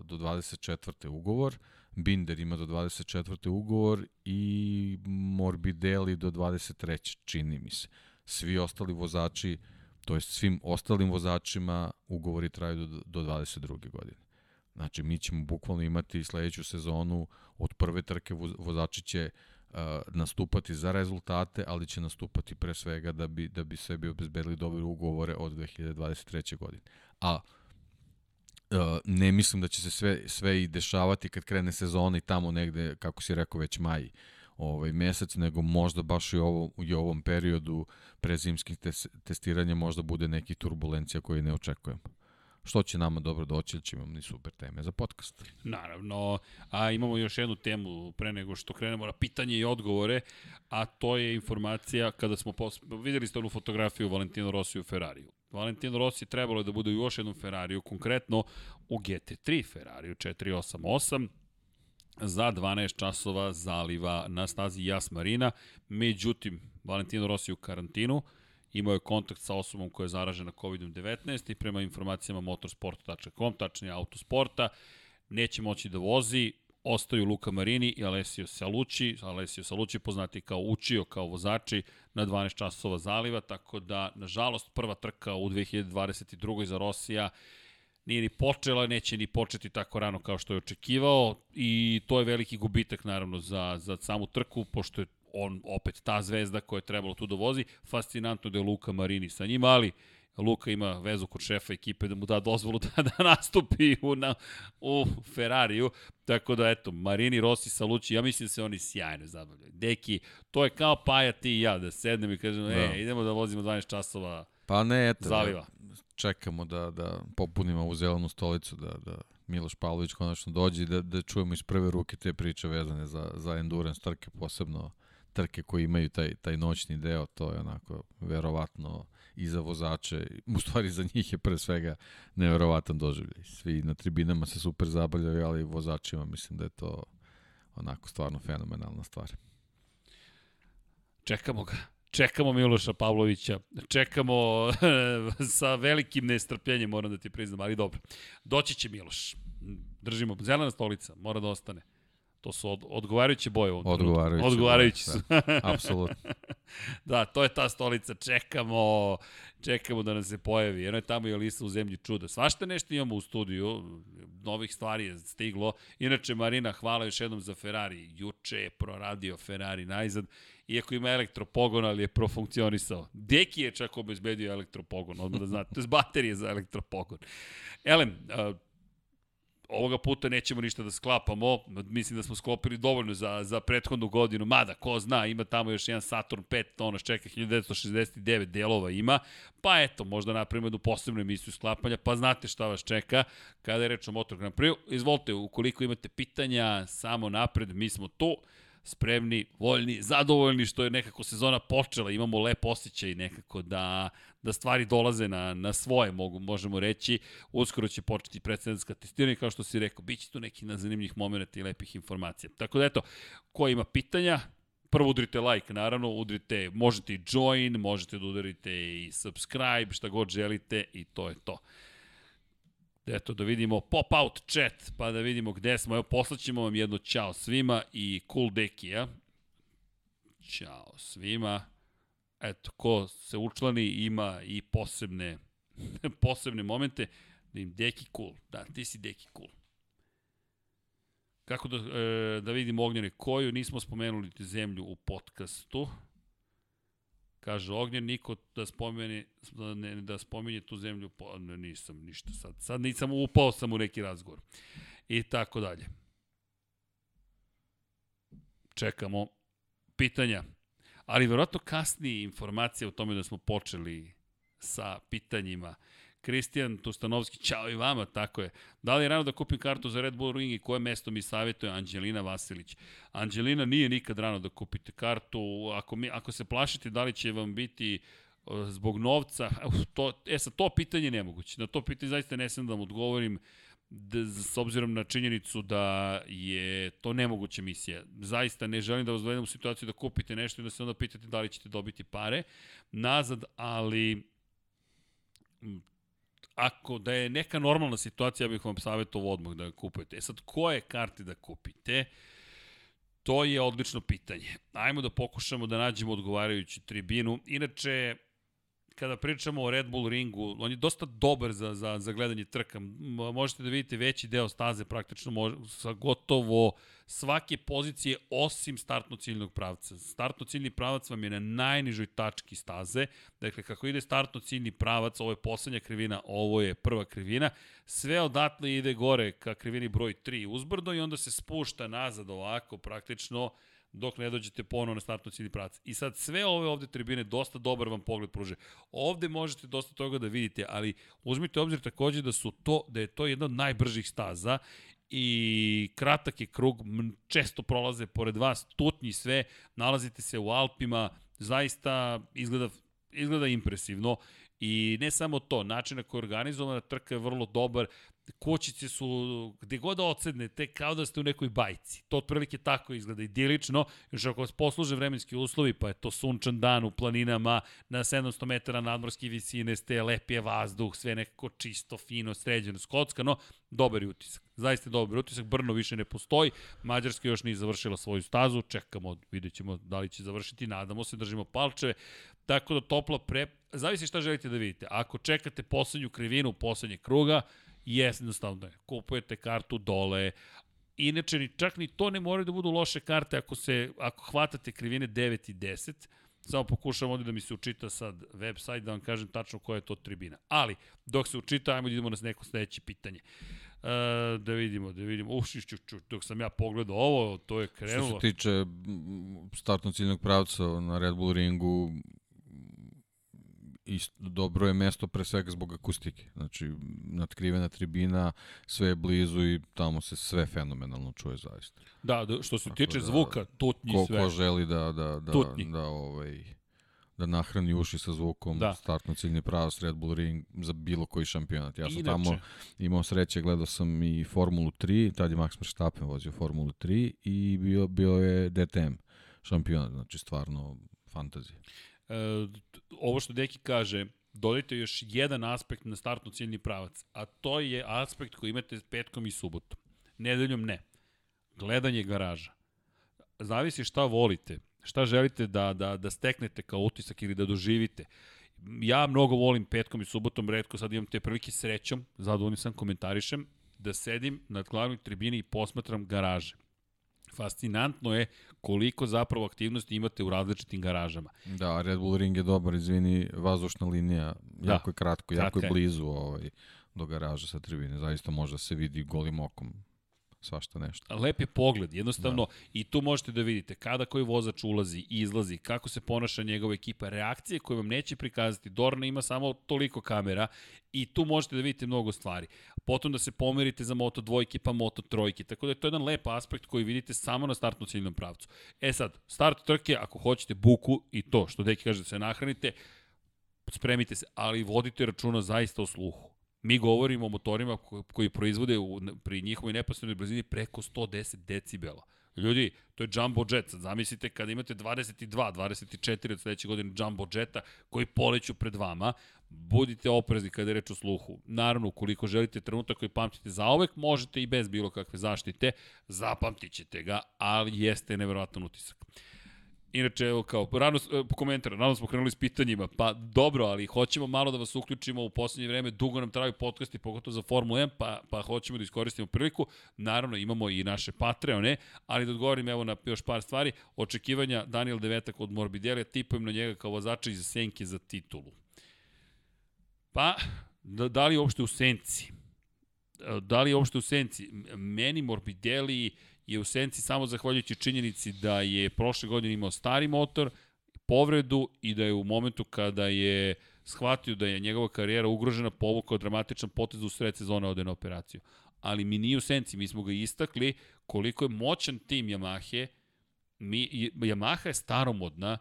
Speaker 2: do 24. ugovor, Binder ima do 24. ugovor i Morbidelli do 23. čini mi se svi ostali vozači, to jest svim ostalim vozačima ugovori traju do, do 22. godine. Znači, mi ćemo bukvalno imati sledeću sezonu od prve trke vozači će uh, nastupati za rezultate, ali će nastupati pre svega da bi, da bi sebi obezbedili dobre ugovore od 2023. godine. A ne mislim da će se sve, sve i dešavati kad krene sezona i tamo negde, kako si rekao, već maj. Uh, ovaj mesec, nego možda baš i, ovo, i ovom periodu prezimskih tes, testiranja možda bude neki turbulencija koje ne očekujemo što će nama dobro doći, ili će imamo ni super teme za podcast.
Speaker 1: Naravno, a imamo još jednu temu pre nego što krenemo na pitanje i odgovore, a to je informacija kada smo pos... videli ste onu fotografiju Valentino Rossi u Ferrariju. Valentino Rossi trebalo je da bude u još jednom Ferrariju, konkretno u GT3 Ferrariju 488, za 12 časova zaliva na stazi Jas Marina. Međutim, Valentino Rossi u karantinu, imao je kontakt sa osobom koja je zaražena COVID-19 i prema informacijama motorsport.com, tačnije autosporta, neće moći da vozi, ostaju Luka Marini i Alessio Salucci. Alessio Salucci poznati kao učio, kao vozači na 12 časova zaliva, tako da, nažalost, prva trka u 2022. za Rosija nije ni počela, neće ni početi tako rano kao što je očekivao i to je veliki gubitak naravno za, za samu trku, pošto je on opet ta zvezda koja je trebalo tu da vozi. Fascinantno da je Luka Marini sa njima, ali Luka ima vezu kod šefa ekipe da mu da dozvolu *laughs* da, da nastupi u, na, u Ferrariju. Tako da, eto, Marini, Rossi, Salucci, ja mislim da se oni sjajno zabavljaju. Deki, to je kao Paja ti i ja, da sednem i kažem, da. e, idemo da vozimo 12 časova
Speaker 2: Pa ne, eto,
Speaker 1: zaliva
Speaker 2: čekamo da, da popunimo ovu zelenu stolicu, da, da Miloš Pavlović konačno dođe i da, da čujemo iz prve ruke te priče vezane za, za endurance trke, posebno trke koji imaju taj, taj noćni deo, to je onako verovatno i za vozače, u stvari za njih je pre svega neverovatan doživljaj. Svi na tribinama se super zabavljaju, ali vozačima mislim da je to onako stvarno fenomenalna stvar.
Speaker 1: Čekamo ga. Čekamo Miloša Pavlovića, čekamo *laughs* sa velikim nestrpljenjem, moram da ti priznam, ali dobro. Doći će Miloš. Držimo, zelena stolica, mora da ostane. To su od, odgovarajuće boje ovom
Speaker 2: Odgovarajuće.
Speaker 1: Odgovarajući su.
Speaker 2: Da, apsolutno. *laughs*
Speaker 1: da, to je ta stolica. Čekamo, čekamo da nam se pojavi. Jedno je tamo i Alisa u zemlji čuda. Svašta nešto imamo u studiju. Novih stvari je stiglo. Inače, Marina, hvala još jednom za Ferrari. Juče je proradio Ferrari najzad iako ima elektropogon, ali je profunkcionisao. Deki je čak obezbedio elektropogon, odmah da znate, to je baterije za elektropogon. Elem, uh, ovoga puta nećemo ništa da sklapamo, mislim da smo sklopili dovoljno za, za prethodnu godinu, mada, ko zna, ima tamo još jedan Saturn 5, to nas čeka 1969 delova ima, pa eto, možda napravimo jednu posebnu emisiju sklapanja, pa znate šta vas čeka kada je reč o Motor Grand Prix. Izvolite, ukoliko imate pitanja, samo napred, mi smo tu. Spremni, voljni, zadovoljni što je nekako sezona počela, imamo lep osjećaj nekako da, da stvari dolaze na, na svoje, mogu, možemo reći. Uskoro će početi predsednička testiranja, kao što si rekao, bit će tu neki na zanimljivih momenta i lepih informacija. Tako da eto, ko ima pitanja, prvo udrite like, naravno, udrite, možete i join, možete da udarite i subscribe, šta god želite i to je to. Eto, da vidimo pop-out chat, pa da vidimo gde smo. Evo, poslaćemo vam jedno čao svima i cool dekija. Ćao svima. Eto, ko se učlani ima i posebne, *laughs* posebne momente. Da im deki cool. Da, ti si deki cool. Kako da, e, da vidimo ognjene koju, nismo spomenuli zemlju u podcastu. Kaže Ognjen, niko da spomene, da, ne, da spominje tu zemlju, po, ne, nisam ništa sad. Sad nisam upao sam u neki razgovor. I tako dalje. Čekamo pitanja. Ali verovatno kasnije informacije o tome da smo počeli sa pitanjima. Kristijan Tustanovski, čao i vama, tako je. Da li je rano da kupim kartu za Red Bull Ring i koje mesto mi savjetuje Anđelina Vasilić? Anđelina nije nikad rano da kupite kartu. Ako, mi, ako se plašite da li će vam biti zbog novca, to, e sad to pitanje je nemoguće. Na to pitanje zaista ne sam da vam odgovorim da, s obzirom na činjenicu da je to nemoguća misija. Zaista ne želim da vas dovedem u situaciju da kupite nešto i da se onda pitate da li ćete dobiti pare nazad, ali ako da je neka normalna situacija, ja bih vam savjetovao odmah da kupujete. E sad, koje karte da kupite? To je odlično pitanje. Ajmo da pokušamo da nađemo odgovarajuću tribinu. Inače, kada pričamo o Red Bull ringu, on je dosta dobar za, za, za gledanje trka. Možete da vidite veći deo staze praktično može, sa gotovo svake pozicije osim startno-ciljnog pravca. Startno-ciljni pravac vam je na najnižoj tački staze. Dakle, kako ide startno-ciljni pravac, ovo je poslednja krivina, ovo je prva krivina, sve odatle ide gore ka krivini broj 3 uzbrdo i onda se spušta nazad ovako praktično dok ne dođete ponovo na startno ciljni pravac. I sad sve ove ovde tribine dosta dobar vam pogled pruže. Ovde možete dosta toga da vidite, ali uzmite obzir takođe da su to da je to jedna od najbržih staza i kratak je krug, često prolaze pored vas, tutnji sve, nalazite se u Alpima, zaista izgleda, izgleda impresivno I ne samo to, način na koji je organizovana trka je vrlo dobar, kućice su gde god da odsednete kao da ste u nekoj bajci. To otprilike tako izgleda idilično, još ako vas posluže vremenski uslovi, pa je to sunčan dan u planinama, na 700 metara nadmorske visine ste, lep je vazduh, sve nekako čisto, fino, sređeno, skockano, dobar utisak. Zaista dobar utisak, Brno više ne postoji, Mađarska još nije završila svoju stazu, čekamo, vidjet ćemo da li će završiti, nadamo se, držimo palčeve, tako da topla pre... Zavisi šta želite da vidite. Ako čekate poslednju krivinu poslednjeg kruga, jednostavno je. Kupujete kartu dole, Inače, ni, čak ni to ne moraju da budu loše karte ako, se, ako hvatate krivine 9 i 10. Samo pokušam ovde da mi se učita sad website da vam kažem tačno koja je to tribina. Ali, dok se učita, ajmo da idemo na neko sledeće pitanje. Uh, da vidimo, da vidimo. Ušišću, dok sam ja pogledao ovo, to je krenulo.
Speaker 2: Što se tiče startno ciljnog pravca na Red Bull ringu, i dobro je mesto pre svega zbog akustike. Znači, natkrivena tribina, sve je blizu i tamo se sve fenomenalno čuje zaista.
Speaker 1: Da, da što se tiče da, zvuka, tutnji
Speaker 2: ko,
Speaker 1: sve.
Speaker 2: Ko želi da, da, da, tutnji. da, ovaj, da nahrani uši sa zvukom, da. startno ciljni pravac Red Bull Ring za bilo koji šampionat. Ja sam Inače. tamo imao sreće, gledao sam i Formulu 3, tad je Max Verstappen vozio Formulu 3 i bio, bio je DTM šampionat, znači stvarno fantazija.
Speaker 1: Ovo što Deki kaže, dodajte još jedan aspekt na startno ciljni pravac, a to je aspekt koji imate petkom i subotom. Nedeljom ne. Gledanje garaža. Zavisi šta volite, šta želite da, da, da steknete kao utisak ili da doživite. Ja mnogo volim petkom i subotom, redko sad imam te prilike srećom, zadovoljni sam, komentarišem, da sedim na glavnoj tribini i posmatram garaže fascinantno je koliko zapravo aktivnosti imate u različitim garažama.
Speaker 2: Da, Red Bull Ring je dobar, izvini, vazdušna linija, da. jako je kratko, jako je blizu ovaj, do garaža sa tribine, zaista može da se vidi golim okom svašta nešto.
Speaker 1: Lep je pogled, jednostavno, da. i tu možete da vidite kada koji vozač ulazi i izlazi, kako se ponaša njegova ekipa, reakcije koje vam neće prikazati. Dorna ima samo toliko kamera i tu možete da vidite mnogo stvari. Potom da se pomerite za moto dvojke pa moto trojke, tako da je to jedan lep aspekt koji vidite samo na startno ciljnom pravcu. E sad, start trke, ako hoćete buku i to što deki kaže da se nahranite, spremite se, ali vodite računa zaista o sluhu. Mi govorimo o motorima koji proizvode u, pri njihovoj neposrednoj blizini preko 110 decibela. Ljudi, to je jumbo jet. Sad zamislite kada imate 22, 24 od sledeće godine jumbo jeta koji poleću pred vama, budite oprezni kada je reč o sluhu. Naravno, ukoliko želite trenutak koji pamtite za ovek, možete i bez bilo kakve zaštite, zapamtit ćete ga, ali jeste neverovatan utisak. Inače, evo kao, rano, e, komentar, rano smo krenuli s pitanjima, pa dobro, ali hoćemo malo da vas uključimo u poslednje vreme, dugo nam traju podcasti, pogotovo za Formula 1, pa, pa hoćemo da iskoristimo priliku. Naravno, imamo i naše Patreone, ali da odgovorim evo na još par stvari. Očekivanja Daniel Devetak od Morbidelija, tipujem na njega kao vozača iz senke za titulu. Pa, da, da li uopšte u senci? Da li uopšte u senci? Meni Morbidelli je u senci samo zahvaljujući činjenici da je prošle godine imao stari motor, povredu i da je u momentu kada je shvatio da je njegova karijera ugrožena povukao dramatičan potez u sred sezone ode na operaciju. Ali mi nije u senci, mi smo ga istakli koliko je moćan tim Yamahe, mi, Yamaha je staromodna,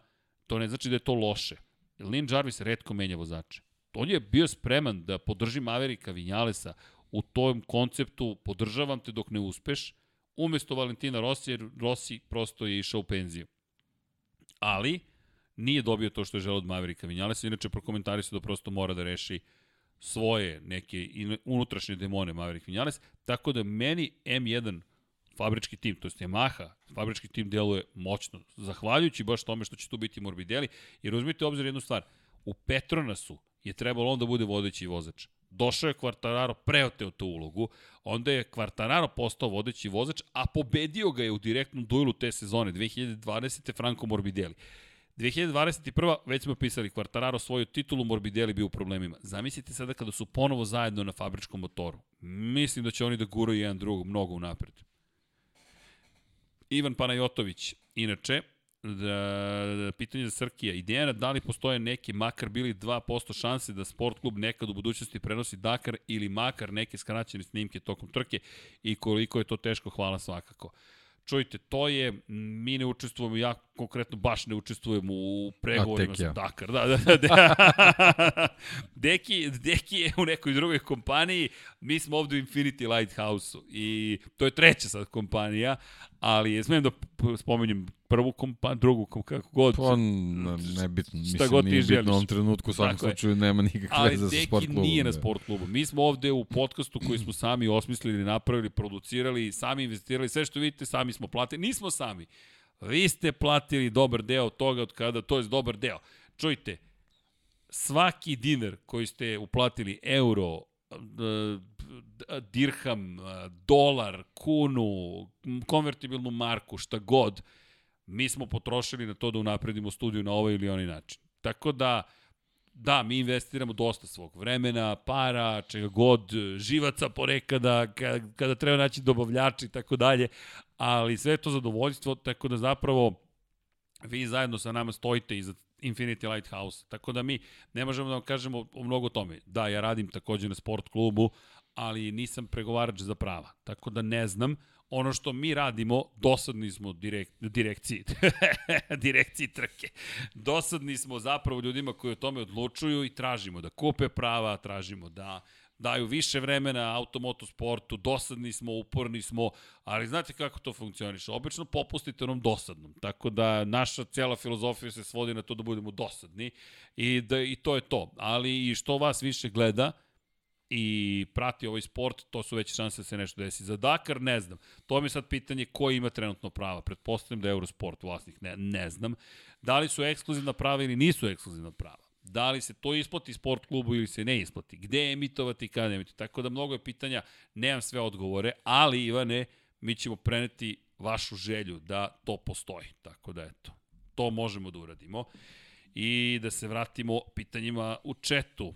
Speaker 1: to ne znači da je to loše. Lin Jarvis redko menja vozače. On je bio spreman da podrži Maverika Vinjalesa u tom konceptu, podržavam te dok ne uspeš, umesto Valentina Rossi, jer Rossi prosto je išao u penziju. Ali, nije dobio to što je želeo od Maverika Vinjalesa, inače prokomentari su da prosto mora da reši svoje neke unutrašnje demone Maverick Vinales, tako da meni M1 fabrički tim, to je Yamaha, fabrički tim deluje moćno, zahvaljujući baš tome što će tu biti Morbidelli, jer uzmite obzir jednu stvar, u Petronasu je trebalo on da bude vodeći vozač. Došao je Quartararo, preoteo tu ulogu, onda je Quartararo postao vodeći vozač, a pobedio ga je u direktnom duelu te sezone, 2020. Franco Morbidelli. 2021. već smo pisali, Quartararo svoju titulu, Morbidelli bio u problemima. Zamislite sada kada su ponovo zajedno na fabričkom motoru. Mislim da će oni da guraju jedan drugog mnogo unapred. Ivan Panajotović, inače, da, da, pitanje za Srkija. Ideja da li postoje neki, makar bili 2% šanse da sport klub nekad u budućnosti prenosi Dakar ili makar neke skraćene snimke tokom trke i koliko je to teško, hvala svakako. Čujte, to je, mi ne učestvujemo, ja konkretno baš ne učestvujem u pregovorima sa Dakar. Da, da, da, da. *laughs* Deki, Deki je u nekoj drugoj kompaniji, mi smo ovde u Infinity Lighthouse-u i to je treća sad kompanija, ali smijem da spomenjem prvu kompaniju, drugu kako god.
Speaker 2: Pa, ne bitno, mislim, god nije bitno u ovom trenutku, u svakom slučaju nema nikakve veze sa sport klubom.
Speaker 1: Ali nije na sport klubu. Mi smo ovde u podcastu koji smo sami osmislili, napravili, producirali, sami investirali, sve što vidite sami smo platili. Nismo sami. Vi ste platili dobar deo toga od kada, to je dobar deo. Čujte, svaki dinar koji ste uplatili, euro, dirham, dolar, kunu, konvertibilnu marku, šta god, mi smo potrošili na to da unapredimo studiju na ovaj ili onaj način. Tako da, da, mi investiramo dosta svog vremena, para, čega god, živaca porekada, kada, kada treba naći dobavljači i tako dalje, ali sve to zadovoljstvo, tako da zapravo vi zajedno sa nama stojite iza Infinity Lighthouse, tako da mi ne možemo da vam kažemo o mnogo tome. Da, ja radim takođe na sport klubu, ali nisam pregovarač za prava, tako da ne znam, ono što mi radimo, dosadni smo direkt, direkciji, *laughs* direkciji trke. Dosadni smo zapravo ljudima koji o tome odlučuju i tražimo da kupe prava, tražimo da daju više vremena automoto sportu, dosadni smo, uporni smo, ali znate kako to funkcioniše? Obično popustite onom dosadnom, tako da naša cijela filozofija se svodi na to da budemo dosadni i, da, i to je to. Ali i što vas više gleda, i prati ovaj sport, to su već šanse da se nešto desi. Za Dakar ne znam. To mi je sad pitanje ko ima trenutno prava. Pretpostavljam da je Eurosport vlasnik, ne, ne znam. Da li su ekskluzivna prava ili nisu ekskluzivna prava. Da li se to isplati sport klubu ili se ne isplati. Gde emitovati i kada emitovati. Tako da mnogo je pitanja, nemam sve odgovore, ali Ivane, mi ćemo preneti vašu želju da to postoji. Tako da eto, to možemo da uradimo. I da se vratimo pitanjima u četu.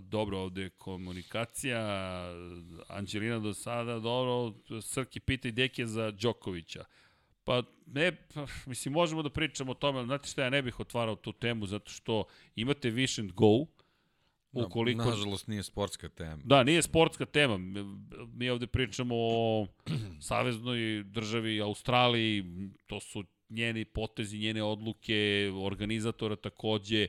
Speaker 1: Dobro, ovde je komunikacija, Anđelina do sada, dobro, Srki pita i Deke za Đokovića. Pa ne, pa, mislim, možemo da pričamo o tome, ali znate šta, ja ne bih otvarao tu temu, zato što imate Wish and Go,
Speaker 2: ukoliko... Na, nažalost nije sportska tema.
Speaker 1: Da, nije sportska tema. Mi ovde pričamo o saveznoj državi Australiji, to su njeni potezi, njene odluke, organizatora takođe,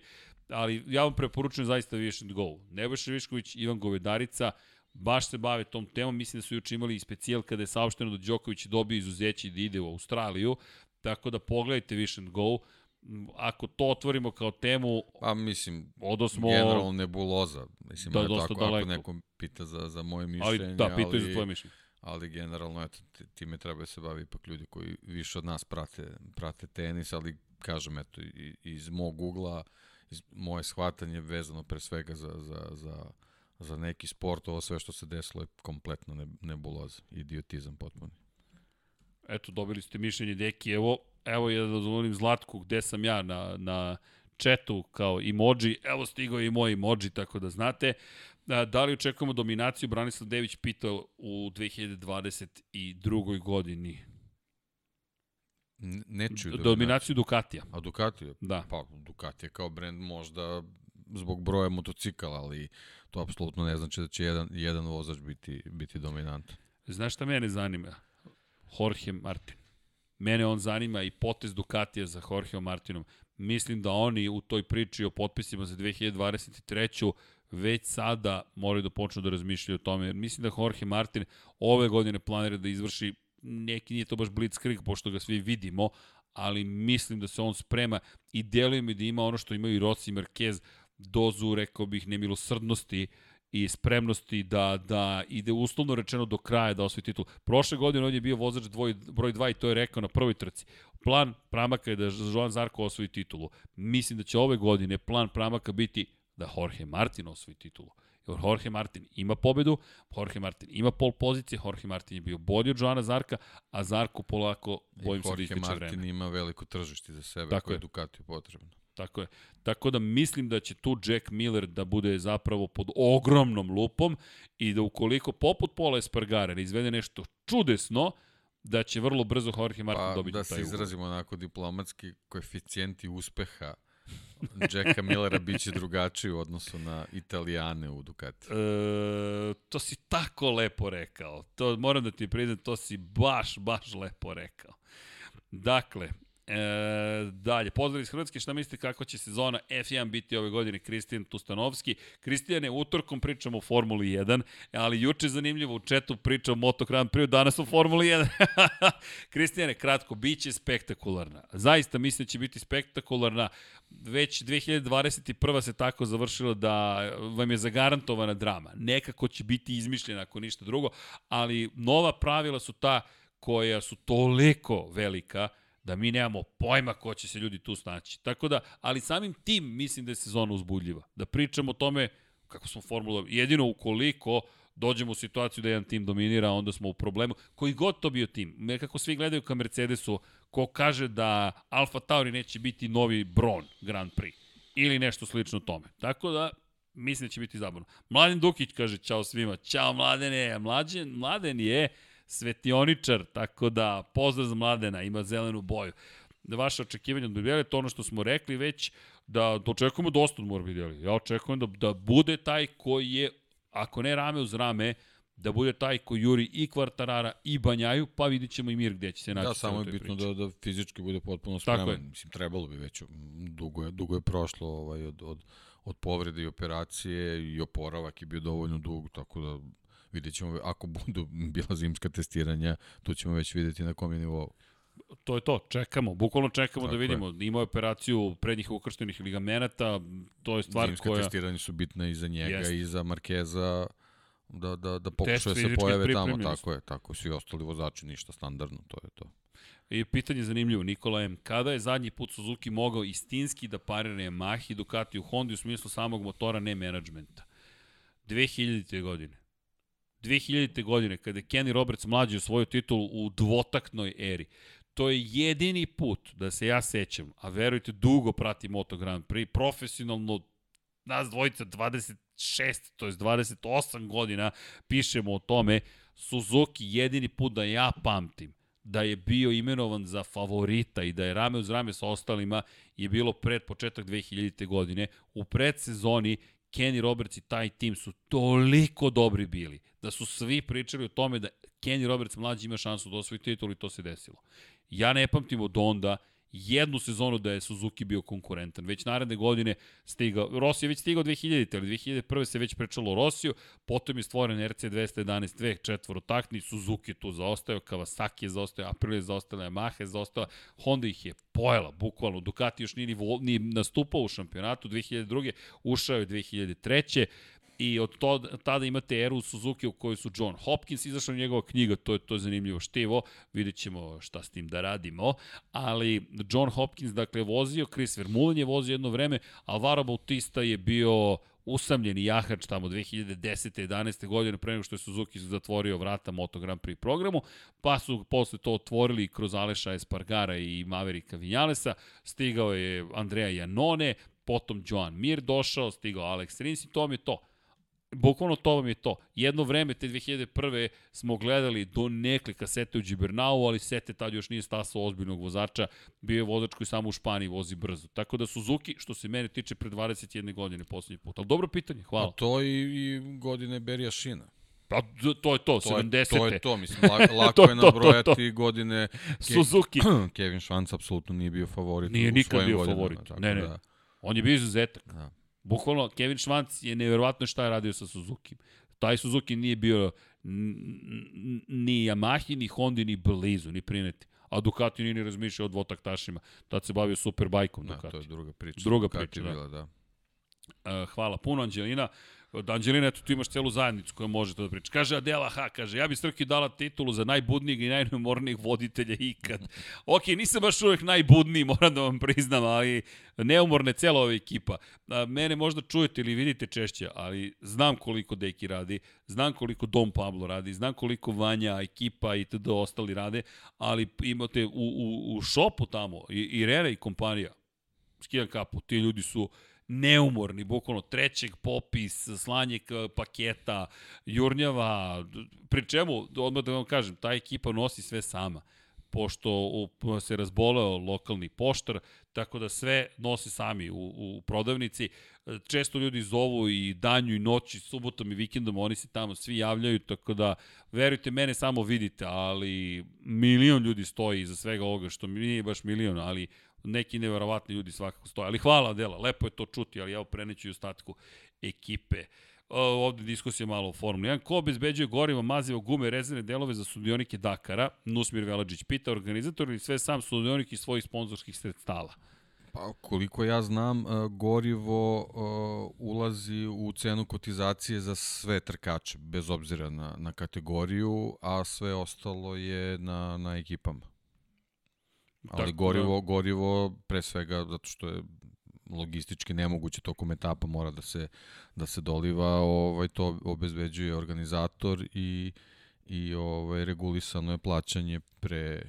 Speaker 1: ali ja vam preporučujem zaista and Go. Nebojša Višković, Ivan Govedarica, baš se bave tom temom. Mislim da su juče imali i specijal kada je saopšteno da Đoković dobio izuzeće i da ide u Australiju. Tako da pogledajte and Go. Ako to otvorimo kao temu...
Speaker 2: Pa mislim, odosmo... generalno nebuloza. Mislim, da, dosta tako, daleko. ako neko pita za, za moje mišljenje.
Speaker 1: Ali, da, pitaju za tvoje mišljenje.
Speaker 2: Ali generalno, eto, time treba se bavi ipak ljudi koji više od nas prate, prate tenis, ali kažem, eto, iz mog ugla, iz moje shvatanje vezano pre svega za, za, za za neki sport, ovo sve što se desilo je kompletno nebuloza, idiotizam potpuno.
Speaker 1: Eto, dobili ste mišljenje deki, evo, evo ja da dozvolim Zlatku gde sam ja na, na četu kao emoji, evo stigao i moj emoji, tako da znate. Da li očekujemo dominaciju, Branislav Dević pitao u 2022. godini.
Speaker 2: Ne čuju
Speaker 1: dominaciju Ducatija.
Speaker 2: A Ducatija?
Speaker 1: Da.
Speaker 2: Pa Ducati kao brend možda zbog broja motocikala, ali to apsolutno ne znači da će jedan, jedan vozač biti, biti dominant.
Speaker 1: Znaš šta mene zanima? Jorge Martin. Mene on zanima i potez Ducatija za Jorge Martinom. Mislim da oni u toj priči o potpisima za 2023 već sada moraju da počnu da razmišljaju o tome. Jer mislim da Jorge Martin ove godine planira da izvrši neki, nije to baš blitzkrieg, pošto ga svi vidimo, ali mislim da se on sprema i deluje mi da ima ono što imaju i Rossi i Marquez, dozu, rekao bih, nemilosrdnosti i spremnosti da, da ide uslovno rečeno do kraja da osvoji titul. Prošle godine on je bio vozač dvoj, broj 2 i to je rekao na prvoj trci. Plan Pramaka je da Joan Zarko osvoji titulu. Mislim da će ove godine plan Pramaka biti da Jorge Martin osvoji titulu. Jer Jorge Martin ima pobedu, Jorge Martin ima pol pozicije, Jorge Martin je bio bolji od Joana Zarka, a Zarko polako bojim se da ističe vreme.
Speaker 2: Jorge Martin ima veliko tržište za sebe Tako koje je Ducatiju potrebno.
Speaker 1: Tako je. Tako da mislim da će tu Jack Miller da bude zapravo pod ogromnom lupom i da ukoliko poput Pola Espargara ne izvede nešto čudesno, da će vrlo brzo Jorge Martin pa, dobiti
Speaker 2: da taj Da se izrazimo onako diplomatski, koeficijenti uspeha Jacka Millera biće drugačiji u odnosu na Italijane u Ducati.
Speaker 1: E, to si tako lepo rekao. To moram da ti priznam, to si baš, baš lepo rekao. Dakle, E, dalje, pozdrav iz Hrvatske, šta mislite kako će sezona F1 biti ove godine Kristijan Tustanovski? Kristijane, utorkom pričamo o Formuli 1, ali juče zanimljivo u četu pričamo o Moto Grand Prix, danas o Formuli 1. *laughs* Kristijane, kratko, bit će spektakularna. Zaista mislim da će biti spektakularna. Već 2021. se tako završilo da vam je zagarantovana drama. Nekako će biti izmišljena ako ništa drugo, ali nova pravila su ta koja su toliko velika da mi nemamo pojma ko će se ljudi tu snaći. Tako da, ali samim tim mislim da je sezona uzbudljiva. Da pričamo o tome kako smo formula, jedino ukoliko dođemo u situaciju da jedan tim dominira, onda smo u problemu. Koji god to bio tim, nekako svi gledaju ka Mercedesu, ko kaže da Alfa Tauri neće biti novi Bron Grand Prix ili nešto slično tome. Tako da, mislim da će biti zabavno. Mladen Dukić kaže, čao svima, čao mladene, mlađen, mladen je svetioničar, tako da pozdrav za mladena, ima zelenu boju. Da vaše očekivanje od Bibijeli, to ono što smo rekli već, da, da očekujemo dosta od Morbidelli. Ja očekujem da, da bude taj koji je, ako ne rame uz rame, da bude taj koji juri i Kvartarara i Banjaju, pa vidit ćemo i mir gde će se naći.
Speaker 2: Da, samo je bitno da, da fizički bude potpuno spreman. Tako je. Mislim, trebalo bi već, dugo je, dugo je prošlo ovaj, od, od, od povrede i operacije i oporavak je bio dovoljno dug, tako da vidjet ćemo, ako budu *laughs* bila zimska testiranja, tu ćemo već videti na kom je nivou.
Speaker 1: To je to, čekamo, bukvalno čekamo da Tako da vidimo. Je. Ima operaciju prednjih ukrštenih ligamenata, to je stvar
Speaker 2: Zimska
Speaker 1: koja...
Speaker 2: Zimska testiranja su bitne i za njega Jest. i za Markeza da, da, da pokušaju da se pojave tamo, tako je, tako svi ostali vozači ništa standardno, to je to.
Speaker 1: I pitanje zanimljivo, Nikola M. Kada je zadnji put Suzuki mogao istinski da parira Yamaha i Ducati u Honda u smislu samog motora, ne menadžmenta? 2000. godine. 2000. godine, kada je Kenny Roberts mlađi u svoju titulu u dvotaknoj eri. To je jedini put da se ja sećam, a verujte, dugo pratim Moto Grand Prix, profesionalno nas dvojica 26, to je 28 godina, pišemo o tome, Suzuki jedini put da ja pamtim da je bio imenovan za favorita i da je rame uz rame sa ostalima je bilo pred početak 2000. godine. U predsezoni Kenny Roberts i taj tim su toliko dobri bili da su svi pričali o tome da Kenny Roberts mlađi ima šansu da osvoji titul i to se desilo. Ja ne pamtim od onda jednu sezonu da je Suzuki bio konkurentan. Već naredne godine stigao, Rossi je već stigao 2000. ali 2001. se već prečalo Rossiju, potom je stvoren RC 211 dve četvorotakni, Suzuki tu zaostao, Kawasaki je zaostao, Aprilia je zaostao, Yamaha je zaostao, Honda ih je pojela, bukvalno, Ducati još nije ni, ni nastupao u šampionatu, 2002. ušao je 2003 i od to, tada imate eru Suzuki u kojoj su John Hopkins, izašla njegova knjiga, to je to je zanimljivo štivo, vidjet ćemo šta s tim da radimo, ali John Hopkins dakle vozio, Chris Vermeulen je vozio jedno vreme, Alvaro Bautista je bio usamljeni jahač tamo 2010. 11. godine pre nego što je Suzuki zatvorio vrata Moto Grand Prix programu, pa su posle to otvorili kroz Aleša Espargara i Maverika Vinjalesa, stigao je Andrea Janone, potom Joan Mir došao, stigao Alex Rins i to mi je to. Bukvalno to vam je to. Jedno vreme, te 2001. smo gledali do nekle kasete u Džibernau, ali sete tad još nije stasao ozbiljnog vozača. Bio je vozač koji samo u Španiji vozi brzo. Tako da Suzuki, što se mene tiče, pre 21 godine poslednji put. Ali dobro pitanje, hvala. A
Speaker 2: to i, i godine Berija Šina.
Speaker 1: Pa to je to, to 70. Je,
Speaker 2: to je to, mislim, lako, *laughs* lako to, je nabrojati to, to, to. godine.
Speaker 1: Suzuki. *clears throat*
Speaker 2: Kevin Švanc apsolutno nije bio favorit.
Speaker 1: Nije nikad bio godinama, favorit. Ne, ne. Da. On je bio izuzetak. Da. Bukvalno, Kevin Schwantz je nevjerovatno šta je radio sa Suzuki. Taj Suzuki nije bio ni Yamahi, ni Honda, ni blizu, ni prineti. A Ducati nije ni razmišljao o dvotaktašima. Tad se bavio superbajkom Ducati. Da,
Speaker 2: to je druga priča.
Speaker 1: Druga Ducati priča, da. Bila, da. Uh, hvala puno, Anđelina. Od Anđelina, eto, tu imaš celu zajednicu koja može to da priča. Kaže Adela Ha, kaže, ja bi Srki dala titulu za najbudnijeg i najneumornijeg voditelja ikad. ok, nisam baš uvek najbudniji, moram da vam priznam, ali neumorne cela ova ekipa. Mene možda čujete ili vidite češće, ali znam koliko Deki radi, znam koliko Dom Pablo radi, znam koliko Vanja, ekipa i td. ostali rade, ali imate u, u, u šopu tamo, i, i Rera i kompanija, skijam kapu, ti ljudi su neumorni, bukvalno trećeg popis, slanje paketa, jurnjava, pri čemu, odmah da vam kažem, ta ekipa nosi sve sama pošto se razboleo lokalni poštar, tako da sve nosi sami u, u prodavnici. Često ljudi zovu i danju i noći, subotom i vikendom, oni se tamo svi javljaju, tako da verujte, mene samo vidite, ali milion ljudi stoji iza svega ovoga, što nije baš milion, ali neki neverovatni ljudi svakako stoje. Ali hvala Dela, lepo je to čuti, ali evo preneću i ostatku ekipe. ovde diskusija malo o Formuli 1. Ko obezbeđuje gorivo, mazivo, gume, rezervne delove za sudionike Dakara? Nusmir Velađić pita organizator ili sve sam sudionik iz svojih sponzorskih sredstava?
Speaker 2: Pa koliko ja znam, e, gorivo uh, ulazi u cenu kotizacije za sve trkače, bez obzira na, na kategoriju, a sve ostalo je na, na ekipama. Ali Tako gorivo, da... gorivo pre svega zato što je logistički nemoguće tokom etapa mora da se da se doliva, ovaj to obezbeđuje organizator i i ovaj regulisano je plaćanje pre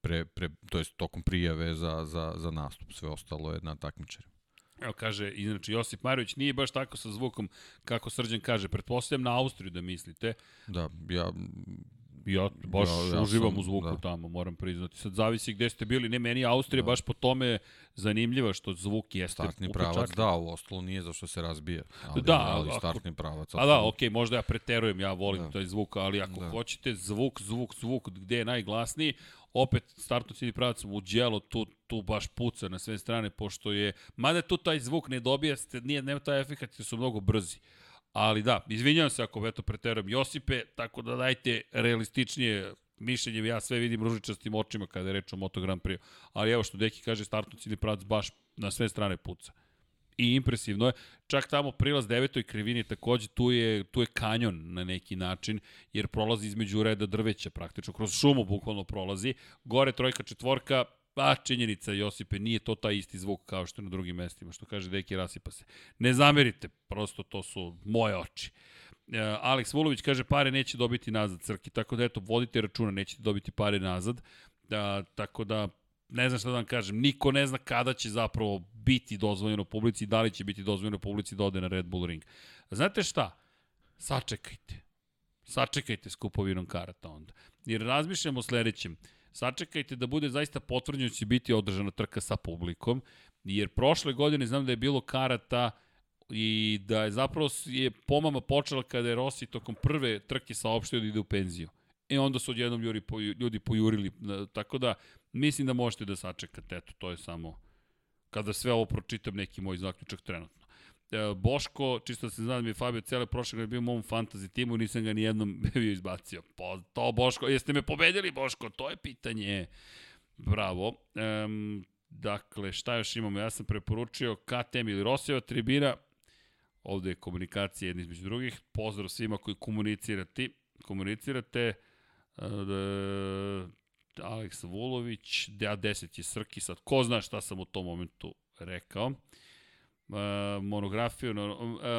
Speaker 2: pre, pre to jest tokom prijave za, za, za nastup, sve ostalo je na takmičarima.
Speaker 1: Evo kaže, inače Josip Marović nije baš tako sa zvukom kako Srđan kaže, pretpostavljam na Austriju da mislite.
Speaker 2: Da, ja
Speaker 1: Ja baš ja, ja uživam sam, u zvuku da. tamo, moram priznati. Sad zavisi gde ste bili. Ne, meni Austrija da. baš po tome zanimljiva što zvuk jeste
Speaker 2: Startni pravac, da, u ostalo nije zašto se razbije. Ali, da, ali startni pravac.
Speaker 1: A da, okej, okay, možda ja preterujem, ja volim da. taj zvuk, ali ako da. hoćete zvuk, zvuk, zvuk, gde je najglasniji, opet startno cilj pravac u djelo, tu, tu baš puca na sve strane, pošto je, mada tu taj zvuk ne dobija, nije, nema taj efekt, su mnogo brzi. Ali da, izvinjavam se ako eto preteram Josipe, tako da dajte realističnije mišljenje, ja sve vidim ružičastim očima kada je reč o Moto Grand Prix. Ali evo što Deki kaže, startno cilj prac baš na sve strane puca. I impresivno je. Čak tamo prilaz devetoj krivini takođe tu je, tu je kanjon na neki način, jer prolazi između reda drveća praktično. Kroz šumu bukvalno prolazi. Gore trojka, četvorka, Pa, činjenica, Josipe, nije to taj isti zvuk kao što je na drugim mestima, što kaže Deki rasipa se. Ne zamerite, prosto to su moje oči. E, Vulović kaže pare neće dobiti nazad crki, tako da eto, vodite računa, nećete dobiti pare nazad. Da, tako da ne znam šta da vam kažem, niko ne zna kada će zapravo biti dozvoljeno publici, da li će biti dozvoljeno publici da ode na Red Bull ring. Znate šta? Sačekajte. Sačekajte s kupovinom karata onda. Jer razmišljamo o sledećem. Sačekajte da bude zaista potvrđeno da će biti održana trka sa publikom, jer prošle godine znam da je bilo karata i da je zapravo je pomama počela kada je Rossi tokom prve trke saopštio da ide u penziju. I onda su odjednom ljudi, ljudi pojurili. Tako da, mislim da možete da sačekate. Eto, to je samo kada sve ovo pročitam neki moj zaključak trenutno. E, Boško, čisto da se znam da mi je Fabio cele prošle godine bio u mom fantasy timu i nisam ga ni jednom *laughs* bio izbacio. Po, to Boško, jeste me pobedili Boško? To je pitanje. Bravo. Um, dakle, šta još imamo? Ja sam preporučio KTM ili Rosijeva tribina. Ovde je komunikacija jedni između drugih. Pozdrav svima koji komunicirate. Komunicirate. Uh, Aleks Vulović, D10 je Srki, sad ko zna šta sam u tom momentu rekao. Uh, monografiju, uh,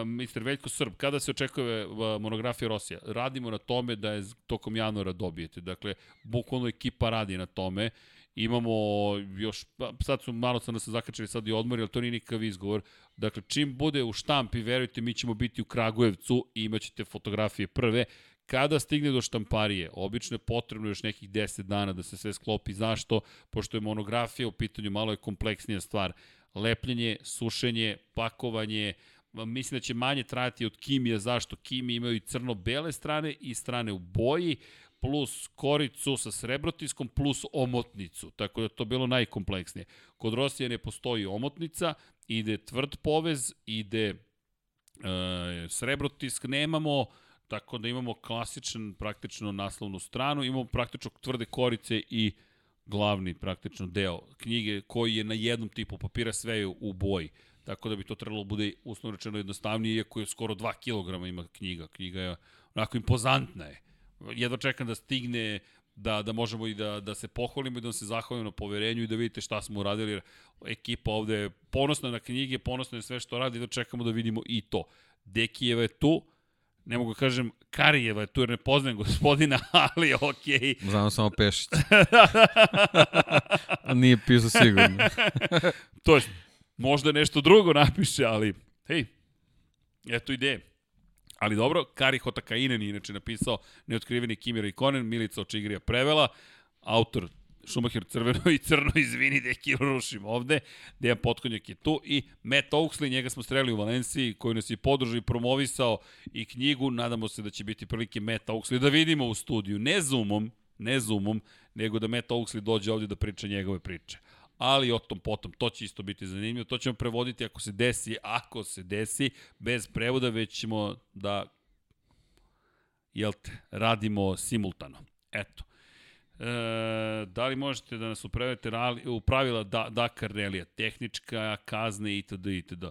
Speaker 1: Mr. Veljko Srb, kada se očekuje uh, monografija Rosija? Radimo na tome da je tokom januara dobijete. Dakle, bukvalno ekipa radi na tome. Imamo još, pa, sad su malo sam se zakačili sad i odmori, ali to nije nikav izgovor. Dakle, čim bude u štampi, verujte, mi ćemo biti u Kragujevcu i imaćete fotografije prve. Kada stigne do štamparije, obično je potrebno još nekih 10 dana da se sve sklopi. Zašto? Pošto je monografija u pitanju malo je kompleksnija stvar. Lepljenje, sušenje, pakovanje, mislim da će manje trajati od kimija. Zašto? Kimi imaju i crno-bele strane i strane u boji, plus koricu sa srebrotiskom, plus omotnicu. Tako da to bilo najkompleksnije. Kod Rosija ne postoji omotnica, ide tvrd povez, ide e, srebrotisk, nemamo Tako da imamo klasičan praktično naslovnu stranu, imamo praktično tvrde korice i glavni praktično deo knjige koji je na jednom tipu papira, sve je u boji. Tako da bi to trebalo bude uslovno rečeno jednostavnije, iako je skoro 2 kg ima knjiga. Knjiga je onako impozantna je. Jedva čekam da stigne da, da možemo i da, da se pohvalimo i da se zahvalimo na poverenju i da vidite šta smo uradili, ekipa ovde je ponosna na knjige, ponosna na sve što radi, da čekamo da vidimo i to. Dekijeva je tu, ne mogu da kažem Karijeva je tu jer ne poznajem gospodina, *laughs* ali okej. Okay.
Speaker 2: Znam samo Pešić. *laughs* Nije pisao sigurno. *laughs*
Speaker 1: to je, možda nešto drugo napiše, ali hej, eto ideje. Ali dobro, Kari Hotakainen je inače napisao Neotkriveni Kimira i Konen, Milica Očigrija prevela, autor Schumacher crveno i crno, *laughs* izvini, deki, rušim ovde. Dejan Potkonjak je tu i Matt Oaksley, njega smo streli u Valenciji, koji nas je podržao i promovisao i knjigu. Nadamo se da će biti prilike Matt Oaksley da vidimo u studiju, ne Zoomom, ne Zoomom, nego da Matt Oaksley dođe ovde da priča njegove priče. Ali o tom potom, to će isto biti zanimljivo. To ćemo prevoditi ako se desi, ako se desi, bez prevoda, već ćemo da jel te, radimo simultano. Eto. E, da li možete da nas upravite u pravila da, Dakar relija, tehnička, kazne itd. itd.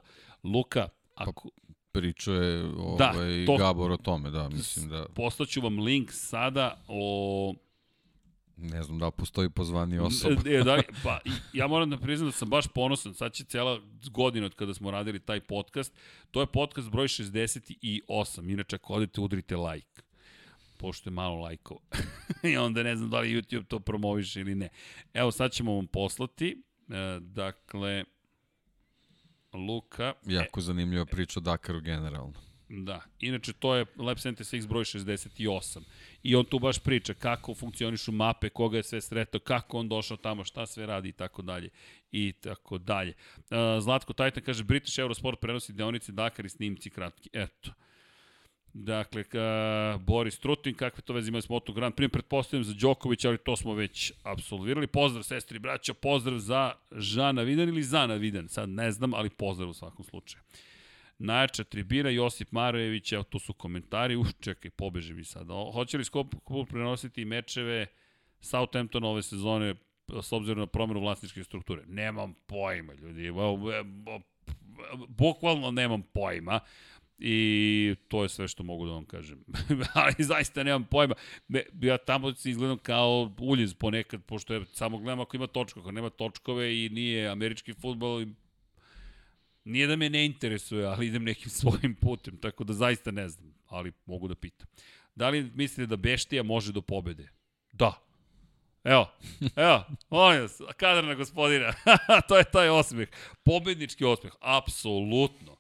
Speaker 1: Luka, ako... Pa,
Speaker 2: pričao je da, ovaj, da, to, Gabor o tome, da, mislim da...
Speaker 1: Poslaću vam link sada o
Speaker 2: Ne znam da postoji pozvani osoba.
Speaker 1: E, da *laughs* pa, ja moram da priznam da sam baš ponosan. Sad će cijela godina od kada smo radili taj podcast. To je podcast broj 68. Inače, ako odete, udrite like pošto je malo lajkova. *laughs* I onda ne znam da li YouTube to promoviše ili ne. Evo, sad ćemo vam poslati. E, dakle, Luka...
Speaker 2: Jako e, zanimljiva priča o Dakaru generalno.
Speaker 1: Da, inače to je Lab 76 broj 68. I on tu baš priča kako funkcionišu mape, koga je sve sretao, kako on došao tamo, šta sve radi i tako dalje. I tako dalje. Uh, Zlatko Tajtan kaže, British Eurosport prenosi deonice Dakar i snimci kratki. Eto. Dakle, ka, Boris Trutin, kakve to veze imaju s Moto Grand Prix, pretpostavljam za Đoković, ali to smo već absolvirali. Pozdrav, sestri braća, pozdrav za Žana Vidan ili Zana Vidan, sad ne znam, ali pozdrav u svakom slučaju. Najjača tribina, Josip Marojević, evo tu su komentari, uf, čekaj, pobeže mi sad. Hoće li Skop prenositi mečeve Southampton ove sezone s obzirom na promenu vlasničke strukture? Nemam pojma, ljudi. Bukvalno nemam pojma. I to je sve što mogu da vam kažem. *laughs* Ali zaista nemam pojma. Ja tamo se izgledam kao uljiz ponekad, pošto je samo gledam ako ima točkove. Ako nema točkove i nije američki futbol, nije da me ne interesuje, ali idem nekim *laughs* svojim putem, tako da zaista ne znam, ali mogu da pitam. Da li mislite da Beštija može do pobede? Da. Evo, evo, molim vas, kadarna gospodina, *laughs* to je taj osmeh. Pobednički osmeh, apsolutno,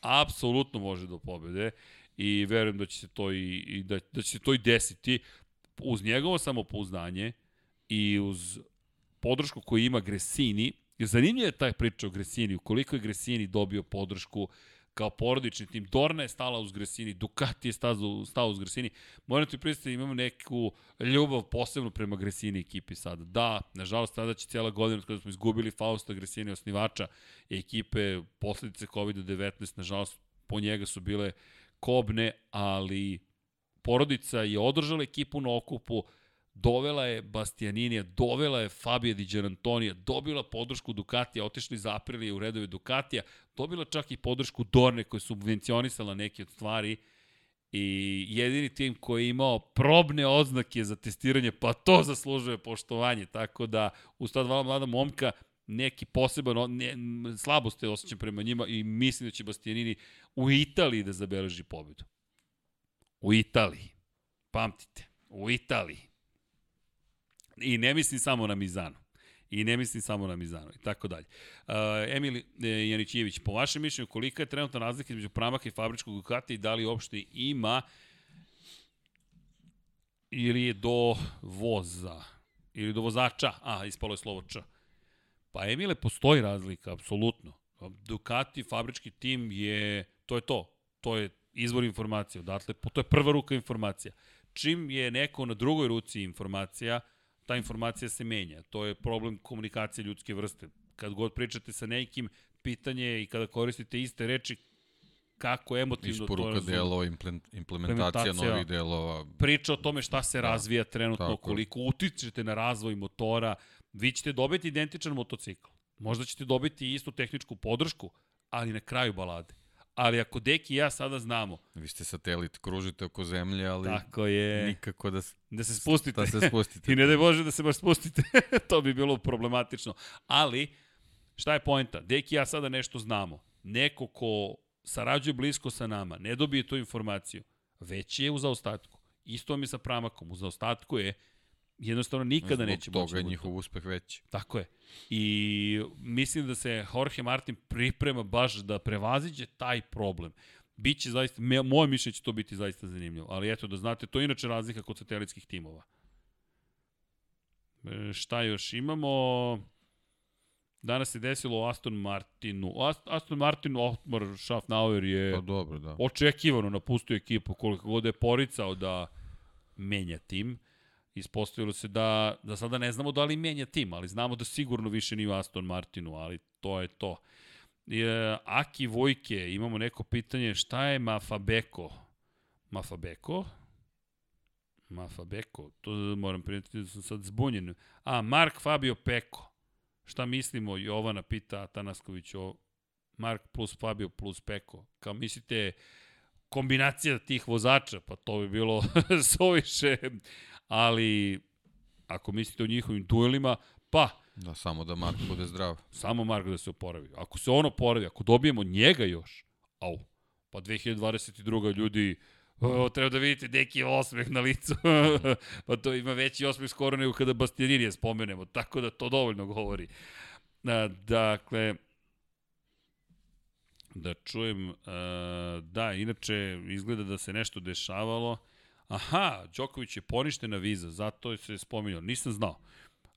Speaker 1: apsolutno može do pobede i verujem da će se to i, i da, da će se to i desiti uz njegovo samopouzdanje i uz podršku koju ima Gresini. Zanimljiva je taj priča o Gresini, ukoliko je Gresini dobio podršku kao porodični tim. Dorna je stala uz Gresini, Ducati je stao, uz Gresini. Moram ti pristati, imamo neku ljubav posebno prema Gresini ekipi sada. Da, nažalost, tada će cijela godina kada smo izgubili Fausta Gresini, osnivača ekipe, posledice COVID-19, nažalost, po njega su bile kobne, ali porodica je održala ekipu na okupu, dovela je Bastianinija, dovela je Fabio Di Gianantonija, dobila podršku Ducatija, otišli za Aprilije u redove Ducatija, dobila čak i podršku Dorne koja je subvencionisala neke od stvari i jedini tim koji je imao probne oznake za testiranje, pa to zaslužuje poštovanje, tako da uz ta dva mlada momka neki poseban, ne, slabost je osjećam prema njima i mislim da će Bastianini u Italiji da zabeleži pobedu. U Italiji. Pamtite, u Italiji. I ne mislim samo na Mizanu. I ne mislim samo na Mizanu i tako dalje. Uh, Emil e, Janićijević, po vašem mišljenju, kolika je trenutna razlika između Pramaka i fabričkog Ducati i da li uopšte ima ili je do voza ili do vozača, a, ispalo je slovo Č. Pa Emile, postoji razlika, apsolutno. Ducati, fabrički tim je, to je to. To je izvor informacije, odatle, to je prva ruka informacija. Čim je neko na drugoj ruci informacija, ta informacija se menja. To je problem komunikacije ljudske vrste. Kad god pričate sa nekim, pitanje je i kada koristite iste reči, kako emotivno
Speaker 2: Isporuka to
Speaker 1: razumije.
Speaker 2: delova, implementacija, implementacija novih delova.
Speaker 1: Priča o tome šta se da, razvija trenutno,
Speaker 2: tako.
Speaker 1: koliko utičete na razvoj motora, vi ćete dobiti identičan motocikl. Možda ćete dobiti istu tehničku podršku, ali na kraju balade. Ali ako Deki i ja sada znamo...
Speaker 2: Vi ste satelit, kružite oko zemlje, ali
Speaker 1: tako je,
Speaker 2: nikako da,
Speaker 1: da se spustite.
Speaker 2: Da se spustite. *laughs*
Speaker 1: I ne daj Bože da se baš spustite. *laughs* to bi bilo problematično. Ali, šta je poenta? Deki i ja sada nešto znamo. Neko ko sarađuje blisko sa nama, ne dobije tu informaciju, već je u zaostatku. Isto mi sa Pramakom. U zaostatku je jednostavno nikada
Speaker 2: Zbog
Speaker 1: neće
Speaker 2: toga
Speaker 1: moći.
Speaker 2: je
Speaker 1: da
Speaker 2: njihov uspeh veći.
Speaker 1: Tako je. I mislim da se Jorge Martin priprema baš da prevaziđe taj problem. Biće zaista, moje mišljenje će to biti zaista zanimljivo. Ali eto, da znate, to je inače razlika kod satelitskih timova. E, šta još imamo? Danas se desilo o Aston Martinu. Ast, Aston Martin, Otmar Schaffnauer je
Speaker 2: Pa dobro, da.
Speaker 1: očekivano napustio ekipu koliko god je poricao da menja tim. Ispostavilo se da, da sada ne znamo da li menja tim, ali znamo da sigurno više nije u Aston Martinu, ali to je to. E, Aki Vojke, imamo neko pitanje, šta je Mafabeko? Mafabeko? Mafabeko, to moram primetiti da sam sad zbunjen. A, Mark Fabio Peko. Šta mislimo, Jovana pita Atanasković o Mark plus Fabio plus Peko. Kao mislite, kombinacija tih vozača, pa to bi bilo *laughs* soviše, ali ako mislite o njihovim duelima, pa
Speaker 2: Da, samo da Mark bude zdrav.
Speaker 1: samo Mark da se oporavi. Ako se on oporavi, ako dobijemo njega još, au, pa 2022. ljudi, o, treba da vidite neki osmeh na licu, *laughs* pa to ima veći osmeh skoro nego kada Bastianini spomenemo, tako da to dovoljno govori. A, dakle, da čujem, a, da, inače izgleda da se nešto dešavalo, Aha, Đoković je poništena viza, zato se spominjao. Nisam znao.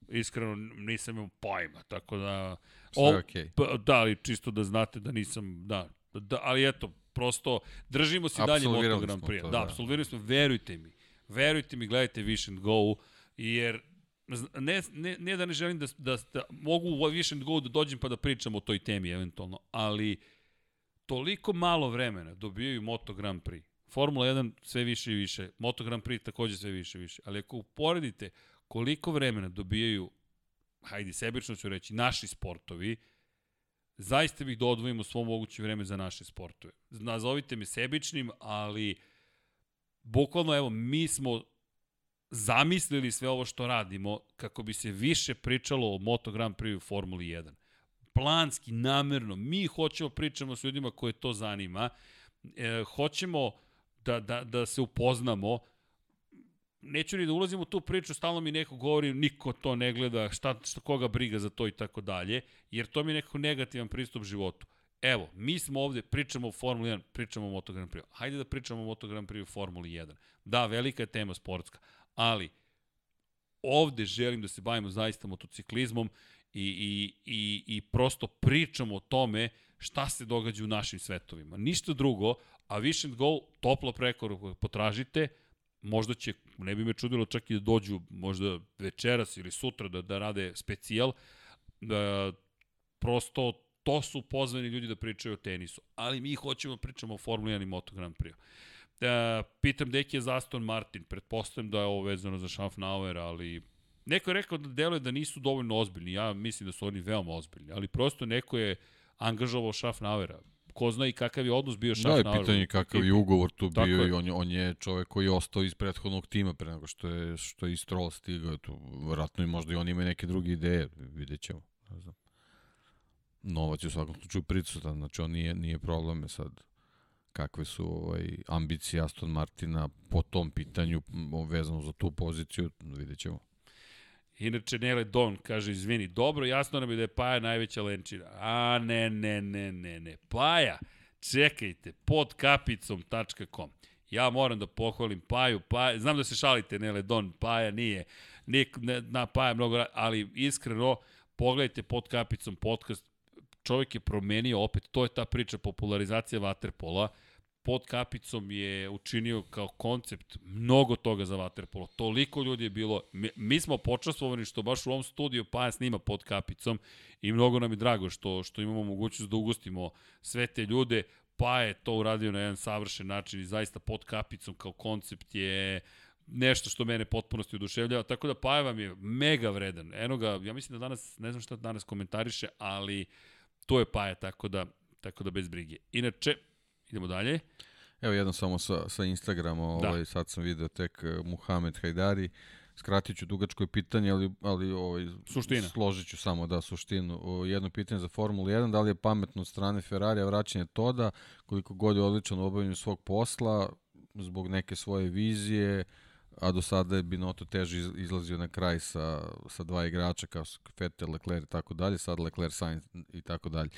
Speaker 1: Iskreno nisam imao pojma, tako da...
Speaker 2: Sve je okej.
Speaker 1: Pa, da, ali čisto da znate da nisam, da, da ali eto, prosto držimo se dalje Moto Grand Prix. Da,
Speaker 2: da.
Speaker 1: apsolvirali smo, verujte mi. Verujte mi, gledajte Wish and Go, jer ne, ne, ne da ne želim da, da, da mogu u Wish and Go da dođem pa da pričam o toj temi eventualno, ali toliko malo vremena dobijaju Moto Grand Prix. Formula 1 sve više i više, Moto Grand Prix takođe sve više i više, ali ako uporedite koliko vremena dobijaju, hajde, sebično ću reći, naši sportovi, zaista bih da odvojimo svo moguće vreme za naše sportove. Nazovite me sebičnim, ali bukvalno, evo, mi smo zamislili sve ovo što radimo kako bi se više pričalo o Moto Grand Prix u Formuli 1. Planski, namerno, mi hoćemo pričamo s ljudima koje to zanima, e, hoćemo da, da, da se upoznamo, neću ni da ulazim u tu priču, stalno mi neko govori, niko to ne gleda, šta, šta koga briga za to i tako dalje, jer to mi je nekako negativan pristup životu. Evo, mi smo ovde, pričamo o Formuli 1, pričamo o Moto Grand Prix. Hajde da pričamo o Moto Grand Prix u Formuli 1. Da, velika je tema sportska, ali ovde želim da se bavimo zaista motociklizmom i, i, i, i prosto pričamo o tome šta se događa u našim svetovima. Ništa drugo, a Vision Go, toplo prekoru potražite, možda će, ne bi me čudilo čak i da dođu možda večeras ili sutra da, da rade specijal, da prosto to su pozvani ljudi da pričaju o tenisu, ali mi hoćemo pričamo o Formuli 1 i Moto Grand Prix. Da, pitam deki je za Aston Martin, pretpostavljam da je ovo vezano za Schaffnauer, ali neko je rekao da deluje da nisu dovoljno ozbiljni, ja mislim da su oni veoma ozbiljni, ali prosto neko je angažovao Schaffnauera, ko zna i kakav je odnos bio Schaffnauer.
Speaker 2: Da, je pitanje kakav je ugovor tu Tako bio je. i on, on je čovek koji je ostao iz prethodnog tima pre nego što je, što je i Stroll stigao. Tu, vratno i možda i on ima neke druge ideje, vidjet ćemo. Ne znam. Novac je u svakom slučaju prisutan, znači on nije, nije problem sad kakve su ovaj, ambicije Aston Martina po tom pitanju vezano za tu poziciju, vidjet ćemo.
Speaker 1: Inače, Nele Don kaže, izvini, dobro, jasno nam je da je Paja najveća lenčina. A, ne, ne, ne, ne, ne. Paja, čekajte, pod kapicom.com. Ja moram da pohvalim Paju, Paja, znam da se šalite, Nele Don, Paja nije, nik, ne, na Paja mnogo, ali iskreno, pogledajte pod kapicom podcast, čovjek je promenio opet, to je ta priča popularizacija Waterpola, pod kapicom je učinio kao koncept mnogo toga za Waterpolo. Toliko ljudi je bilo, mi, mi smo počastvovani što baš u ovom studiju Paja snima pod kapicom i mnogo nam je drago što, što imamo mogućnost da ugustimo sve te ljude. Pa je to uradio na jedan savršen način i zaista pod kapicom kao koncept je nešto što mene potpunosti oduševljava, tako da Paja vam je mega vredan. Eno ga, ja mislim da danas, ne znam šta danas komentariše, ali to je Paja, tako da, tako da bez brige. Inače, Idemo dalje.
Speaker 2: Evo jedno samo sa, sa Instagrama, da. ovaj, sad sam video tek uh, Muhamed Hajdari, skratit ću dugačko pitanje, ali, ali ovaj,
Speaker 1: Suština.
Speaker 2: složit ću samo da suštinu. O, jedno pitanje za Formulu 1, da li je pametno od strane Ferrarija vraćanje Toda, koliko god je odličan u obavljanju svog posla, zbog neke svoje vizije, a do sada je Binotto teže izlazio na kraj sa, sa dva igrača kao Vettel, Leclerc i tako dalje, sad Leclerc, Sainz i tako dalje.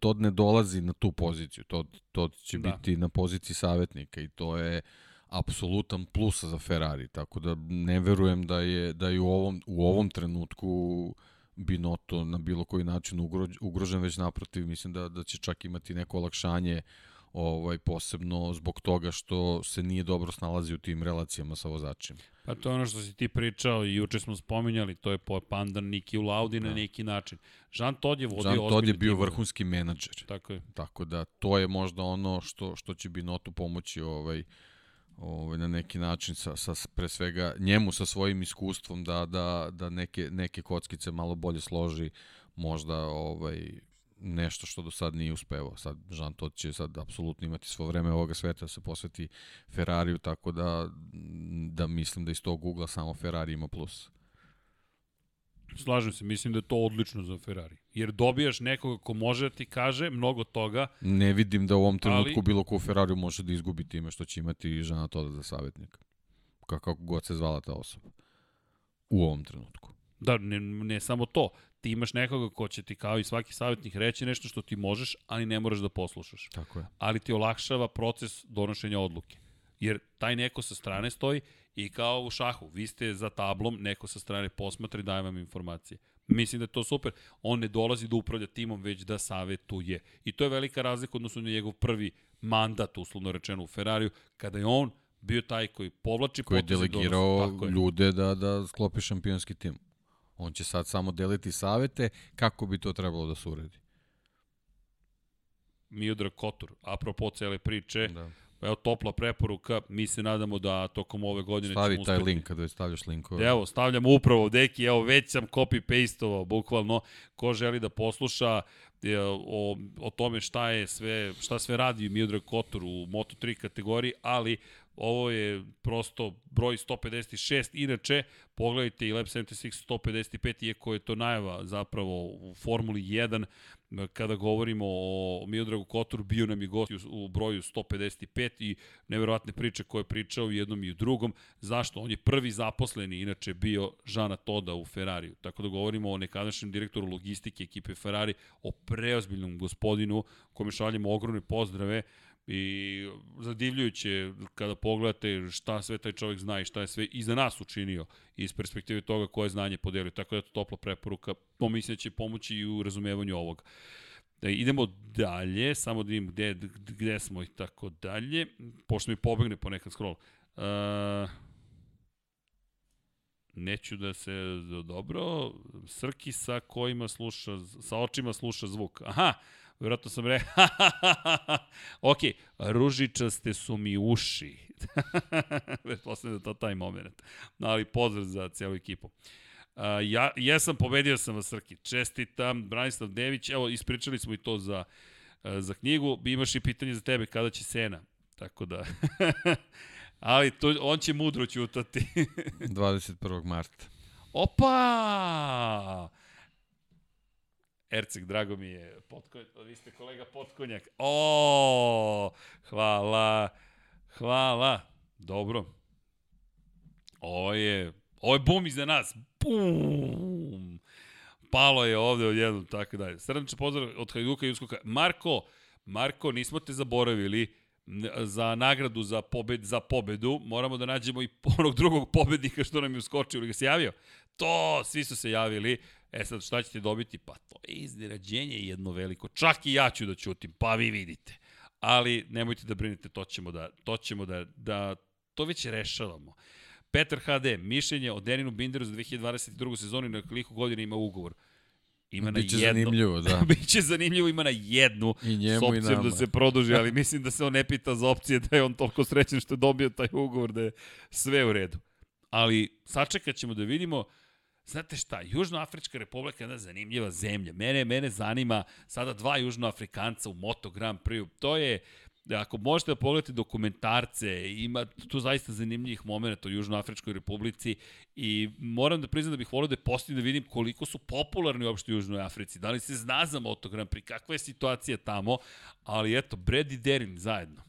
Speaker 2: To ne dolazi na tu poziciju, to, to će da. biti na poziciji savjetnika i to je apsolutan plus za Ferrari, tako da ne verujem da je, da je u, ovom, u ovom trenutku Binotto na bilo koji način ugrožen, već naprotiv, mislim da, da će čak imati neko olakšanje uh, ovaj posebno zbog toga što se nije dobro snalazi u tim relacijama sa vozačima.
Speaker 1: Pa to je ono što si ti pričao i juče smo spominjali, to je po pandan Niki u Laudi da. na neki način. Jean Todt je vodio
Speaker 2: Jean Todt je bio timove. vrhunski menadžer.
Speaker 1: Tako je.
Speaker 2: Tako da to je možda ono što što će Binotu pomoći ovaj ovaj na neki način sa, sa pre svega njemu sa svojim iskustvom da da da neke neke kockice malo bolje složi možda ovaj nešto što do sad nije uspevao. Sad Jean Todt će sad apsolutno imati svo vreme ovoga sveta da se posveti Ferrariju, tako da, da mislim da iz tog ugla samo Ferrari ima plus.
Speaker 1: Slažem se, mislim da je to odlično za Ferrari. Jer dobijaš nekoga ko može da ti kaže mnogo toga.
Speaker 2: Ne vidim da u ovom trenutku ali... bilo ko u Ferrariju može da izgubi time što će imati Jean Todt za savjetnika. Kako god se zvala ta osoba. U ovom trenutku.
Speaker 1: Da, ne, ne samo to ti imaš nekoga ko će ti kao i svaki savjetnik reći nešto što ti možeš, ali ne moraš da poslušaš.
Speaker 2: Tako je.
Speaker 1: Ali ti olakšava proces donošenja odluke. Jer taj neko sa strane stoji i kao u šahu, vi ste za tablom, neko sa strane posmatra i daje vam informacije. Mislim da je to super. On ne dolazi da upravlja timom, već da savetuje. I to je velika razlika odnosno na njegov prvi mandat, uslovno rečeno u Ferrariju, kada je on bio taj koji povlači
Speaker 2: koji je delegirao ljude da, da sklopi šampionski tim. On će sad samo deliti savete kako bi to trebalo da se uredi.
Speaker 1: Miodra Kotor, apropo cele priče, da. Evo topla preporuka, mi se nadamo da tokom ove godine
Speaker 2: Stavi ćemo uspeti. Stavi taj link kada stavljaš linkove.
Speaker 1: Evo, stavljamo upravo, deki, evo već sam copy-pastovao, bukvalno, ko želi da posluša o, o tome šta je sve, šta sve radi Miodrag Kotor u Moto3 kategoriji, ali Ovo je prosto broj 156. Inače, pogledajte i Lab 76 155, iako je to najava zapravo u Formuli 1, kada govorimo o Miodragu Kotoru, bio nam je gost u broju 155 i neverovatne priče koje je pričao u jednom i u drugom. Zašto? On je prvi zaposleni, inače bio Žana Toda u Ferrariju. Tako da govorimo o nekadašnjem direktoru logistike ekipe Ferrari, o preozbiljnom gospodinu kome šaljemo ogromne pozdrave i zadivljujuće kada pogledate šta sve taj čovjek zna i šta je sve i za nas učinio iz perspektive toga koje znanje podelio. Tako da je to topla preporuka, pomislim da će pomoći i u razumevanju ovoga. Da idemo dalje, samo da vidim gde, gde smo i tako dalje, pošto mi pobegne ponekad scroll. Uh, neću da se dobro, Srki sa kojima sluša, sa očima sluša zvuk. Aha, Vjerojatno sam re... *laughs* ok, ružičaste su mi uši. *laughs* Pretpostavljam da to taj moment. No, ali pozdrav za cijelu ekipu. Uh, ja, ja sam pobedio sam vas, Srki. Čestitam, Branislav Dević. Evo, ispričali smo i to za, uh, za knjigu. Imaš i pitanje za tebe, kada će Sena? Tako da... *laughs* ali to, on će mudro ćutati.
Speaker 2: 21. marta.
Speaker 1: Opa! Erceg, drago mi je. Potkonjak, vi ste kolega Potkonjak. O, hvala. Hvala. Dobro. Ovo je, ovo je bum iza nas. Bum. Palo je ovde odjednom, tako dalje. Srdačan pozdrav od Hajduka i Uskoka. Marko, Marko, nismo te zaboravili za nagradu za, pobed, za pobedu. Moramo da nađemo i *laughs* onog drugog pobednika što nam je uskočio ili ga se javio. To, svi su se javili. E sad, šta ćete dobiti? Pa to je iznenađenje jedno veliko. Čak i ja ću da ćutim, pa vi vidite. Ali nemojte da brinete, to ćemo da, to ćemo da, da to već rešavamo. Petar HD, mišljenje o Deninu Binderu za 2022. sezonu i na koliko godina ima ugovor. Ima na
Speaker 2: Biće
Speaker 1: jedno.
Speaker 2: zanimljivo, da. *laughs*
Speaker 1: Biće zanimljivo, ima na jednu.
Speaker 2: I njemu
Speaker 1: s opcijom
Speaker 2: i nama.
Speaker 1: da se produži, ali mislim da se on ne pita za opcije da je on toliko srećen što je dobio taj ugovor, da je sve u redu. Ali sačekat ćemo da vidimo. Znate šta, Južnoafrička republika je jedna zanimljiva zemlja. Mene, mene zanima sada dva Južnoafrikanca u Moto Grand Prix. To je, ako možete da pogledate dokumentarce, ima tu zaista zanimljivih momenta u Južnoafričkoj republici i moram da priznam da bih volio da je postavim da vidim koliko su popularni uopšte u Južnoj Africi. Da li se zna za Moto Grand Prix, kakva je situacija tamo, ali eto, Brad i Derin zajedno.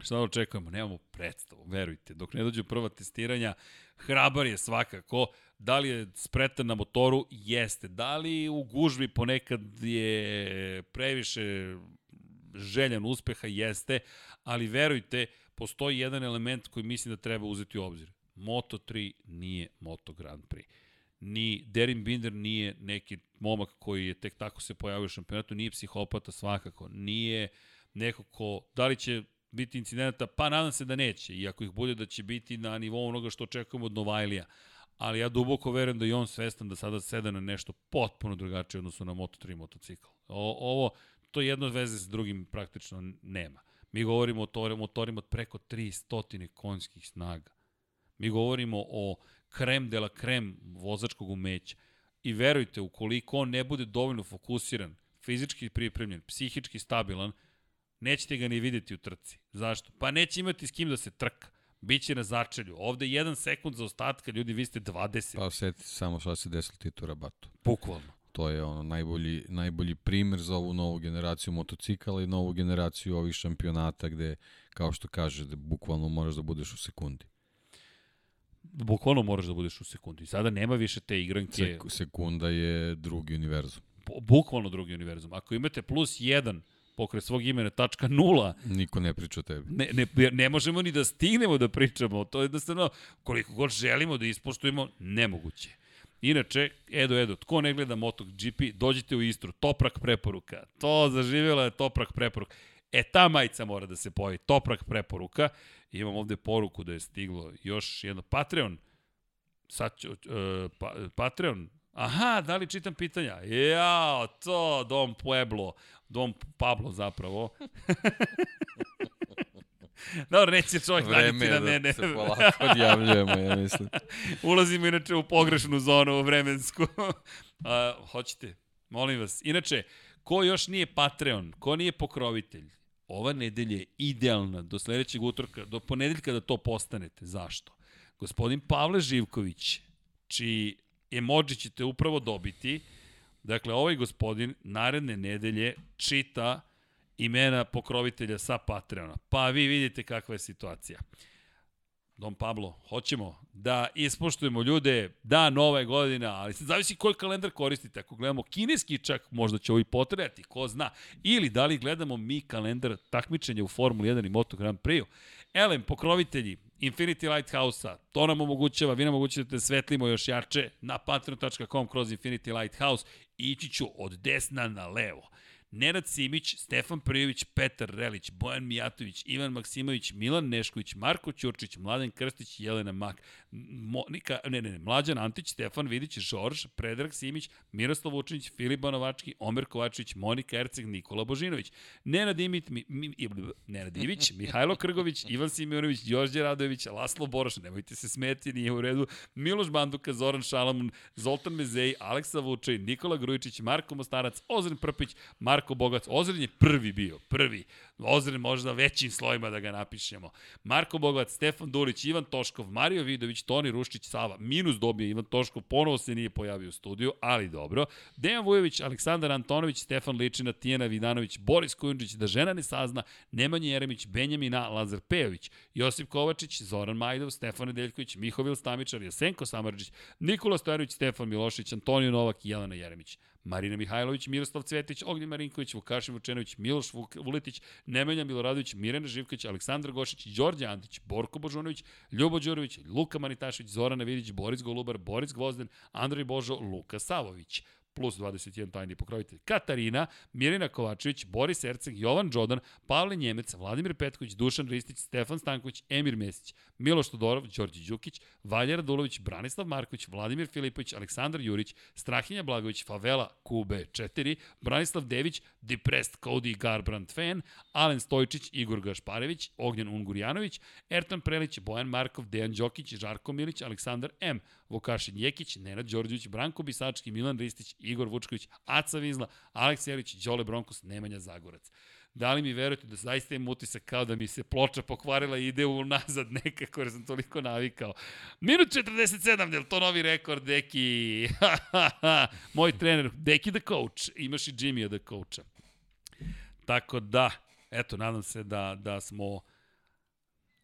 Speaker 1: Šta da očekujemo? Nemamo predstavu, verujte. Dok ne dođu prva testiranja, hrabar je svakako. Da li je spretan na motoru? Jeste. Da li u gužvi ponekad je previše željan uspeha? Jeste. Ali verujte, postoji jedan element koji mislim da treba uzeti u obzir. Moto3 nije Moto Grand Prix. Ni Derin Binder nije neki momak koji je tek tako se pojavio u šampionatu, nije psihopata svakako, nije neko ko, da li će biti incidenta, pa nadam se da neće, iako ih bude da će biti na nivou onoga što očekujemo od Novajlija. Ali ja duboko verujem da je on svestan da sada seda na nešto potpuno drugačije odnosu na Moto3 motocikl. O, ovo, to jedno veze s drugim praktično nema. Mi govorimo o to, motorima od preko 300 konjskih snaga. Mi govorimo o krem de la krem vozačkog umeća. I verujte, ukoliko on ne bude dovoljno fokusiran, fizički pripremljen, psihički stabilan, nećete ga ni videti u trci. Zašto? Pa neće imati s kim da se trka. Biće na začelju. Ovde jedan sekund za ostatka, ljudi, vi ste 20.
Speaker 2: Pa seti samo šta se desilo Titu Rabatu.
Speaker 1: Bukvalno.
Speaker 2: To je ono najbolji, najbolji primer za ovu novu generaciju motocikala i novu generaciju ovih šampionata gde, kao što kaže, da bukvalno moraš da budeš u sekundi.
Speaker 1: Bukvalno moraš da budeš u sekundi. Sada nema više te igranke.
Speaker 2: Sek, sekunda je drugi univerzum.
Speaker 1: Bukvalno drugi univerzum. Ako imate plus jedan pokraj svog imena tačka nula.
Speaker 2: Niko ne priča o tebi.
Speaker 1: Ne, ne, ne možemo ni da stignemo da pričamo. To je jednostavno, koliko god želimo da ispoštujemo, nemoguće. Inače, Edo, Edo, tko ne gleda MotoGP, dođite u Istru, Toprak preporuka. To zaživjela je Toprak preporuka. E, ta majica mora da se pojavi, Toprak preporuka. Imam ovde poruku da je stiglo još jedno Patreon. Sad ću, uh, pa, Patreon, Aha, da li čitam pitanja? Jao, to, Dom Pueblo, Dom Pablo zapravo. *laughs* Dobro, neće čovjek
Speaker 2: Vreme
Speaker 1: na
Speaker 2: da
Speaker 1: mene.
Speaker 2: se polako odjavljujemo, ja mislim. *laughs*
Speaker 1: Ulazimo inače u pogrešnu zonu vremensku. *laughs* A, hoćete, molim vas. Inače, ko još nije Patreon, ko nije pokrovitelj, ova nedelja je idealna do sledećeg utorka, do ponedeljka da to postanete. Zašto? Gospodin Pavle Živković, čiji emoji ćete upravo dobiti, Dakle, ovaj gospodin naredne nedelje čita imena pokrovitelja sa Patreona. Pa vi vidite kakva je situacija. Don Pablo, hoćemo da ispoštujemo ljude, da, nova je godina, ali se zavisi koji kalendar koristite. Ako gledamo kineski čak, možda će ovo i potrebati, ko zna. Ili da li gledamo mi kalendar takmičenja u Formuli 1 i Moto Grand Prix-u. Elem, pokrovitelji, Infinity Lighthouse-a, to nam omogućava, vi nam omogućavate da svetlimo još jače na patreon.com kroz Infinity Lighthouse. Ići ću od desna na levo. Nenad Simić, Stefan Prijović, Petar Relić, Bojan Mijatović, Ivan Maksimović, Milan Nešković, Marko Ćurčić, Mladen Krstić, Jelena Mak, Monika, ne, ne, ne, Mlađan Antić, Stefan Vidić, Žorž, Predrag Simić, Miroslav Vučinić, Filip Banovački, Omer Kovačević, Monika Erceg, Nikola Božinović, Nenad Imit, mi, mi, Nenad Ivić, *laughs* Mihajlo Krgović, Ivan Simeurović, Đorđe Radojević, Laslo Boroš, nemojte se smeti, nije u redu, Miloš Banduka, Zoran Šalamun, Zoltan Mezej, Aleksa Vučaj, Nikola Grujičić, Marko Mostarac, Ozren Prpić, Marko Marko Bogac. Ozren je prvi bio, prvi. Ozren možda većim slojima da ga napišemo. Marko Bogac, Stefan Dulić, Ivan Toškov, Mario Vidović, Toni Ruščić, Sava. Minus dobije Ivan Toškov, ponovo se nije pojavio u studiju, ali dobro. Dejan Vujović, Aleksandar Antonović, Stefan Ličina, Tijena Vidanović, Boris Kujundžić, da žena ne sazna, Nemanja Jeremić, Benjamina, Lazar Pejović, Josip Kovačić, Zoran Majdov, Stefan Nedeljković, Mihovil Stamičar, Jasenko Samarđić, Nikola Stojanović, Stefan Milošić, Antonio Novak i Jelena Jeremić. Marina Mihajlović, Miroslav Cvetić, Ognjen Marinković, Vukašin Vučenović, Miloš Vuletić, Nemanja Miloradović, Mirena Živković, Aleksandar Gošić, Đorđe Antić, Borko Božunović, Ljubo Đurović, Luka Manitašević, Zorana Vidić, Boris Golubar, Boris Gvozden, Andrej Božo, Luka Savović plus 21 tajni pokrovitelj. Katarina, Mirina Kovačević, Boris Erceg, Jovan Đodan, Pavle Njemec, Vladimir Petković, Dušan Ristić, Stefan Stanković, Emir Mesić, Miloš Todorov, Đorđe Đukić, Valjer Radulović, Branislav Marković, Vladimir Filipović, Aleksandar Jurić, Strahinja Blagović, Favela, Kube 4, Branislav Dević, Depressed Cody Garbrand fan, Alen Stojčić, Igor Gašparević, Ognjen Ungurjanović, Ertan Prelić, Bojan Markov, Dejan Đokić, Žarko Milić, Aleksandar M, Vukašin Jekić, Nenad Đorđević, Branko Bisački, Milan Ristić, Igor Vučković, Aca Vizla, Aleks Jelić, Đole Bronkos, Nemanja Zagorac. Da li mi verujete da zaista imam utisak kao da mi se ploča pokvarila i ide unazad nekako jer sam toliko navikao. Minut 47, je to novi rekord, Deki? *laughs* Moj trener, Deki the coach, imaš i Jimmy the coacha. Tako da, eto, nadam se da, da smo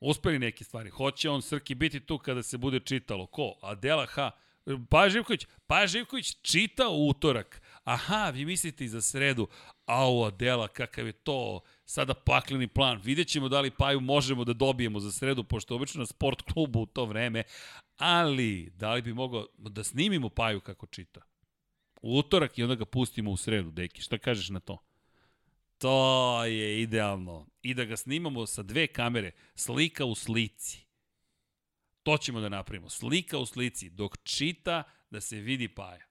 Speaker 1: uspeli neke stvari. Hoće on Srki biti tu kada se bude čitalo. Ko? Adela H. Paja Živković, Paja Živković čita utorak. Aha, vi mislite i za sredu. Au, Adela, kakav je to sada pakleni plan. Vidjet ćemo da li Paju možemo da dobijemo za sredu, pošto obično na sport klubu u to vreme. Ali, da li bi mogao da snimimo Paju kako čita? U utorak i onda ga pustimo u sredu, deki. Šta kažeš na to? To je idealno. I da ga snimamo sa dve kamere, slika u slici. To ćemo da napravimo. Slika u slici, dok čita da se vidi Paja.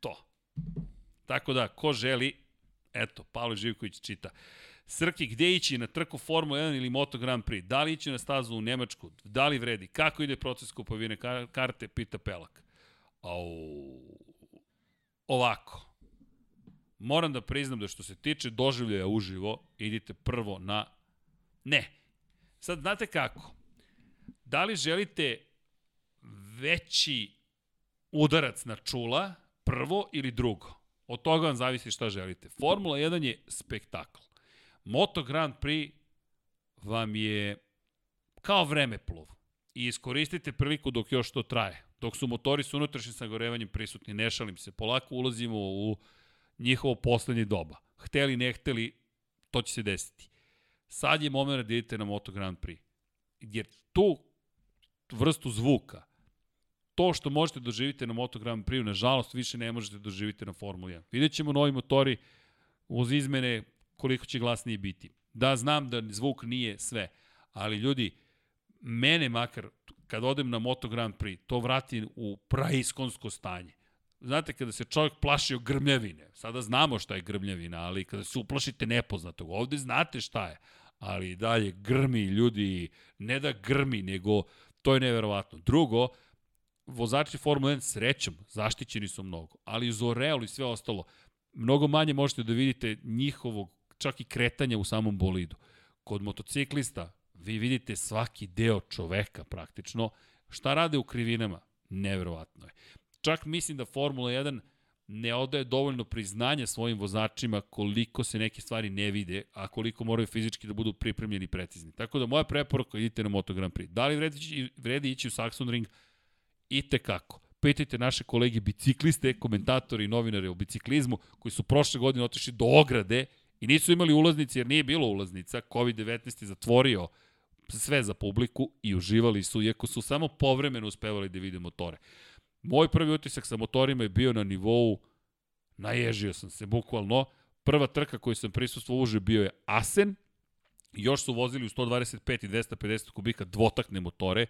Speaker 1: To. Tako da, ko želi, eto, Pavle Živković čita. Srki, gde ići na trku Formula 1 ili Moto Grand Prix? Da li ići na stazu u Nemačku? Da li vredi? Kako ide proces kupovine karte? Pita Pelak. Au, ovako. Moram da priznam da što se tiče doživljaja uživo, idite prvo na... Ne. Sad, znate kako? Da li želite veći udarac na čula, prvo ili drugo? Od toga vam zavisi šta želite. Formula 1 je spektakl. Moto Grand Prix vam je kao vreme plov. I iskoristite priliku dok još to traje. Dok su motori s unutrašnjim sagorevanjem prisutni, ne šalim se, polako ulazimo u njihovo poslednje doba. Hteli, ne hteli, to će se desiti. Sad je moment da idete na Moto Grand Prix. Jer tu vrstu zvuka, to što možete doživite na Moto Grand Prix, nažalost, više ne možete doživite na Formuli 1. Vidjet ćemo novi motori uz izmene koliko će glasniji biti. Da, znam da zvuk nije sve, ali ljudi, mene makar, kad odem na Moto Grand Prix, to vrati u praiskonsko stanje. Znate, kada se čovjek plašio grmljavine, sada znamo šta je grmljavina, ali kada se uplašite nepoznatog, ovde znate šta je, ali dalje grmi ljudi, ne da grmi, nego to je neverovatno. Drugo, vozači Formula 1 srećom, zaštićeni su mnogo, ali uz Oreal i sve ostalo, mnogo manje možete da vidite njihovog čak i kretanja u samom bolidu. Kod motociklista vi vidite svaki deo čoveka praktično. Šta rade u krivinama? Neverovatno je. Čak mislim da Formula 1 ne odaje dovoljno priznanja svojim vozačima koliko se neke stvari ne vide, a koliko moraju fizički da budu pripremljeni i precizni. Tako da moja preporuka idite na Moto Grand Prix. Da li vredi, vredi ići u Saxon Ring? I kako. Pitajte naše kolege bicikliste, komentatori i novinare o biciklizmu koji su prošle godine otišli do ograde i nisu imali ulaznice jer nije bilo ulaznica. COVID-19 je zatvorio sve za publiku i uživali su, iako su samo povremeno uspevali da vide motore. Moj prvi utisak sa motorima je bio na nivou, naježio sam se, bukvalno. Prva trka koju sam prisustvo uže bio je Asen, još su vozili u 125 i 250 kubika dvotakne motore,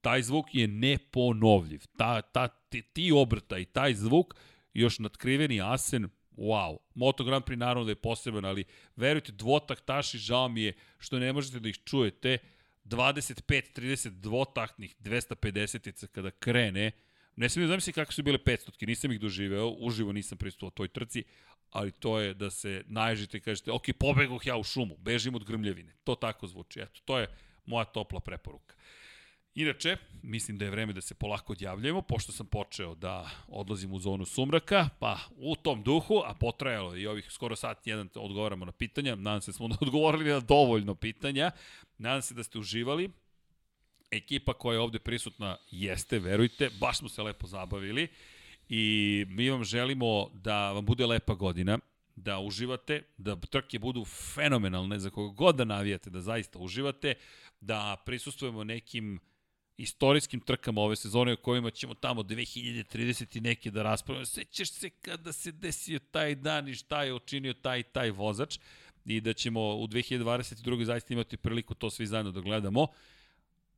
Speaker 1: taj zvuk je neponovljiv. Ta, ta, ti, ti obrta i taj zvuk, još nadkriveni Asen, wow. Moto Grand Prix naravno da je poseban, ali verujte, dvotaktaši, žao mi je što ne možete da ih čujete. 25-30 dvotaktnih 250-ica kada krene, ne smijem da zamisli kako su bile 500 nisam ih doživeo, uživo nisam pristupao toj trci, ali to je da se naježite i kažete, ok, pobegoh ja u šumu, bežim od grmljevine. To tako zvuči. Eto, to je moja topla preporuka. Inače, mislim da je vreme da se polako odjavljujemo, pošto sam počeo da odlazim u zonu sumraka, pa u tom duhu, a potrajalo je i ovih skoro sat jedan odgovaramo na pitanja, nadam se da smo *laughs* odgovorili na dovoljno pitanja, nadam se da ste uživali, ekipa koja je ovde prisutna jeste, verujte, baš smo se lepo zabavili i mi vam želimo da vam bude lepa godina, da uživate, da trke budu fenomenalne za koga god da navijate, da zaista uživate, da prisustujemo nekim istorijskim trkama ove sezone o kojima ćemo tamo 2030 i neke da raspravljamo. Sećaš se kada se desio taj dan i šta je učinio taj taj vozač i da ćemo u 2022. zaista imati priliku to svi zajedno da gledamo.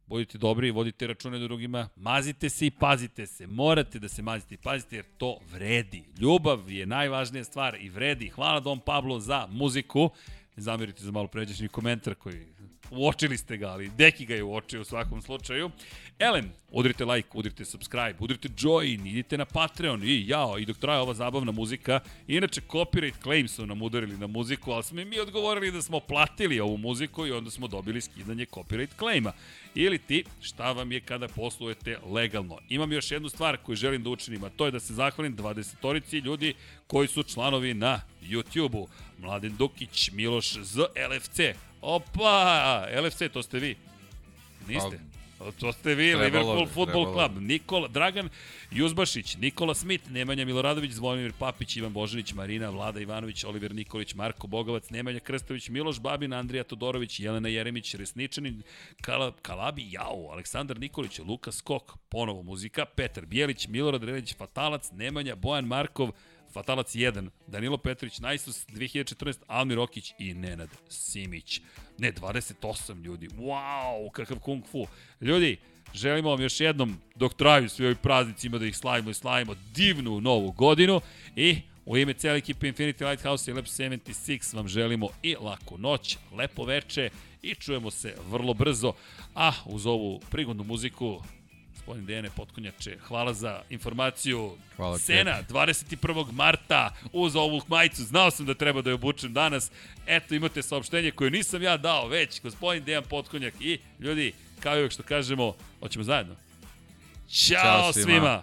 Speaker 1: Budite dobri, vodite račune drugima, mazite se i pazite se. Morate da se mazite i pazite jer to vredi. Ljubav je najvažnija stvar i vredi. Hvala Dom Pablo za muziku. Ne zamirite za malo pređašnji komentar koji uočili ste ga, ali Deki ga je uočio u svakom slučaju. Elem, udrite like, udrite subscribe, udrite join, idite na Patreon i jao, i dok traje ova zabavna muzika. Inače, copyright claim su nam udarili na muziku, ali smo mi odgovorili da smo platili ovu muziku i onda smo dobili skidanje copyright claima. Ili ti, šta vam je kada poslujete legalno. Imam još jednu stvar koju želim da učinim, a to je da se zahvalim 20-torici ljudi koji su članovi na YouTube-u. Mladen Dukić, Miloš Z, LFC, Opa, LFC, to ste vi. Niste? To ste vi, Liverpool Football Club. Nikola, Dragan Juzbašić, Nikola Smit, Nemanja Miloradović, Zvonimir Papić, Ivan Božanić, Marina, Vlada Ivanović, Oliver Nikolić, Marko Bogovac, Nemanja Krstović, Miloš Babin, Andrija Todorović, Jelena Jeremić, Resničanin, Kala, Kalabi, Jao, Aleksandar Nikolić, Luka Skok, ponovo muzika, Petar Bijelić, Milorad Relić, Fatalac, Nemanja, Bojan Markov, Fatalac 1, Danilo Petrović, Najsus 2014, Almir Okić i Nenad Simić. Ne, 28 ljudi. Wow, kakav kung fu. Ljudi, želimo vam još jednom, dok traju svi ovi praznicima, da ih slavimo i slavimo divnu novu godinu i U ime cijela ekipe Infinity Lighthouse i Lab 76 vam želimo i laku noć, lepo veče i čujemo se vrlo brzo. A uz ovu prigodnu muziku gospodin Dejane Potkonjače, hvala za informaciju. Hvala Sena, 21. marta, uz ovu majicu, znao sam da treba da je obučem danas. Eto, imate saopštenje koje nisam ja dao, već gospodin Dejan Potkonjak i ljudi, kao i uvek što kažemo, hoćemo zajedno. Ćao, Ćao svima. svima.